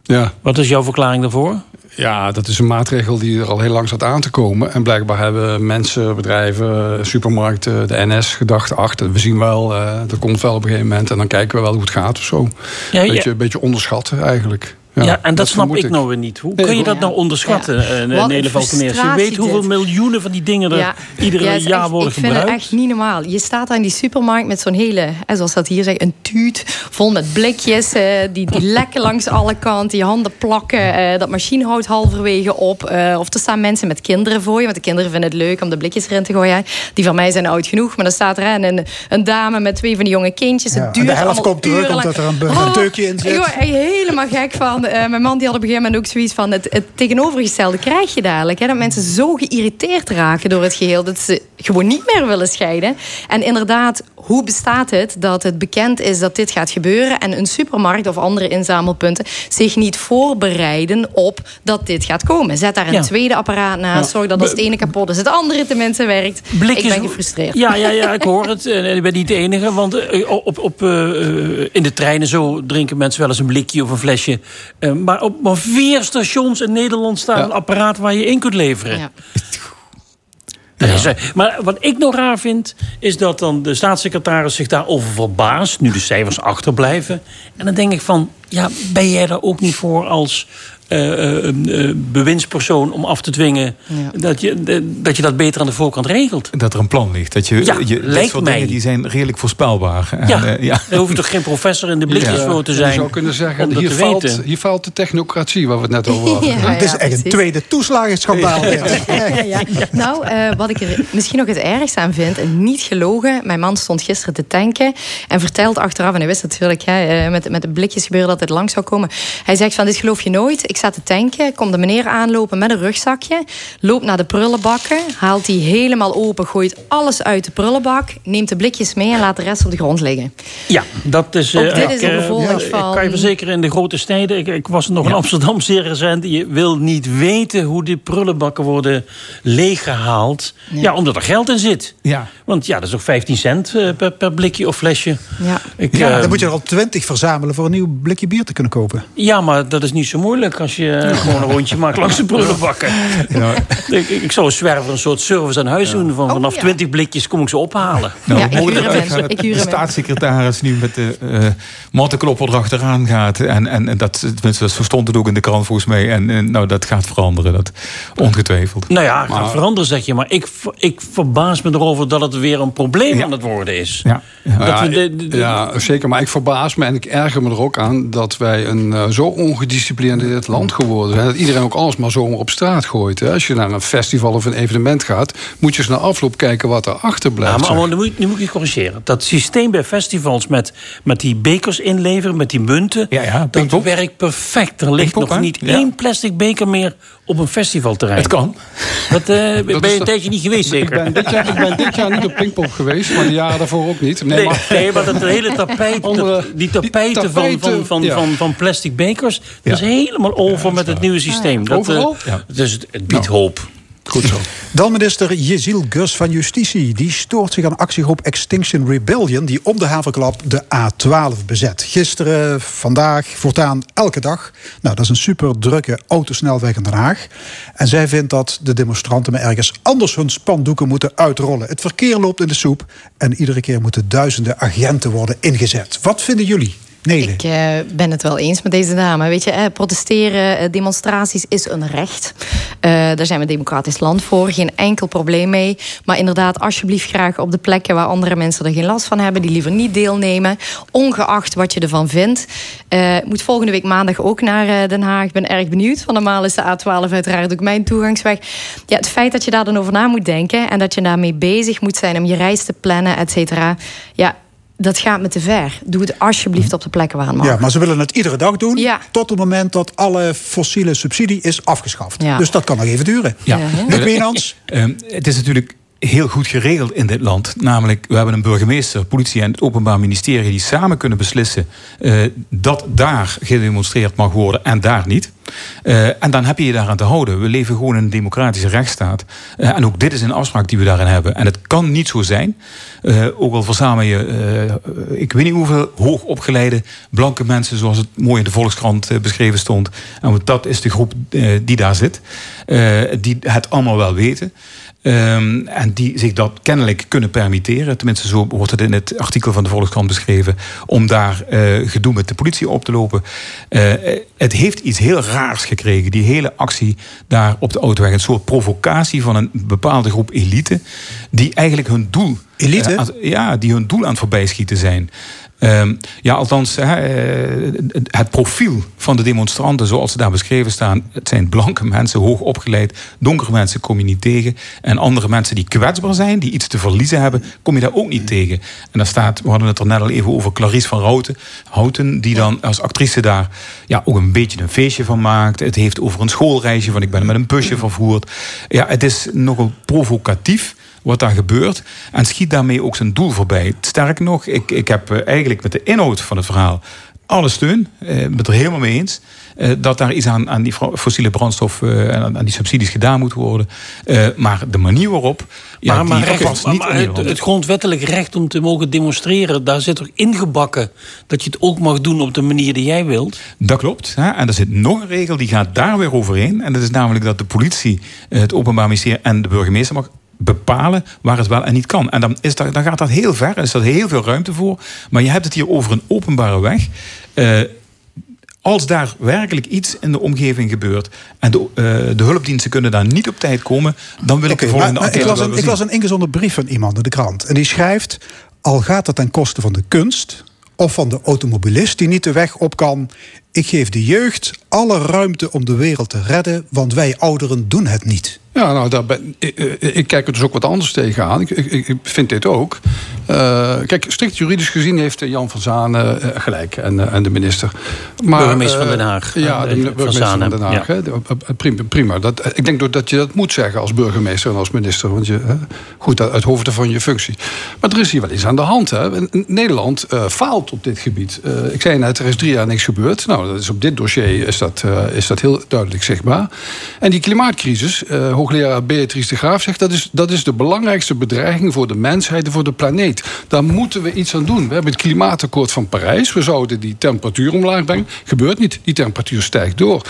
Ja. Wat is jouw verklaring daarvoor? Ja, dat is een maatregel die er al heel lang zat aan te komen. En blijkbaar hebben mensen, bedrijven, supermarkten, de NS gedacht... ach, we zien wel, uh, dat komt wel op een gegeven moment... en dan kijken we wel hoe het gaat of zo. Ja, beetje, ja. Een beetje onderschatten eigenlijk. Ja, ja, en dat, dat snap ik, ik nou weer niet. Hoe kun je dat nou onderschatten, ja. Nele Valkeneers? Je weet hoeveel dit. miljoenen van die dingen er ja. iedere ja, jaar echt, worden ik gebruikt. Ik vind het echt niet normaal. Je staat daar in die supermarkt met zo'n hele, zoals dat hier zegt, een tuut vol met blikjes. Uh, die, die lekken langs alle kanten. Je handen plakken. Uh, dat machine houdt halverwege op. of er staan mensen met kinderen voor je. Want de kinderen vinden het leuk om de blikjes erin te gooien. Die van mij zijn oud genoeg. Maar dan staat er een, een dame met twee van die jonge kindjes. Het duurt de helft komt terug omdat er een, een deukje in zit. Ik word helemaal gek van. Mijn man die had op een gegeven moment ook zoiets van... het, het tegenovergestelde krijg je dadelijk. Hè? Dat mensen zo geïrriteerd raken door het geheel... dat ze gewoon niet meer willen scheiden. En inderdaad, hoe bestaat het dat het bekend is dat dit gaat gebeuren... en een supermarkt of andere inzamelpunten... zich niet voorbereiden op dat dit gaat komen? Zet daar een Ja. tweede apparaat naast. Ja. Zorg dat als het ene kapot is, het andere tenminste werkt. Blikjes- Ik ben gefrustreerd. Ja, ja, ja, ik hoor het. En ik ben niet de enige. Want eh, op, op, eh, eh, in de treinen zo drinken mensen wel eens een blikje of een flesje. Eh, maar op maar vier stations in Nederland staat een apparaat waar je in kunt leveren. Ja. Is, eh, maar wat ik nog raar vind, is dat dan de staatssecretaris zich daarover verbaast. Nu de cijfers achterblijven. En dan denk ik van, ja, ben jij daar ook niet voor als bewindspersoon om af te dwingen dat, je, dat je dat beter aan de voorkant regelt? Dat er een plan ligt. Dat je, Ja, je, lijkt soort mij. dingen die zijn redelijk voorspelbaar. En, Ja, eh, ja. daar hoef je toch geen professor in de blikjes Ja. voor te Je zijn. zou kunnen zeggen, om dat hier te valt, weten. hier valt de technocratie waar we het net over hadden. Ja, Het is ja, echt een tweede toeslagenschandaal. dit. Ja, ja. Nou, eh, wat ik er misschien nog het ergste aan vind, en niet gelogen. Mijn man stond gisteren te tanken en vertelt achteraf, en hij wist natuurlijk hè, eh, met, met de blikjes gebeuren dat het lang zou komen. Hij zegt van, dit geloof je nooit. Ik sta te tanken, komt de meneer aanlopen met een rugzakje, loopt naar de prullenbakken, haalt die helemaal open, gooit alles uit de prullenbak, neemt de blikjes mee en laat de rest op de grond liggen. Ja, dat is... Ook eh, dit ik, is een eh, gevolg ja, van- Ik kan je verzekeren, in de grote steden... Ik, ik was nog in Amsterdam zeer recent. Je wil niet weten hoe die prullenbakken worden leeggehaald. Ja, omdat er geld in zit. Ja. Want ja, dat is ook 15 cent eh, per, per blikje of flesje. Ja. Ik, Ja, dan moet je er al twintig verzamelen voor een nieuw blikje bier te kunnen kopen. ja, maar dat is niet zo moeilijk als je eh, gewoon een rondje maakt langs de prullenbakken. Ik, ik, ik zou een zwerver een soort service aan huis doen. Van, Oh, vanaf ja. 20 blikjes kom ik ze ophalen. Nou, Ja, ik huur hem de staatssecretaris nu met de uh, mattenklopper erachteraan gaat. En, en, en dat, tenminste, dat stond het ook in de krant volgens mij. En, en nou, dat gaat veranderen, dat ongetwijfeld. Nou ja, het gaat veranderen zeg je. Maar ik, ik verbaas me erover dat het weer een probleem Ja. aan het worden is. Ja, ja. Dat Ja, we de- de- de- ja, zeker. Maar ik verbaas me en ik erger me er ook aan... dat wij een eh, zo ongedisciplineerd land geworden zijn... dat iedereen ook alles maar zomaar op straat gooit. Hè. Als je naar een festival of een evenement gaat... moet je eens na afloop kijken wat er achterblijft. Ja, maar nu, moet, ik- nu moet ik je corrigeren. Dat systeem bij festivals met, met die bekers inleveren, met die munten... Ja, ja, dat werkt perfect. Er ligt nog niet Ja. één plastic beker meer op een festivalterrein. Het kan. Dat, eh, ben je een tijdje niet geweest, ik, zeker? ben dit jaar, ik ben dit jaar niet op Pinkpop geweest... maar de jaren daarvoor ook niet. Nee, Nee, maar, nee, maar dat hele tapijt, die tapijten, die van, tapijten, van, van, ja. van, van plastic bekers... dat is helemaal over met het nieuwe systeem. Dat. Dus het, het biedt hoop. Goed zo. Dan minister Jezil Gus van Justitie. Die stoort zich aan actiegroep Extinction Rebellion... die om de havenklap de A12 bezet. Gisteren, vandaag, voortaan elke dag. Nou, dat is een super drukke autosnelweg in Den Haag. En zij vindt dat de demonstranten maar ergens anders hun spandoeken moeten uitrollen. Het verkeer loopt in de soep. En iedere keer moeten duizenden agenten worden ingezet. Wat vinden jullie? Nele? Ik eh, ben het wel eens met deze dame. Weet je, eh, protesteren, eh, demonstraties is een recht. Daar zijn we democratisch land voor. Geen enkel probleem mee. Maar inderdaad, alsjeblieft graag op de plekken waar andere mensen er geen last van hebben. Die liever niet deelnemen. Ongeacht wat je ervan vindt. Moet volgende week maandag ook naar Den Haag. Ik ben erg benieuwd. Van normaal is de A12 uiteraard ook mijn toegangsweg. Ja, het feit dat je daar dan over na moet denken. En dat je daarmee bezig moet zijn om je reis te plannen, et cetera. Ja, dat gaat me te ver. Doe het alsjeblieft op de plekken waar het mag. Ja, maar ze willen het iedere dag doen. Ja. Tot het moment dat alle fossiele subsidie is afgeschaft. Ja. Dus dat kan nog even duren. Ja. Luc Wienans? Ehm, het is natuurlijk heel goed geregeld in dit land. Namelijk, we hebben een burgemeester, politie en het Openbaar Ministerie... die samen kunnen beslissen eh, dat daar gedemonstreerd mag worden en daar niet. Uh, en dan heb je je daaraan te houden. We leven gewoon in een democratische rechtsstaat. Uh, en ook dit is een afspraak die we daarin hebben. En het kan niet zo zijn, ook al verzamel je, ik weet niet hoeveel hoogopgeleide blanke mensen, zoals het mooi in de Volkskrant beschreven stond. En dat is de groep die daar zit, die het allemaal wel weten. Um, en die zich dat kennelijk kunnen permitteren. Tenminste, zo wordt het in het artikel van de Volkskrant beschreven. Om daar uh, gedoe met de politie op te lopen. Uh, het heeft iets heel raars gekregen. Die hele actie daar op de autoweg. Een soort provocatie van een bepaalde groep elite. Die eigenlijk hun doel. Elite? Uh, ja, die hun doel aan het voorbijschieten zijn. Um, ja, althans, uh, het profiel van de demonstranten zoals ze daar beschreven staan... het zijn blanke mensen, hoog opgeleid. Donkere mensen kom je niet tegen. En andere mensen die kwetsbaar zijn, die iets te verliezen hebben... kom je daar ook niet tegen. En daar staat, we hadden het er net al even over... Clarice van Houten, Houten die dan als actrice daar ja, ook een beetje een feestje van maakt. Het heeft over een schoolreisje van ik ben met een busje vervoerd. Ja, het is nogal provocatief wat daar gebeurt. En schiet daarmee ook zijn doel voorbij. Sterker nog, ik, ik heb eh, eigenlijk met de inhoud van het verhaal alle steun. Ik eh, ben het er helemaal mee eens. Eh, dat daar iets aan, aan die fossiele brandstof en aan, die subsidies gedaan moet worden. maar de manier waarop. Ja, maar, maar, recht, niet maar het, het, grondwettelijk recht om te mogen demonstreren, daar zit er ingebakken dat je het ook mag doen op de manier die jij wilt. Dat klopt. Hè? En er zit nog een regel die gaat daar weer overheen. En dat is namelijk dat de politie, het Openbaar Ministerie en de burgemeester mag bepalen waar het wel en niet kan. En dan, is dat, dan gaat dat heel ver, er is er heel veel ruimte voor. Maar je hebt het hier over een openbare weg. Uh, als daar werkelijk iets in de omgeving gebeurt en de, uh, de hulpdiensten kunnen daar niet op tijd komen, dan wil ik de volgende maar, maar ik, las een, ik las een ingezonden brief van iemand in de krant. En die schrijft: Al gaat het ten koste van de kunst of van de automobilist die niet de weg op kan. Ik geef de jeugd alle ruimte om de wereld te redden, want wij ouderen doen het niet. Ja, nou, daar ben, ik, ik, kijk er dus ook wat anders tegenaan. Ik, ik, ik vind dit ook. Uh, kijk, strikt juridisch gezien heeft Jan van Zanen uh, gelijk en, en de minister. Maar, burgemeester van Den Haag. Ja, de, de burgemeester van, Den Haag. Ja. prima. prima. Dat, ik denk dat je dat moet zeggen als burgemeester en als minister. Want je, goed, uit hoofde van je functie. Maar er is hier wel iets aan de hand. Hè. Nederland uh, faalt op dit gebied. ik zei net, er is drie jaar niks gebeurd. Nou, dat is op dit dossier is dat, is dat heel duidelijk zichtbaar. En die klimaatcrisis hoogleraar Beatrice de Graaf zegt... Dat is, dat is de belangrijkste bedreiging voor de mensheid en voor de planeet. Daar moeten we iets aan doen. We hebben het klimaatakkoord van Parijs. We zouden die temperatuur omlaag brengen. Gebeurt niet. Die temperatuur stijgt door.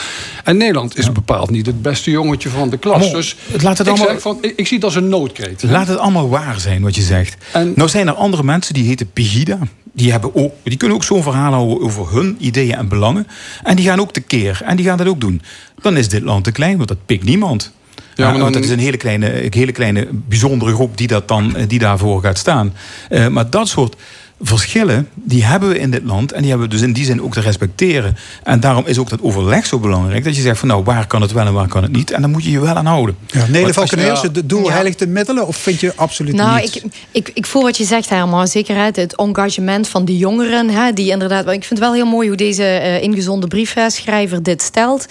En Nederland is bepaald niet het beste jongetje van de klas. dus laat het ik, allemaal, zeg van, ik, ik, zie het als een noodkreet. Laat het allemaal waar zijn wat je zegt. En, nou zijn er andere mensen die heten Pegida die, hebben ook, die kunnen ook zo'n verhaal houden over hun ideeën en belangen. En die gaan ook tekeer. En die gaan dat ook doen. Dan is dit land te klein, want dat pikt niemand. Ja, maar dan... dat is een hele kleine, hele kleine bijzondere groep die, dat dan, eh, die daarvoor gaat staan. Uh, maar dat soort verschillen, die hebben we in dit land. En die hebben we dus in die zin ook te respecteren. En daarom is ook dat overleg zo belangrijk. Dat je zegt van nou, waar kan het wel en waar kan het niet. En dan moet je je wel aan houden. Ja, Nele Valkeneers, het doel ja. heiligt de middelen? Of vind je absoluut nou, niet? Ik, ik, ik voel wat je zegt helemaal. Zeker het engagement van de jongeren. Hè, die inderdaad, ik vind het wel heel mooi hoe deze uh, ingezonde briefschrijver dit stelt.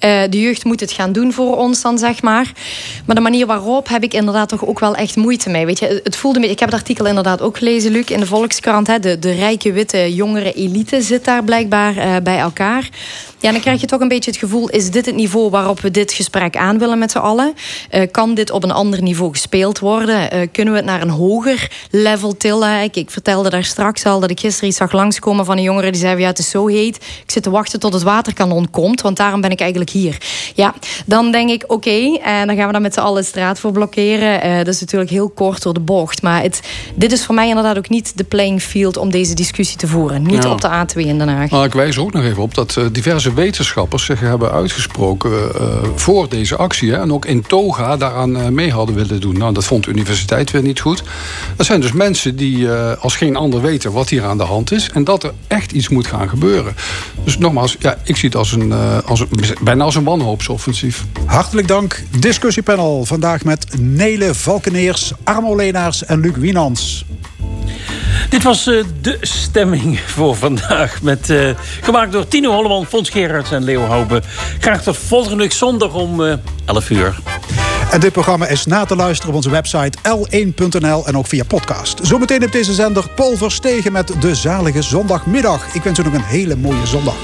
Uh, de jeugd moet het gaan doen voor ons dan, zeg maar. Maar de manier waarop heb ik inderdaad toch ook wel echt moeite mee. Weet je, het voelde me, ik heb het artikel inderdaad ook gelezen, Luc, in de Volkskrant de, de rijke witte jongere elite zit daar blijkbaar uh, bij elkaar. Ja, dan krijg je toch een beetje het gevoel... is dit het niveau waarop we dit gesprek aan willen met z'n allen? Uh, kan dit op een ander niveau gespeeld worden? Uh, kunnen we het naar een hoger level tillen? Ik, ik, vertelde daar straks al dat ik gisteren iets zag langskomen... van een jongere die zei, ja, het is zo heet. Ik zit te wachten tot het waterkanon komt... want daarom ben ik eigenlijk hier. Ja, dan denk ik, oké, okay, en dan gaan we dan met z'n allen de straat voor blokkeren. Uh, dat is natuurlijk heel kort door de bocht. Maar het, dit is voor mij inderdaad ook niet de playing field... om deze discussie te voeren. Niet ja. op de A2 in Den Haag. Nou, ik wijs ook nog even op dat diverse wetenschappers zich hebben uitgesproken uh, voor deze actie. Hè, en ook in toga daaraan uh, mee hadden willen doen. Nou, dat vond de universiteit weer niet goed. Dat zijn dus mensen die uh, als geen ander weten wat hier aan de hand is. En dat er echt iets moet gaan gebeuren. Dus nogmaals, ja, ik zie het als een, als een, bijna als een wanhoopsoffensief. Hartelijk dank. Discussiepanel vandaag met Nele Valkeneers, Armo Leenaars en Luc Wienans. Dit was uh, de stemming voor vandaag. Met, uh, gemaakt door Tino Holleman, Fons Gerards en Hoube. Graag tot volgende week zondag om uh, 11 uur. En dit programma is na te luisteren op onze website l1.nl en ook via podcast. Zometeen op deze zender Paul Verstegen met de zalige zondagmiddag. Ik wens u nog een hele mooie zondag.